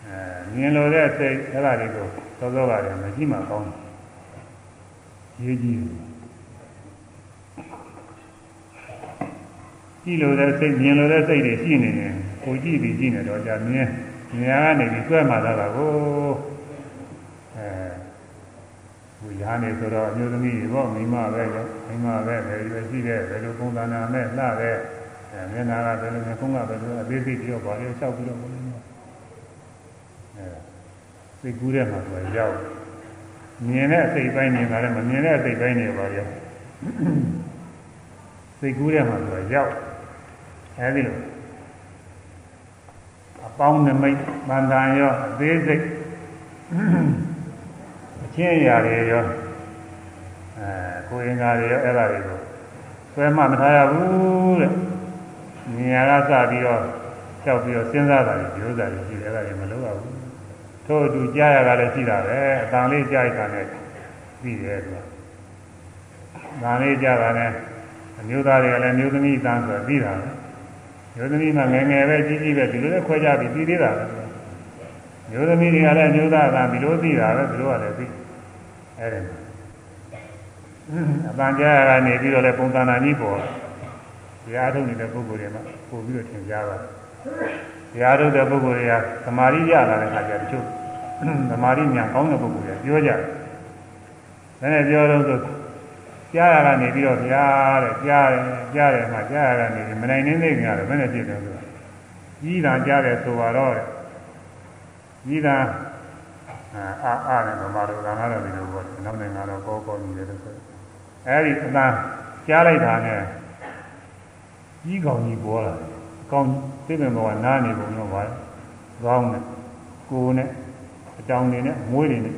အဲမြင်လို့တဲ့စိတ်အဲ့ဒါတွေကိုသောသောကလည်းမကြည့်မှကောင်းတယ်ရေးကြည့် ကြည့်လို့တဲ့စိတ်မြင်လို့တဲ့စိတ်တွေရှိနေတယ်ကိုကြည့်ပြီးကြည့်နေတော့じゃမြင်မြင်ရနေပြီးတွဲမှလာတာကိုအဲဟိုရားနေဆိုတော့အမျိုးသမီးတွေပေါ့မိမပဲမိမပဲဘယ်လိုရှိတဲ့ဘယ်လိုပုံသဏ္ဍာန်နဲ့လှတဲ့အဲမျက်နာကဘယ်လိုမျိုးခုံးကဘယ်လိုအသေးစိတ်ပြောပါလေလျှောက်ပြီးတော့ဘယ်လိုမျိုးအဲစိတ်ကူးတဲ့မှာဆိုရောက်မြင်တဲ့အစိတ်ပိုင်းနေပါလေမမြင်တဲ့အစိတ်ပိုင်းနေပါလေစိတ်ကူးတဲ့မှာဆိုရောက် အဲဒီလိုအပေါင်းနမိတ်မန္တန်ရောအသေးစိတ်အချင်းအရာတွေရောအဲကိုယ်ရင်္ဂါတွေရောအဲ့ဒါတွေကိုဆွဲမှမထားရဘူးတဲ့မြင်ရကစပြီးတော့ကြောက်ပြီးတော့စဉ်းစားတာဒီဥစ္စာတွေရှိတယ်အဲ့ဒါတွေမလုပ်ရဘူးထို့အတူကြားရတာလည်းရှိတာပဲအတန်လေးကြားရတာနဲ့ပြီးတယ်သူက။ဒါလေးကြားတာနဲ့အမျိုးသားတွေကလည်းမျိုးသမီးတန်းဆိုပြီးတာပဲ မျိုးသမီးမှငယ်ငယ်ပဲကြီးကြီးပဲဒီလိုလည်းခွဲကြပြီးပြီးသေးတာပဲမျိုးသမီးတွေကလည်းမျိုးသားကဒီလိုသိတာပဲဒီလိုကလည်းသိအဲ့ဒါအပန်းကြားရကနေပြီးတော့လည်းပုံသဏ္ဍာန်ကြီးပေါ်တရားထုတ်နေတဲ့ပုဂ္ဂိုလ်တွေမှာပို့ပြီးတော့သင်ကြားပါတရားထုတ်တဲ့ပုဂ္ဂိုလ်တွေကသမာဓိရလာတဲ့အခါကျတချို့သမာဓိဉာဏ်ကောင်းတဲ့ပုဂ္ဂိုလ်တွေပြောကြတယ်။ဒါနဲ့ပြောတော့ဆို ကြားရကနေပြီးတော့ဘုရားတဲ့ကြားတယ်ကြားတယ်မှကြားရကနေမနိုင်နေနေကြတယ်ဘယ်နဲ့ဖြစ်တယ်ဆိုတာကြီးတာကြားတယ်ဆိုတော့တဲ့ကြီးတာအာအာနဲ့ဗမာတို့ကငါတော့ဒီလိုပေါ့နောက်နိုင်ငံတော့ကောကောနေတယ်လို့ဆိုအဲဒီအသာကြားလိုက်တာနဲ့ကြီးကောင်ကြီးပေါ်လာတယ်ကောင်းသိပင်ဘောကနားနေပုံတော့ပါကောင်းနဲ့ကိုယ်နဲ့အတောင်တွေနဲ့မွေးတွေနဲ့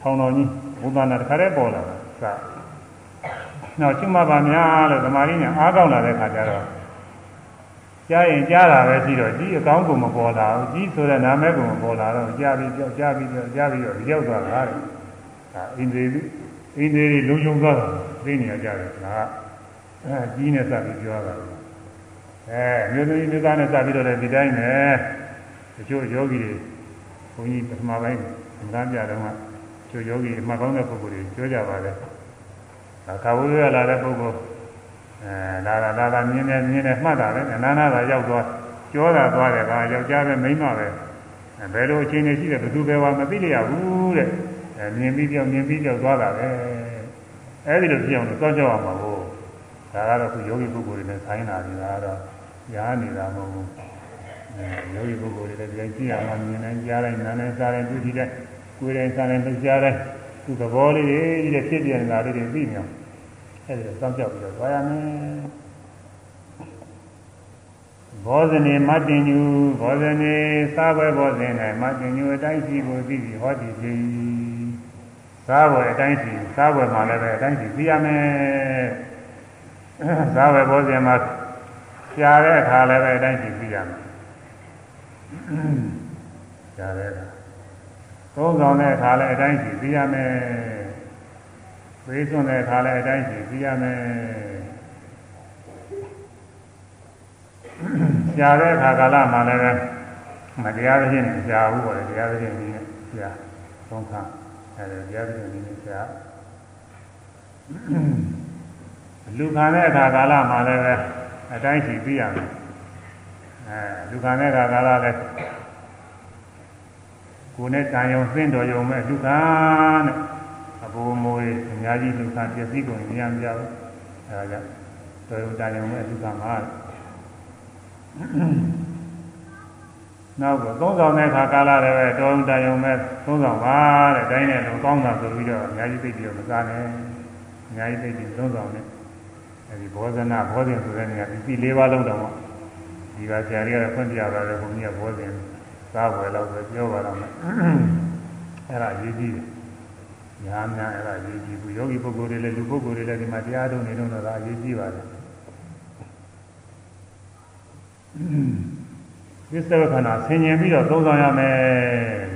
ထောင်တော်ကြီးဘုရားနာတခါတည်းပေါ်လာတာစ နောက်ရှိမှပါများလို့ဓမ္မရင်းညာအားကောင်းလာတဲ့ခါကျတော့ကြားရင်ကြားတာပဲရှိတော့ကြီးအကောင်းကိုမပေါ်လာဘူးကြီးဆိုတဲ့နာမည်ကိုမပေါ်လာတော့ကြားပြီးကြောက်ကြားပြီးကြောက်ကြားပြီးတော့ရောက်သွားတာတဲ့ဒါအင်းသေးအင်းသေးလုံုံသွားတာသိနေရကြတယ်ဒါကအဲကြီးနဲ့စပြီးပြောတာအဲမျိုးသမီးမျိုးသားနဲ့စပြီးတော့လည်းဒီတိုင်းပဲတချို့ယောဂီတွေဘုန်းကြီးပထမပိုင်းသံဃာပြတော့ကချို့ယောဂီအမှတ်ကောင်းတဲ့ပုဂ္ဂိုလ်တွေပြောကြပါတယ် ဒါခါဝေးရလာတဲ့ပုဂ္ဂိုလ်အဲဒါကဒါကမြင်နေမြင်နေမှတ်တာပဲနာနာသာရောက်သွားကြောတာသွားတယ်ကယောက်ျားပဲမိန်းမပဲဘယ်လိုအခြေအနေရှိတယ်ဘယ်သူပဲဝါမသိရဘူးတဲ့အဲမြင်ပြီးပြောမြင်ပြီးပြောသွားတာပဲအဲဒီလိုဖြစ်အောင်လို့စောင့်ကြောက်အောင်ပါဘို့ဒါကတော့ခုယောဂီပုဂ္ဂိုလ်တွေနဲ့ဆိုင်လာနေတာတော့ရားနေတာမဟုတ်ဘူးအဲယောဂီပုဂ္ဂိုလ်တွေလည်းဒီတိုင်းကြည့်ရမှမြင်နိုင်ကြားနိုင်နားနိုင်စားနိုင်တွေ့ကြည့်တဲ့ကိုယ်တိုင်စားနိုင်လှုပ်ရှားတဲ့ သူသဘောလေးတွေကြီးဖြစ်ပြနေတာလေးတွေသိနေအောင်အဲဒီစောင့်ကြောက်ပြီးတော့သွားရမယ်ဘောဇနေမတင်ညူဘောဇနေစားပွဲဘောဇင်၌မတင်ညူအတိုင်းစီကိုသိပြီးဟောတည်ပြီစားပွဲအတိုင်းစီစားပွဲမှာလည်းပဲအတိုင်းစီသိရမယ်စားပွဲဘောဇင်မှာရှားတဲ့အခါလည်းပဲအတိုင်းစီသိရမယ်ရှားတဲ့အခါ သုံးဆောင်တဲ့အခါလည်းအတိုင်းရှိသိရမယ်ပေးစွန့်တဲ့အခါလည်းအတိုင်းရှိသိရမယ်ရှားတဲ့အခါကာလမှာလည်းမတရားသဖြင့်ရှားဘူးပေါ့လေတရားသဖြင့်ဒီနဲ့ရှားသုံးခါအဲဒီတရားသဖြင့်ဒီနဲ့ရှားလူခံတဲ့အခါကာလမှာလည်းအတိုင်းရှိသိရမယ်အဲလူခံတဲ့အခါကာလလည်း ကိုယ်နဲ့တန်ယုံသင့်တော်ယုံမဲ့လူခံတဲ့အဘိုးမိုးအများကြီးလူခံပျက်စီးကုန်မရမကြဘူးအဲဒါကြောင့်တော်ယုံတန်ယုံမဲ့လူခံမှာနောက်ကသုံးဆောင်တဲ့အခါကာလလည်းပဲတော်ယုံတန်ယုံမဲ့သုံးဆောင်ပါတဲ့တိုင်းနဲ့လုံးကောင်းတာဆိုပြီးတော့အများကြီးသိပြီးတော့မစားနဲ့အများကြီးသိပြီးသုံးဆောင်နဲ့အဲဒီဘောဇနာဘောဇင်ဆိုတဲ့နေရာဒီ၄ပါးလုံးတော့ဒီကဆရာကြီးကဖွင့်ပြပါတယ်ဘုန်းကြီးကဘောဇင် စားဝယ်တော့ပဲပြောပါတော့မယ်အဲ့ဒါရေးကြည့်တယ်ညာများအဲ့ဒါရေးကြည့်ဘူးယောဂီပုဂ္ဂိုလ်တွေလည်းလူပုဂ္ဂိုလ်တွေလည်းဒီမှာတရားထုတ်နေတော့တော့ရေးကြည့်ပါတယ်သစ္စာခဏဆင်ញင်ပြီးတော့သုံးဆောင်ရမယ်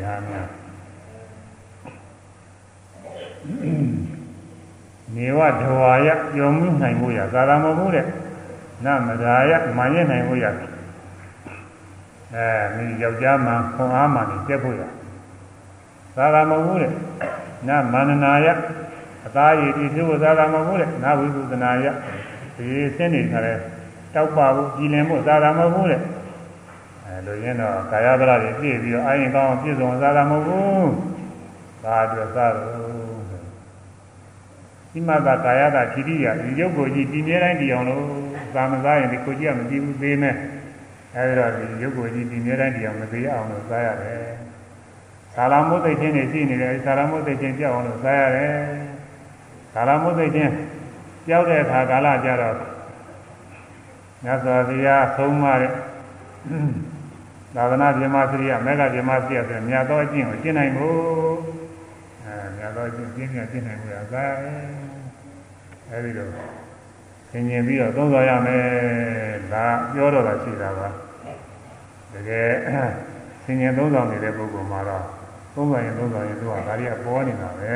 ညာများနေဝဒဝါယပျော်မှုနိုင်မှုရသာရမဟုတ်တဲ့နမဒါယမာရနိုင်မှုရ အဲမိယောက်ျားမှခွန်အားမှနေတက်ဖို့ရသာရမဟုတ်တဲ့နမန္နနာယအသားရည်ဒီသူသာရမဟုတ်တဲ့နဝိသုဒနာယဒီစင်းနေခါလဲတောက်ပါဘူးကြည်လင်ဖို့သာရမဟုတ်တဲ့အဲလိုရင်းတော့ကာယဗလာတွေပြည့်ပြီးတော့အာရင်ကောင်းပြည့်စုံသာရမဟုတ်ဘူးဒါအတွက်သာတော့ဒီမှာကကာယကသီတိယဒီရုပ်ကိုကြည့်ဒီမြဲတိုင်းဒီအောင်လို့သာမစားရင်ဒီကိုကြည့်ရမကြည့်ဘူးသေးမယ် အဲဒီတော့ဒီရုပ်ကိုကြည့်ဒီမြဲတိုင်းဒီအောင်မသေးအောင်လို့စားရတယ်သာလမုတ်သိချင်းတွေရှိနေတယ်သာလမုတ်သိချင်းပြောက်အောင်လို့စားရတယ်သာလမုတ်သိချင်းပြောက်တဲ့အခါကာလကြတော့မြတ်စွာဘုရားဆုံးမတဲ့သာသနာ့ပြမစရိယမေဃပြမစရိယဆိုမြတ်သောအကျင့်ကိုကျင့်နိုင်ဖို့အဲမြတ်သောအကျင့်ကျင့်ရကျင့်နိုင်ဖို့ရစားရတယ်အဲဒီတော့ သင်ញင်ပြီးတော့သုံးဆောင်ရမယ်ဒါပြောတော့တာရှိတာပါတကယ်သင်ញင်သုံးဆောင်နေတဲ့ပုဂ္ဂိုလ်မှာတော့သုံးဆောင်ရင်သုံးဆောင်ရင်သူကဒါတွေကပေါ်နေတာပဲ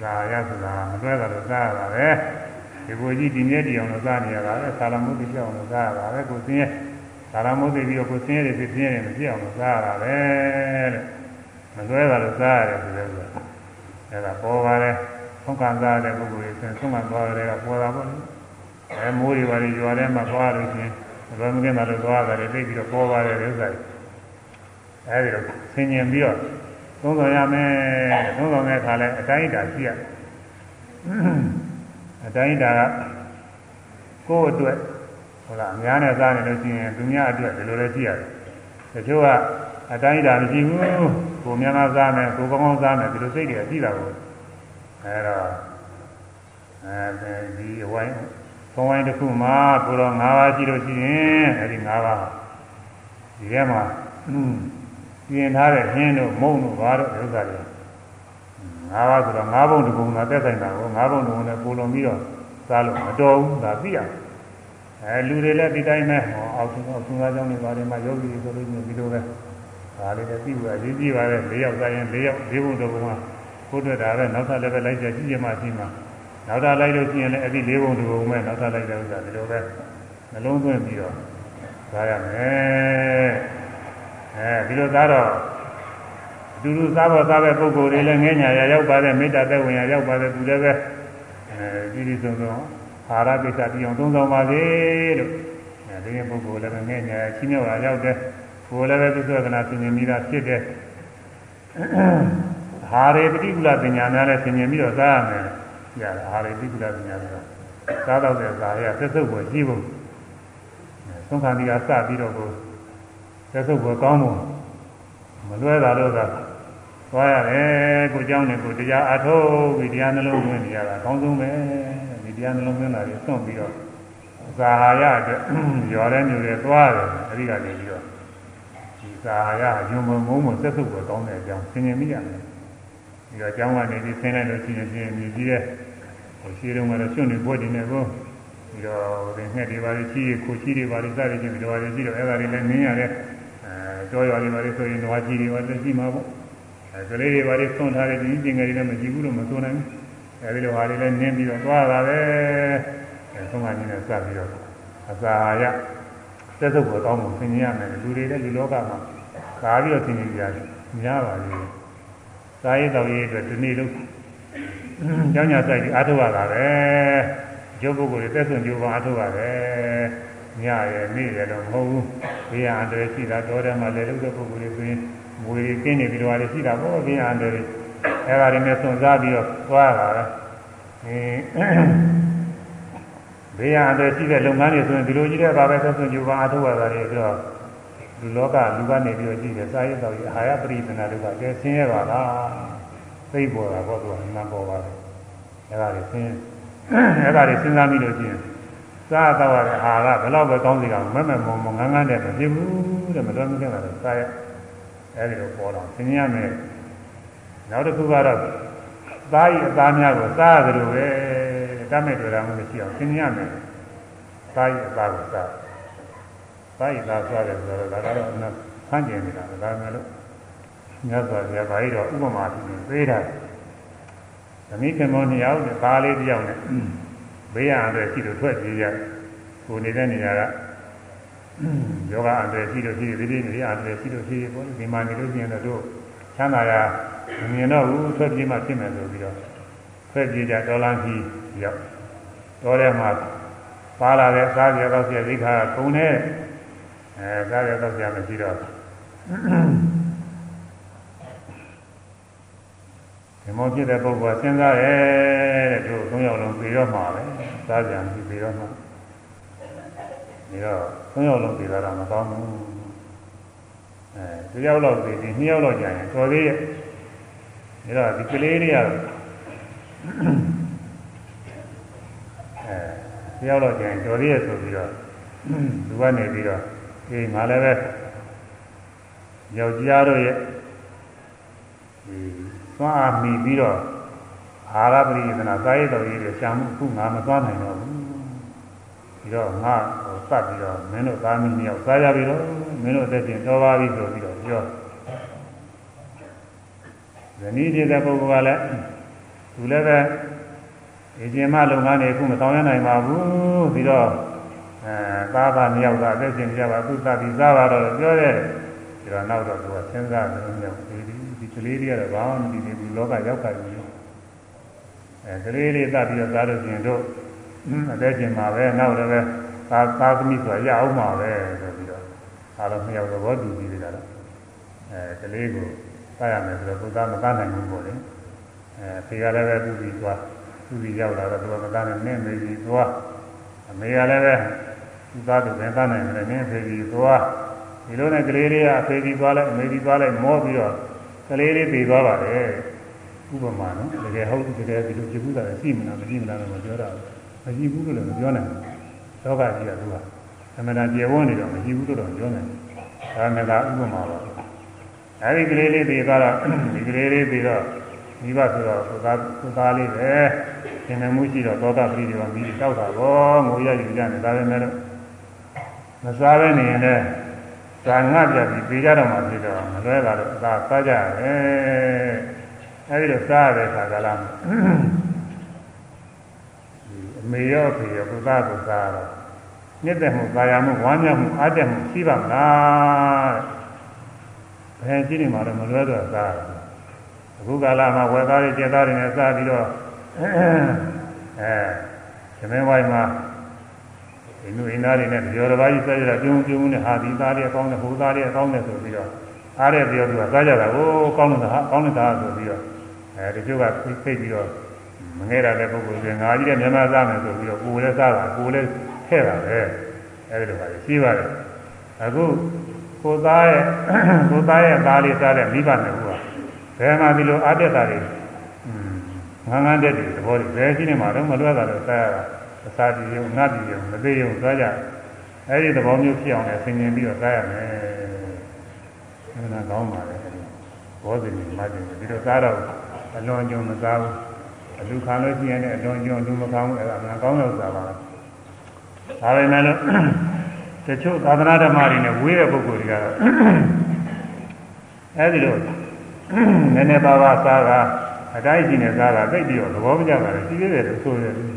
ဇာရဆိုတာမတွဲတာလို့စားရတာပဲဒီကိုကြီးဒီမြဲတည်အောင်လို့စားနေရတာပဲသာလမုတ်တိပြောင်းလို့စားရတာပဲကိုသင်ရဲ့သာလမုတ်တိပြီးတော့ကိုသင်ရဲ့ဖြစ်ဖြစ်နေမဖြစ်အောင်လို့စားရတာပဲတဲ့မတွဲတာလို့စားရတယ်ဆိုတဲ့ဆိုအဲ့ဒါပေါ်ပါတယ် ဆုံးခံစားတဲ့ပုဂ္ဂိုလ်တွေဆိုဆုံးခံသွားတဲ့ကပေါ်တာပေါ့လေအဲမိုးတွေပါလေကြွားထဲမှာသွားလို့ချင်းဘယ်မကင်းတာလို့သွားတာတွေသိပြီးတော့ပေါ်ပါတယ်ဥစ္စာတွေအဲဒီတော့ဆင်ញင်ပြီးတော့သုံးဆောင်ရမယ်သုံးဆောင်တဲ့အခါလဲအတိုင်းအတာရှိရအတိုင်းအတာကကိုယ့်အတွက်ဟုတ်လားအများနဲ့စားနေလို့ရှိရင်သူများအတွက်ဒီလိုလည်းရှိရတယ်တချို့ကအတိုင်းအတာမရှိဘူးကိုများများစားမယ်ကိုကောင်းကောင်းစားမယ်ဒီလိုစိတ်တွေကရှိတာကို အဲတော့အဲဒီအဝိုင်းဘုံဝိုင်းတစ်ခုမှာကိုတော့၅ပါးရှိလို့ရှိရင်အဲဒီ၅ပါးဒီထဲမှာပြင်ထားတဲ့ဟင်းတို့မုံတို့ဘာတို့ဥစ္စာတွေ၅ပါးဆိုတော့၅ဘုံတစ်ဘုံသာတက်ဆိုင်တာကို၅ဘုံတစ်ဘုံနဲ့ပုံလုံးပြီးတော့စားလို့မတော်ဘူးဒါသိရအဲလူတွေလည်းဒီတိုင်းပဲဟောအောက်ဆုံးအောက်ဆုံးသားကြောင့်နေပါတယ်မှာယောဂီဆိုလို့ရှိရင်ဒီလိုပဲဒါလေးလည်းသိဖို့အရေးကြီးပါတယ်၄ယောက်စားရင်၄ယောက်၄ဘုံတစ်ဘုံက ကိုယ်တွေ့တာပဲနောက်ထပ်လည်းပဲလိုက်ကြကြည့်ရမှရှိမှာနောက်ထပ်လိုက်လို့ရှိရင်လည်းအဲ့ဒီ၄ဘုံတစ်ဘုံပဲနောက်ထပ်လိုက်တဲ့ဥစ္စာဒီလိုပဲနှလုံးသွင်းပြီးတော့စားရမယ်အဲဒီလိုသားတော့အတူတူစားဖို့စားတဲ့ပုဂ္ဂိုလ်တွေလည်းငဲညာရရောက်ပါတဲ့မေတ္တာသက်ဝင်ရရောက်ပါတဲ့သူလည်းပဲအဲဒီဒီဆုံးဆုံးအာရကိစ္စပြအောင်သုံးဆောင်ပါစေလို့အဲဒီရင်ပုဂ္ဂိုလ်လည်းပဲငဲညာချင်းမြောက်လာရောက်တဲ့ကိုယ်လည်းပဲသုသကနာသင်မြင်မိတာဖြစ်တဲ့ ဟာရေပฏิကူလပညာများလည်းသင်မြင်ပြီးတော့စားရမယ်။ကြားဟာရေပฏิကူလပညာဆိုတော့စားတော့တဲ့ဇာရသက်စုပ်ကိုကြည့်ဖို့သုံးခါဒီကစပြီးတော့ကိုသက်စုပ်ကိုကောင်းဖို့မလွဲတာတော့ကသွားရတယ်ကိုเจ้าနဲ့ကိုတရားအထုတ်ပြီးတရားနှလုံးသွင်းနေရတာအကောင်းဆုံးပဲဒီတရားနှလုံးသွင်းတာကိုစွန့်ပြီးတော့ဇာဟာရအတွက်ရော်တဲ့မျိုးတွေသွားတယ်အဲဒီကနေပြီးတော့ဒီဇာဟာရညုံမုံမုံသက်စုပ်ကိုကောင်းတဲ့အကြောင်းသင်မြင်မိရတယ် ဒီတော့ကျောင်းကနေပြီးဆင်းလိုက်လို့ရှိရင်ပြင်မြည်ကြီးတဲ့ဟိုရှိတုန်းကတော့ကျွန့်နေဘွက်တင်နေကိုပြီးတော့ဒီငှက်တွေပါလေးချီးခိုချီးတွေပါလေးစသည်ဖြင့်ဒီလိုပါလေးရှိတော့အဲ့ဒါတွေလည်းနင်းရတဲ့အဲကြောရွာတွေပါလေးဆိုရင်ဓဝါကြီးတွေပါလည်းရှိမှာပေါ့အဲကလေးတွေဘာတွေဆွန့်ထားတဲ့ဒီပြင်ငယ်တွေလည်းမကြည့်ဘူးလို့မဆိုနိုင်ဘူးအဲဒီလိုဟာတွေလည်းနင်းပြီးတော့သွားတာပဲအဲဆုံးမကြီးနဲ့စပ်ပြီးတော့အစာရသက်သုတ်ကိုတောင်းဖို့ဆင်ញရမယ်လူတွေလည်းလူလောကမှာကားပြီးတော့ဆင်ញကြတယ်များပါလေ စာရေးတော်ရေးအတွက်ဒီနေ့လို့ကျောင်းညာဆိုင်ပြီးအားထုတ်ရတာပဲကျုပ်ပုဂ္ဂိုလ်တွေသက်ဆွန်ကျိုးပါအားထုတ်ရတယ်ညရယ်နေ့ရယ်တော့မဟုတ်ဘူးဘေးရန်တွေရှိတာတော်တယ်မှာလည်းလုပ်တဲ့ပုဂ္ဂိုလ်တွေဆိုရင်မွေတွေကျင်းနေပြီးတော့လည်းရှိတာပေါ့ဘေးရန်တွေအဲဒါတွေနဲ့စွန့်စားပြီးတော့သွားတာပဲအင်းဘေးရန်တွေရှိတဲ့လုပ်ငန်းတွေဆိုရင်ဒီလိုကြီးတဲ့ဘာပဲသက်ဆွန်ကျိုးပါအားထုတ်ရတာတွေပြီးတော့ လူလောကလူကနေပြီးတော့ကြည့်တယ်စာရေးတော်ကြီးအာဟာရပရိသနာတို့ကကျဆင်းရဲပါလားသိပေါ်တာပေါ့သူကမှန်ပေါ်ပါတယ်အဲဒါတွေဆင်းအဲဒါတွေစဉ်းစားပြီးလို့ရှိရင်စားတော့ရတဲ့အာဟာရဘယ်တော့ပဲကောင်းစီကောင်မက်မက်မုံမုံငန်းငန်းတဲ့မဖြစ်ဘူးတဲ့မတော်မဖြစ်တာလည်းစားရအဲဒီလိုပေါ်တော့သင်ရမယ်နောက်တစ်ခုကတော့သားဤအသားများကိုစားရတယ်လို့ပဲတတ်မဲ့တွေ့တာမှမရှိအောင်သင်ရမယ်သားဤအသားကိုစား သားဤသားစားတယ်ဆိုတော့ဒါကတော့အနဖန်ကျင်နေတာဒါမှမဟုတ်မြတ်စွာဘုရားဘာကြီးတော့ဥပမာပြုနေသေးတာသမီးခင်မောနှစ်ယောက်နဲ့သားလေးတစ်ယောက်နဲ့ဘေးရန်အတွက်ရှိလို့ထွက်ပြေးရကိုနေတဲ့နေရာကယောဂအန္တရာယ်ရှိလို့ရှိဒီဒီနေရာအန္တရာယ်ရှိလို့ရှိပေါ့ဒီမှာနေလို့ရှိရင်တော့ချမ်းသာရမမြင်တော့ဘူးထွက်ပြေးမှဖြစ်မယ်ဆိုပြီးတော့ထွက်ပြေးကြဒေါ်လာကြီးရောက်တော်ထဲမှာပါလာတဲ့စားကြတော့ဆရာဒိခါကုံနေ အဲစားကြတော့ဆရာမရှိတော့ဒီမောဖြစ်တဲ့ပုဂ္ဂိုလ်ကစဉ်းစားရဲတဲ့တို့သုံးယောက်လုံးပြီးတော့မှာပဲစားကြံပြီးပြီးတော့မှာဒီတော့သုံးယောက်လုံးပြီးတော့မကောင်းဘူးအဲတစ်ယောက်လောက်ပြီးပြီးနှစ်ယောက်လောက်ကြာရင်တော်သေးရဲ့ဒါတော့ဒီကလေးတွေကတော့အဲတစ်ယောက်လောက်ကြာရင်တော်သေးရဲ့ဆိုပြီးတော့လူကနေပြီးတော့ ဒီငါလည်းပဲယောက်ျားတို့ရဲ့ဒီသွားအားမိပြီးတော့အာရပရိယသနာစာရေးတော်ကြီးတွေရှာမှုခုငါမသွားနိုင်တော့ဘူးပြီးတော့ငါဟိုစပ်ပြီးတော့မင်းတို့သားမင်းမြောက်စားကြပြီတော့မင်းတို့အသက်ရှင်တော်ပါပြီဆိုပြီးတော့ပြောဇနီးတဲ့ပုဂ္ဂိုလ်ကလည်းသူလည်းပဲအရှင်မလုပ်ငန်းတွေအခုမဆောင်ရနိုင်ပါဘူးပြီးတော့ အဲသားသားမြောက်သားအသက်ရှင်ကြပါသူသတိစားပါတော့ပြောတယ်ဒီတော့နောက်တော့သူကစဉ်းစားတယ်မြောက်ဒီဒီကလေးတွေကတော့ဘာမှမသိသေးဘူးလောကရောက်ခါပြီအဲကလေးတွေသတ်ပြီးတော့သားလို့ရှင်တို့အသက်ရှင်မှာပဲနောက်လည်းပဲသာသာသမီဆိုရအောင်မှာပဲဆိုပြီးတော့အားလုံးမြောက်တော့ဘောတူပြီးကြတော့အဲကလေးကိုသတ်ရမယ်ဆိုတော့သူသားမသတ်နိုင်ဘူးပေါ့လေအဲဖေကလည်းပဲသူပြီးသွားသူပြီးရောက်လာတော့သူကမသတ်နိုင်နဲ့မေကြီးသွားအမေကလည်းပဲ သူသားသူပဲသတ်နိုင်တယ်နင်းဖေကြီးသွားဒီလိုနဲ့ကလေးလေးကအဖေကြီးသွားလိုက်အမေကြီးသွားလိုက်မောပြီးတော့ကလေးလေးပြေသွားပါတယ်ဥပမာနော်တကယ်ဟုတ်တကယ်ဒီလိုကြည့်ဘူးတာရှိမလားမရှိမလားတော့မပြောတာမရှိဘူးလို့လည်းမပြောနိုင်ဘူးလောကကြီးကသူကအမှန်တရားကျေဝန်းနေတော့မရှိဘူးလို့တော့ပြောနိုင်တယ်ဒါမှလည်းဥပမာပါအဲဒီကလေးလေးပြေသွားတော့ဒီကလေးလေးပြေတော့မိဘဆိုတော့ကိုသားကိုသားလေးပဲသင်္နမှုရှိတော့သောတာပရိဒီဝမိတောက်တာပေါ့ငိုရယူကြတယ်ဒါပဲမဲ့လို့ မစားပဲနေရင်လည်းဇာငတ်ပြပြီးပြေးကြတော့မှဖြစ်တော့မလွဲတာတော့အသာစားကြရတယ်အဲဒီလိုစားရတဲ့ခါကလာအမေရောအဖေရောကိုသားကိုစားတော့မြင့်တဲ့မှုသာယာမှုဝမ်းမြောက်မှုအားတက်မှုရှိပါမလားဘယ်ရှိနေမှာလဲမလွဲတော့စားရအခုကာလမှာဝယ်သားတွေကျက်သားတွေနဲ့စားပြီးတော့အဲသမင်းဝိုင်းမှာ ဒီလိုအင်းသားတွေနဲ့ကြော်တစ်ပါးကြီးဆက်ရတာပြုံးပြုံးနဲ့ဟာဒီသားလေးအကောင်းနဲ့ဟိုသားလေးအကောင်းနဲ့ဆိုပြီးတော့အားရပြောပြီးတော့စားကြတာကိုကောင်းလို့ဟာကောင်းလို့သာဆိုပြီးတော့အဲဒီကျုပ်ကဖိတ်ပြီးတော့မငဲတာတဲ့ပုဂ္ဂိုလ်ကငါကြီးတဲ့မြန်မာစားမယ်ဆိုပြီးတော့ကိုယ်လည်းစားတာကိုယ်လည်းထဲ့တာပဲအဲဒီလိုပါလေရှိပါတယ်အခုကိုသားရဲ့ကိုသားရဲ့သားလေးစားတဲ့မိဘနှစ်ခုကဘယ်မှာဒီလိုအားတက်တာတွေငန်းငန်းတက်တယ်သဘောတွေဘယ်ရှိနေမှာတော့မလွဲတာတော့စားရတာ အစာတည်ရုံငါတည်ရုံမသေးရုံစားကြအဲဒီသဘောမျိုးဖြစ်အောင်လည်းဆင်ញင်ပြီးတော့စားရမယ်အဲဒါကောင်းပါလေဘောဇင်ကြီးမှတင်ပြီးတော့စားတော့အလွန်ကြုံမစားဘူးအလူခံလို့ရှိရင်လည်းအလွန်ကြုံလူမခံဘူးအဲဒါမှကောင်းလို့စားပါလားဒါပေမဲ့လို့တချို့သာသနာဓမ္မတွေနဲ့ဝေးတဲ့ပုဂ္ဂိုလ်တွေကတော့အဲဒီလို နည်းနည်းပါးပါးစားတာအတိုင်းရှိနေစားတာသိပြီးတော့သဘောမကျပါဘူးရှိသေးတယ်လို့ဆိုရတယ်လို့อืม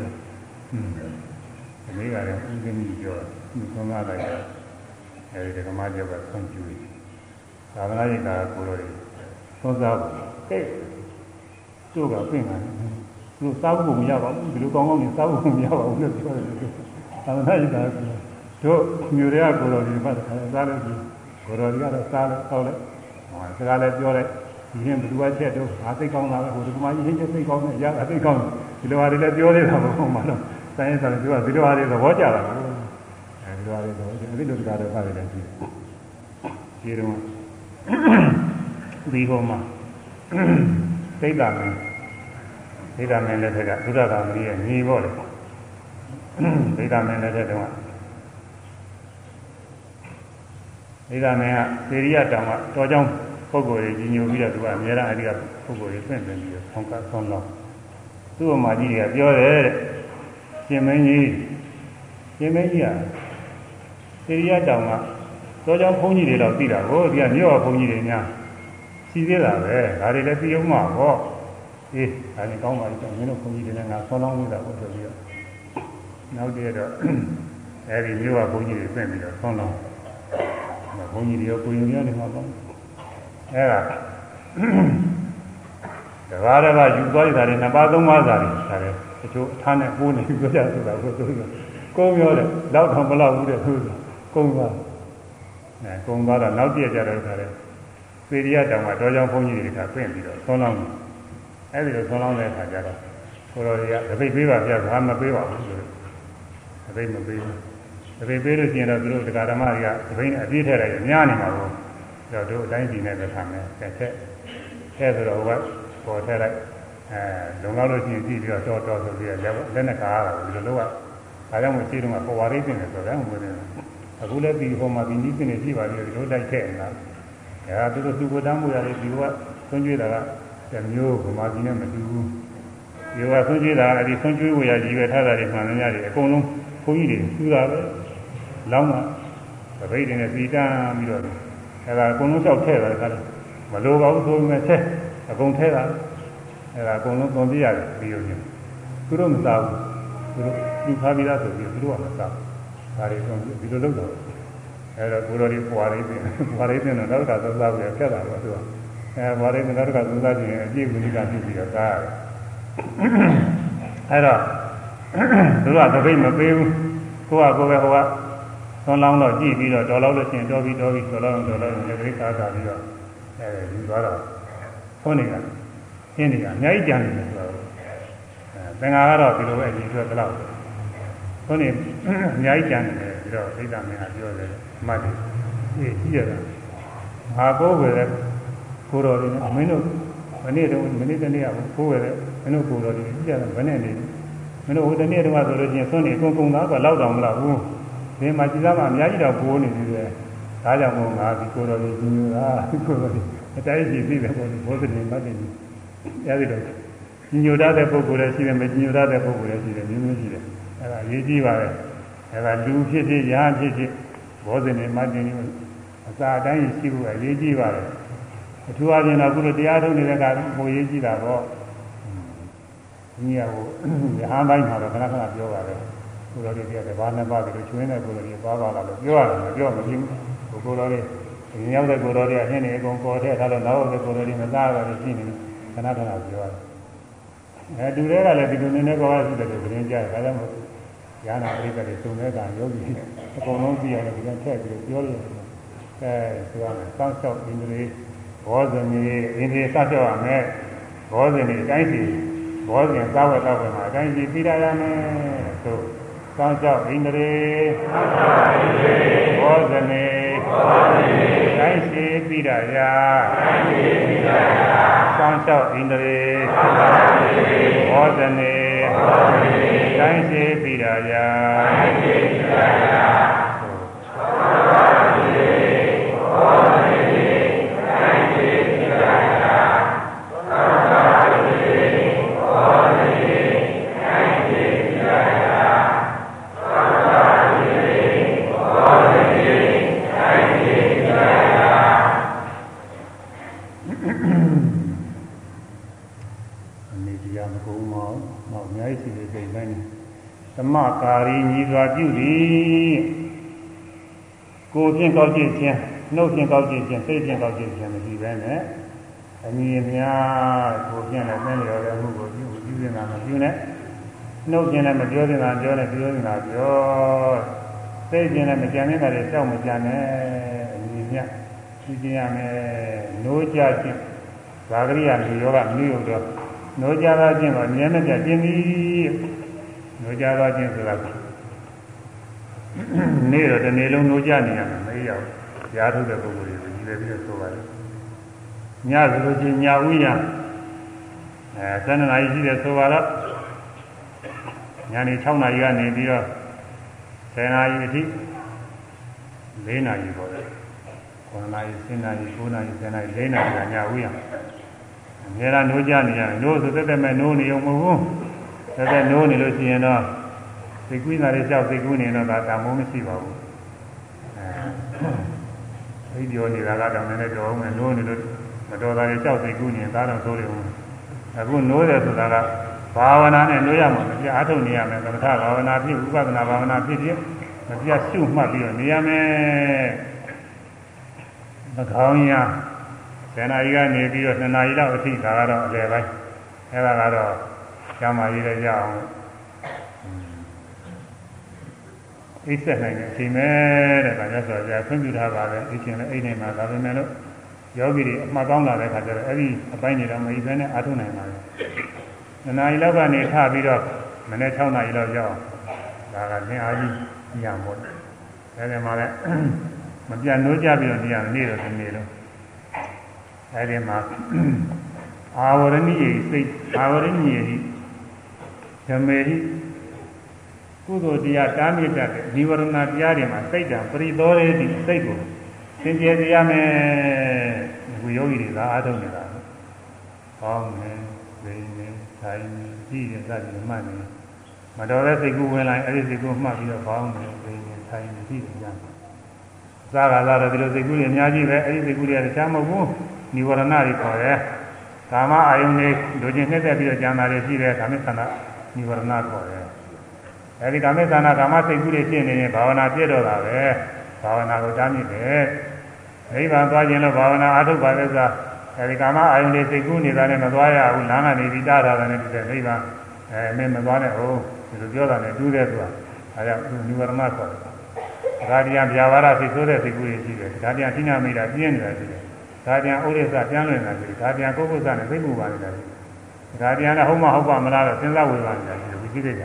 ဒီနေ့ကလည်းဥက္ကဋ္ဌပြောသူဆုံးမလိုက်တာအဲဒီကမားကျောက်ကဆွန့်ကျူးသာသနာ့ရေးကာကိုလိုတွေသုံးစားဖို့ကဲတို့ကပြင်တာသူစားဖို့မရပါဘူးဒီလိုကောင်းကောင်းနေစားဖို့မရပါဘူးလို့ပြောတယ်သာသနာ့ရေးကာတို့မျိုးတွေကကိုလိုတွေမှစားလို့ဒီကိုလိုတွေကတော့စားလို့ဟောလဲဟောစကားလည်းပြောတယ်ဒီရင်ဘယ်သူကချက်တော့ငါသိကောင်းတာပဲဟိုဒီကမာကြီးဟင်းချက်သိကောင်းတယ်ရတာသိကောင်းတယ်ဒီလိုဟာတွေလည်းပြောနေတာမဟုတ်မှတော့ ဆိုင်ရင်ဆိုရင်ပြောဒီလိုဟာတွေသဘောကျတာဘူးအဲဒီလိုဟာတွေသဘောကျအဲဒီလိုတကားတော့ဖတ်တယ်ရှိတယ်ဒီတော့ဒီကောင်မှာသိတာမင်းသိတာမင်းလည်းထက်ကသုဒ္ဓသာမဏေရဲ့ညီပေါ့လေသိတာမင်းလည်းထက်တော့သိတာမင်းကသေရိယတောင်ကတော်ကြောင်းပုဂ္ဂိုလ်တွေကြီးညိုပြီးတော့သူကအများအားအဲဒီကပုဂ္ဂိုလ်တွေပြင့်ပြပြီးတော့ဆောင်းကဆောင်းတော့သူ့အမကြီးတွေကပြောတယ်တဲ့ ရှင်မင်းကြီးရှင်မင်းကြီးကသေရိယတောင်ကတော်ကြောင်းဘုန်းကြီးတွေတော့သိတာဟိုဒီကမြို့ဘုန်းကြီးတွေများရှိသေးတာပဲဒါတွေလည်းသိအောင်မှာဟောအေးဒါလည်းကောင်းပါပြီမင်းတို့ဘုန်းကြီးတွေလည်းငါဆောင်းလောင်းနေတာဟုတ်ဆိုပြီးတော့နောက်တည့်တော့အဲဒီမြို့ကဘုန်းကြီးတွေပြင့်ပြီးတော့ဆောင်းလောင်းဘုန်းကြီးတွေရောကိုရင်များနေမှာပေါ့အဲဒါတဘာတဘာယူသွားရတာတွေနှစ်ပါးသုံးပါးစာတွေဒါလည်း တချို့အထားနဲ့ပိုးနေပြောကြဆိုတာကိုသူကကုန်းပြောတယ်လောက်တော့မလောက်ဘူးတဲ့သူကကုန်းသွားအဲကုန်းသွားတော့နောက်ပြည့်ကြတော့ခါတယ်သေရိယတောင်မှာတော်ကြောင်ဘုန်းကြီးတွေကပြင့်ပြီးတော့သုံးလောင်းတယ်အဲဒီလိုသုံးလောင်းတဲ့အခါကျတော့ကိုတော်တွေကတပိတ်ပေးပါဗျာဘာမပေးပါဘူးဆိုတော့တပိတ်မပေးဘူးတပိတ်ပေးလို့ရှိရင်တော့သူတို့တရားဓမ္မတွေကတပိတ်နဲ့အပြည့်ထည့်လိုက်ရင်များနေမှာပေါ့တော့တို့အတိုင်းပြည်နဲ့ပဲထားမယ်ဆက်ဆက်အဲဆိုတော့ဟိုကပေါ်ထည့်လိုက် အဲလုံလောက်လို့ရှိရင်ကြည့်ပြီးတော့တော်တော်ဆိုပြီးတော့လက်နဲ့ကားရတာဒီလိုလုပ်ရဒါကြောင့်မို့ရှိတော့ပေါ်ဝါရိပ်ပြင်တယ်ဆိုတော့ဘယ်လိုလဲအခုလည်းဒီဟိုမှာဒီနည်းပြင်နေရှိပါသေးတယ်ဒီလိုတိုက်ထည့်နေတာအဲဒါသူတို့သူကိုတမ်းမှုရတယ်ဒီကဆွံ့ကျွေးတာကမျိုးဗမာပြည်နဲ့မတူဘူးဒီကဆွံ့ကျွေးတာအဲဒီဆွံ့ကျွေးဝရကြီးပဲထားတာတွေမှန်များတယ်အကုန်လုံးဘုန်းကြီးတွေသူတာပဲလောင်းတာတပိတ်တွေနဲ့စီတန်းပြီးတော့အဲဒါအကုန်လုံးလျှောက်ထည့်တာကလည်းမလိုပါဘူးဆိုပေမဲ့ဆက်အကုန်ထည့်တာ အဲဒါအကုန်လုံးသွန်ပြရတယ်ပြီးလို့ချင်းသူတို့မစားဘူးသူတို့လူခါပြီးသားဆိုပြီးသူတို့ကမစားဘူးဒါတွေသွန်ပြီးဒီလိုလုပ်တော့အဲတော့ကိုတော်ဒီပွာလေးပြင်ပွာလေးပြင်တော့နောက်ကသုံးစားပြီးဖက်တာတော့သူကအဲပွာလေးနောက်ကသုံးစားခြင်းအပြည့်ဝိကပြုပြီးတော့စားရတယ်အဲတော့သူကတပိတ်မပေးဘူးကိုကကိုပဲဟိုကသွန်လောင်းတော့ကြည့်ပြီးတော့တော်လောက်လို့ရှိရင်တော်ပြီးတော်ပြီးတော်လောက်တော်လောက်လည်းတိကားတာပြီးတော့အဲဒီသွားတော့သွန်နေတာ ရှင်းနေတာအများကြီးကြံနေတယ်ဆိုတော့အဲသင်္ဃာကတော့ဒီလိုပဲအရင်ပြောသလောက်သွန်နေအများကြီးကြံနေတယ်ပြီးတော့သိတာမင်းကပြောတယ်အမှတ်ကြီးအေးကြည့်ရတာငါကိုယ်ပဲကိုတော်တွေနဲ့မင်းတို့မနေ့တုန်းမနေ့တနေ့ကကိုယ်ပဲမင်းတို့ကိုတော်တွေကြည့်ရတာဘယ်နဲ့နေမင်းတို့ဟိုတနေ့တုန်းကဆိုလို့ချင်းသွန်နေကုန်ကုန်သားကလောက်တော့မလားဘူးဒီမှာကြည်သားကအများကြီးတော့ပိုးနေပြီလေဒါကြောင့်မို့ငါဒီကိုတော်ကြီးညူတာကိုတော်ကြီးအတိုင်းကြီးပြီပဲပေါ့ဒီဘောဓနေမတ်နေ အဲဒီတော့ညူတတ်တဲ့ပုဂ္ဂိုလ်လည်းရှိတယ်မညူတတ်တဲ့ပုဂ္ဂိုလ်လည်းရှိတယ်မျိုးမျိုးရှိတယ်အဲဒါရေးကြည့်ပါလေအဲဒါလူဖြစ်ဖြစ်ရာဖြစ်ဖြစ်ဘောဓနေမတ်နေအစာအတိုင်းရှိဖို့အရေးကြီးပါလေအထူးအပြင်တော့ခုလိုတရားထုတ်နေတဲ့ကဟိုရေးကြည့်တာတော့ညီရဟိုရဟန်းပိုင်းမှာတော့ခဏခဏပြောပါတယ်ကိုယ်တော်တွေပြတယ်ဘာနဲ့ပါပြီးတော့ချွင်းတဲ့ကိုယ်တော်တွေပါပါလာလို့ပြောရတယ်မပြောမကြည့်ဘူးကိုယ်တော်တွေဒီရောက်တဲ့ကိုယ်တော်တွေအဟင်းနေအကုန်ပေါ်ထည့်ထားလို့နောက်တဲ့ကိုယ်တော်တွေမသားရတော့ရှိနေတယ် ခဏခဏပြောရတယ်အဲတူတွေကလည်းဒီလိုနည်းနည်းကောရှိတယ်လို့သတင်းကြတယ်ဒါကြောင့်မို့ရဟနာပရိသတ်တွေစုံတဲ့ကံယောဂီအကုန်လုံးသိရတယ်ဒီကထည့်ပြီးပြောလို့အဲဆိုရမယ်စောင့်ရှောက်ဣန္ဒြေဘောဇင်ကြီးဣန္ဒြေစောင့်ရှောက်ရမယ်ဘောဇင်ကြီးအတိုင်းစီဘောဇင်သာဝတ္တဝေမှာအတိုင်းစီပြီးရရမယ်ဆိုစောင်းကြောက်ဣန္ဒြေဘောဇနေတိုင်းရှိပိရယာ စောင်းကြောက်ဣန္ဒြေဘောဇနေတိုင်းရှိပိရယာ သမကာရီညီစွာ ပြုသည်ကိုယ်ဖြင့်ကောက်ကျင့်ခြင်းနှုတ်ဖြင့်ကောက်ကျင့်ခြင်းစိတ်ဖြင့်ကောက်ကျင့်ခြင်းမရှိဘဲနဲ့အညီအများကိုယ်ဖြင့်လည်းသင်လျော်တဲ့မှုကိုပြုပြုနေတာမပြုနဲ့နှုတ်ဖြင့်လည်းမပြောနေတာပြောနဲ့ပြောနေတာပြောစိတ်ဖြင့်လည်းမကြံနေတာတွေကြောက်မကြံနဲ့အညီအများရှိခြင်းရမယ်နိုးကြခြင်းဇာကရိယာလူယောဂမြို့ရုံတော့နိုးကြသောခြင်းကိုအမြဲမပြတ်ခြင်းသည်နိုးကြသောခြင်းဆိုတာ နေ့တော့တစ်နေ့လုံးနိုးကြနေရမှာမေးရောက်ရားထုတ်တဲ့ပုဂ္ဂိုလ်တွေကိုကြည့်လည်းပြီးတော့ဆိုပါတယ်ညဆိုလို့ချင်းညဥ်ရအဲ7နာရီရှိတယ်ဆိုပါတော့ညနေ6နာရီကနေပြီးတော့10နာရီအထိ4နာရီပေါ့လေ9နာရီ10နာရီ9နာရီ10နာရီ4နာရီကညဥ်ရအများအားနိုးကြနေရတယ်နိုးဆိုတက်တက်မဲ့နိုးနေုံမဟုတ်ဘူးတက်တက်နိုးနေလို့ရှိရင်တော့ စိတ်ကူးနေတာတွေကြောက်စိတ်ကူးနေတော့ဒါတမိုးမရှိပါဘူးအဲသိပြောနေတာကတော့နည်းနည်းကြောအောင်မယ်နိုးနေလို့မတော်တာတွေကြောက်စိတ်ကူးနေဒါတော့ဆိုရအောင်အခုနိုးတယ်ဆိုတာကဘာဝနာနဲ့နိုးရမှာမပြအားထုတ်နေရမယ်သမထဘာဝနာဖြစ်ဥပဒနာဘာဝနာဖြစ်ဖြစ်မပြရှုမှတ်ပြီးတော့နေရမယ်မကောင်းရဇန်နာရီကနေပြီးတော့2နာရီလောက်အထိဒါကတော့အလယ်ပိုင်းအဲဒါကတော့ကျမ်းမာရေးလည်းရအောင် အိတ်ဆက်နိုင်တဲ့အချိန်ပဲတဲ့ဒါကြဆိုကြခွင့်ပြုထားပါပဲအချိန်လည်းအိတ်နေမှာဒါပေမဲ့လို့ယောဂီတွေအမှတ်ကောင်းလာတဲ့ခါကျတော့အဲ့ဒီအပိုင်းတွေတော့မကြီးပဲနဲ့အားထုတ်နိုင်ပါဘူး။နှစ်နာရီလောက်ကနေထပြီးတော့မနေ့6နာရီလောက်ရောက်ဒါကသင်အားကြီးညံပေါ့။အဲဒီမှာလည်းမပြတ်နိုးကြပြီးတော့နေရနေတော့ဒီနေ့လုံးအဲဒီမှာအာဝရဏိယေစိတ်အာဝရဏိယေဓမေဟိ ကုသိုလ်တရားတားမြစ်တတ်တဲ့နိဝရဏတရားတွေမှာစိတ်ဓာတ်ပရိသောရေဒီစိတ်ကိုသင်ကျေစေရမယ်။ဘုယောဂီတွေသာအားထုတ်နေတာ။ဟောင်းနေ၊ဒိနေ၊ထိုင်နေ၊ကြည့်တဲ့စသဖြင့်မှတ်နေ။မတော်တဲ့စိတ်ကူဝင်လာရင်အဲ့ဒီစိတ်ကူမှတ်ပြီးတော့ဘောင်းနေ၊ဒိနေ၊ထိုင်နေကြည့်ကြတယ်။သာကသာတော့ဒီလိုစိတ်ကူတွေအများကြီးပဲအဲ့ဒီစိတ်ကူတွေကတခြားမဟုတ်ဘူး။နိဝရဏတွေခေါ်တယ်။ကာမအာယုန်တွေလူချင်းနှက်သက်ပြီးတော့ကြံတာတွေရှိတယ်။ဒါမျိုးခန္ဓာနိဝရဏခေါ်တယ်။ အဲဒီကာမိသနာကာမစိတ်ကူးတွေဖြစ်နေရင်ဘာဝနာပြည့်တော့တာပဲဘာဝနာကိုတားမြစ်တယ်နိဗ္ဗာန်သွားခြင်းလို့ဘာဝနာအားထုတ်ပါလဲဆိုတာအဲဒီကာမအာယုန်တွေစိတ်ကူးနေတာနဲ့မသွားရဘူးလမ်းကနေပြီးတားတာနဲ့တူတယ်နိဗ္ဗာန်အဲမင်းမသွားနဲ့ဟုတ်ဒီလိုပြောတာနဲ့တူတယ်ဆိုတာအဲဒါကနိဝရဏခေါ်တယ်ဒါတရားဗျာပါဒစိတ်ဆိုးတဲ့စိတ်ကူးတွေရှိတယ်ဒါတရားသိနာမိတာပြင်းနေတာရှိတယ်ဒါပြန်ဥရိစ္ဆပြန်လွင်တာရှိတယ်ဒါပြန်ကိုယ်ကုသနဲ့သိမှုပါနေတာရှိတယ်ဒါပြန်လည်းဟုတ်မဟုတ်ပါမလားတော့စဉ်းစားဝေဖန်နေတာရှိတယ်ဒီကြည့်ကြ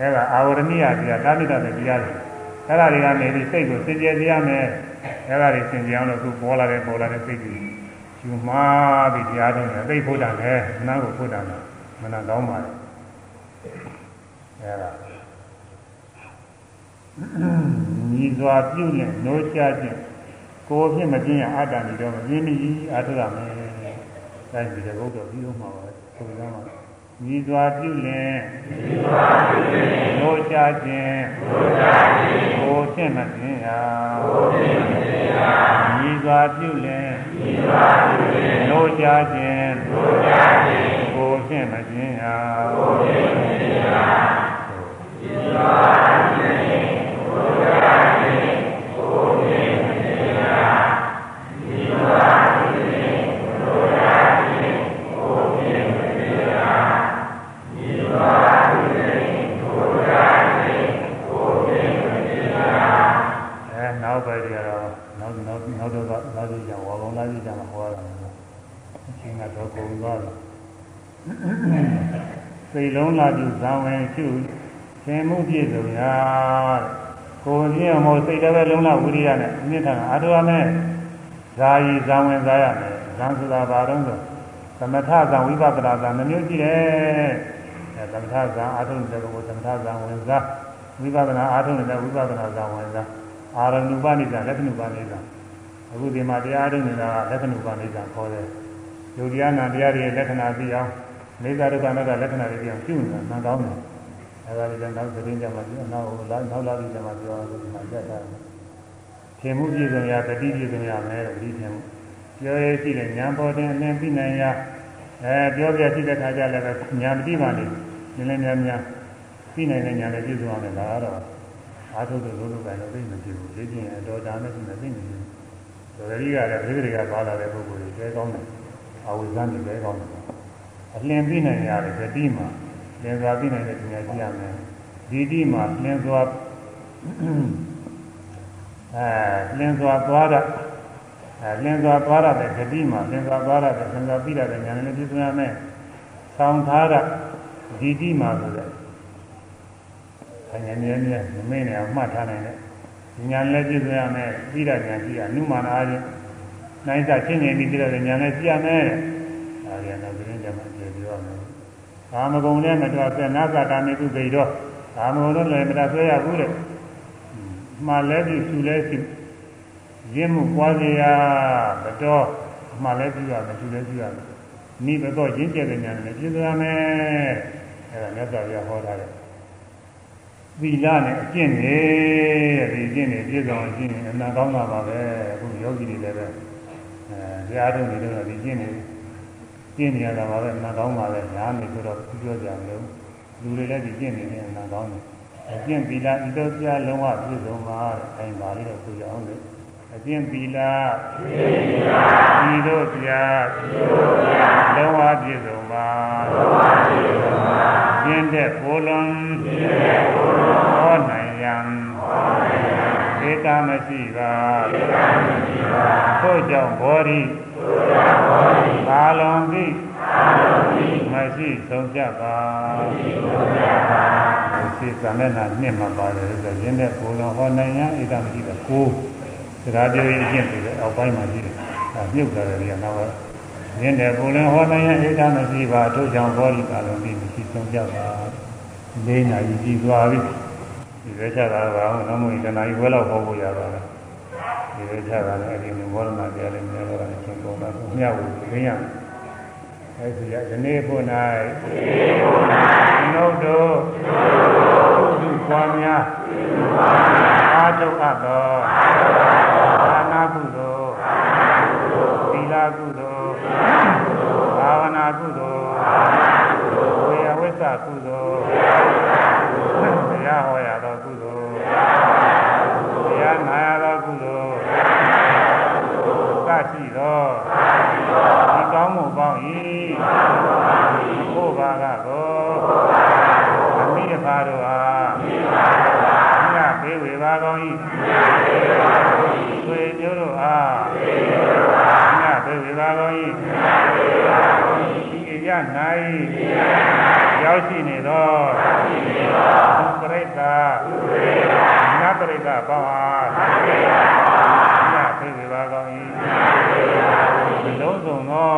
အဲဒါအာဝရဏိယတရားတာမိတာတဲ့တရားတွေအဲ့ဒါတွေကနေပြီးစိတ်ကိုစင်ကြယ်စေရမယ်အဲ့ဒါတွေစင်ကြယ်အောင်လို့သူပေါ်လာတယ်ပေါ်လာတဲ့စိတ်ကြီးယူမှားပြီးတရားထုတ်တယ်သိဖို့တာလည်းမနာကိုဖို့တာလည်းမနာကောင်းပါလေအဲ့ဒါညီစွာပြုနဲ့နိုးချခြင်းကိုယ်ဖြင့်မပြင်းရအတ္တနေတော့မပြင်းမိအာထုရမယ်။ဒါဒီတကုတ်တော့ပြီးတော့မှာပါဆိုကြမှာ ညီစွာပြုလင်ညီစွာပြုလင်နိုးချခြင်းနိုးချခြင်းကိုယ်ဖြင့်မပြင်းရကိုယ်ဖြင့်မပြင်းရညီစွာပြုလင်ညီစွာပြုလင်နိုးချခြင်းနိုးချခြင်းကိုယ်ဖြင့်မပြင်းရကိုယ်ဖြင့်မပြင်းရညီစွာပြုလင်နိုးချခြင်းကိုယ်ဖြင့်နောက်ပဲတွေကတော့နောက်နောက်နောက်တော့လာကြည့်ကြဝါကောင်လာကြည့်ကြမှာဟောတာအချင်း ကတော့ကုန်သွားတယ်စိတ်လုံးလာပြီးဇံဝင်ရှုသင်မှုပြည့်စုံရာကိုယ်ချင်းအမို့စိတ်လည်းလုံးလာဝိရိယနဲ့အမြင့်ထံအားထုတ်ရမယ်ဇာယီဇံဝင်စားရမယ်ဇံဆိုတာဘာတော့ဆိုသမထဇံဝိပဿနာဇံနှမျိုးရှိတယ်အဲသမထဇံအားထုတ်တဲ့ကိုသမထဇံဝင်စားဝိပဿနာအားထုတ်တဲ့ဝိပဿနာဇံဝင်စားအာရဏုပနိစ္စလက္ခဏုပနိစ္စအခုဒီမှာတရားထုတ်နေတာကလက္ခဏုပနိစ္စခေါ်တယ် ယုတ်တရားနာတရားတွေလက္ခဏာသိအောင်နေသာဒုက္ခနာကလက္ခဏာတွေသိအောင်ရှင်းနေတာမှန်ကောင်းတယ်အဲဒါလည်းနောက်သတင်းကြမှာပြောနောက်နောက်လာပြီးကြမှာပြောလို့ဒီမှာကြက်တာထင်မှုပြည့်စုံရတတိပြည့်စုံရမယ်လို့ဒီထင်မှုပြောရရှိတဲ့ဉာဏ်ပေါ်တဲ့အလင်းသိနိုင်ရအဲပြောပြရှိတဲ့ခါကျလည်းပဲဉာဏ်မတိပါနဲ့နည်းနည်းများများပြီးနိုင်တဲ့ညာနဲ့ပြည့်စုံအောင်လည်းဒါကတော့အာထုတို့လုံးလုံးတိုင်းတော့သိမကြည့်ဘူးလေ့ကျင့်ရင်တော်တာနဲ့သိနေသိနေတယ်တော်ရည်ကလည်းပြိတိကပါလာတဲ့ပုဂ္ဂိုလ်တွေတဲကောင်းတယ် အဝိဇ္ဇာတွေတဲကောင်းတယ်အလင်းပြီးနိုင်ရတယ်သတိမှာလင်းစွာပြီးနိုင်တဲ့ဉာဏ်ကြည့်ရမယ်ဒီတိမှာလင်းစွာအဲလင်းစွာသွားတာအဲလင်းစွာသွားရတဲ့ဂတိမှာလင်းစွာသွားရတဲ့လင်းစွာပြီးရတဲ့ဉာဏ်နဲ့ပြည့်စုံရမယ်ဆောင်းထားတာဒီတိမှာဆိုတဲ့ဆញ្ញမြဲမြဲမမင်းနဲ့အမှတ်ထားနိုင်တဲ့ဉာဏ်လည်းပြည့်စုံရမယ်ပြီးရဉာဏ်ရှိရနုမာနာအားဖြင့် နိုင်တာရှင်းနေပြီးပြီးတဲ့ဉာဏ်လည်းရှိရမယ်ဒါပြန်တော့ဒီနေ့ကျမှကျေပြောရမယ်ကာမဂုဏ်နဲ့မတော်ဆက်နာသတာမေတုသိတော့ကာမဂုဏ်နဲ့လည်းမတော်ဆွဲရဘူးတဲ့မှလည်းပြီးသူလည်းရှိရင်းမှုပွားစရာမတော်မှလည်းပြီးရမယ်သူလည်းပြီးရမယ်နိဘတော့ရင်းကျက်တဲ့ဉာဏ်နဲ့ပြည့်စုံရမယ်အဲဒါမြတ်စွာဘုရားဟောထားတယ်သီလနဲ့အကျင့်နေဒီအကျင့်နေပြည့်စုံအကျင့်နေအမှန်ကောင်းတာပါပဲအခုယောဂီတွေလည်းပဲ အဲတရားထုတ်နေတော့ဒီကျင့်နေကျင့်နေရတာပါပဲအမှန်ကောင်းပါပဲညာနေဆိုတော့ပြောကြမလို့လူတွေလည်းဒီကျင့်နေနေအမှန်ကောင်းတယ်အကျင့်သီလဤသို့ပြလုံးဝပြည့်စုံပါတဲ့အဲဒါလေးတော့ဆိုရအောင်လေအကျင့်သီလဤသို့ပြလုံးဝပြည့်စုံပါကျင့်တဲ့ဘုလုံးဟောနိုင် ဧကမရှိပါသို့ကြောင့်ဘောရီကာလွန်သည်မရှိဆုံးကြပါရှိသမဏနှစ်မှာပါတယ်ဆိုရင်တဲ့ဘုလုံးဟောနိုင်ရန်ဧကမရှိပါကိုစကားပြောရင်အကျင့်ဆိုတဲ့အောက်ပိုင်းမှာရှိတယ်အဲမြုပ်တယ်လေကတော့ရင်းတဲ့ဘုလင်ဟောနိုင်ရင်ဧကမရှိပါထို့ကြောင့်ဘောရီကာလုံးပြီးမရှိဆုံးကြပါလေးနာရီကြီးသွားပြီ ဒီဝေချတာကဘုံမွေတနာရီဝဲလောက်ဟောဖို့ရပါလားဒီဝေချတာလည်းအရင်ဘောရမတရားလည်းများတော့အချင်းကုန်တာမြတ်ဝူခင်းရအဲဒီရဒီနေ့ဖို့၌နှုတ်တို့သူပွားများအာထုအပ်သောအာနာကုသိုလ်သီလကုသိုလ်ဘာဝနာကုသိုလ်ဝေယဝိသကုသိုလ်တရားဟောရသောကုသိုလ်တရားနာရသောကုသိုလ်သရှိသောဒီကောင်းမှုပေါင်း၏ ဘုရားကတော့အမိရပါတို့အားမြတ်ဘေးဝေပါကောင်း၏ဆွေမျိုးတို့အားမြတ်ဘေးဝေပါကောင်း၏ဒီရ၌ရောက်ရှိနေသောပရိသတ်မြတ်ပရိသတ်ပေါင်းအားမြတ်ဘေးဝေပါကောင်း၏လုံးစုံသော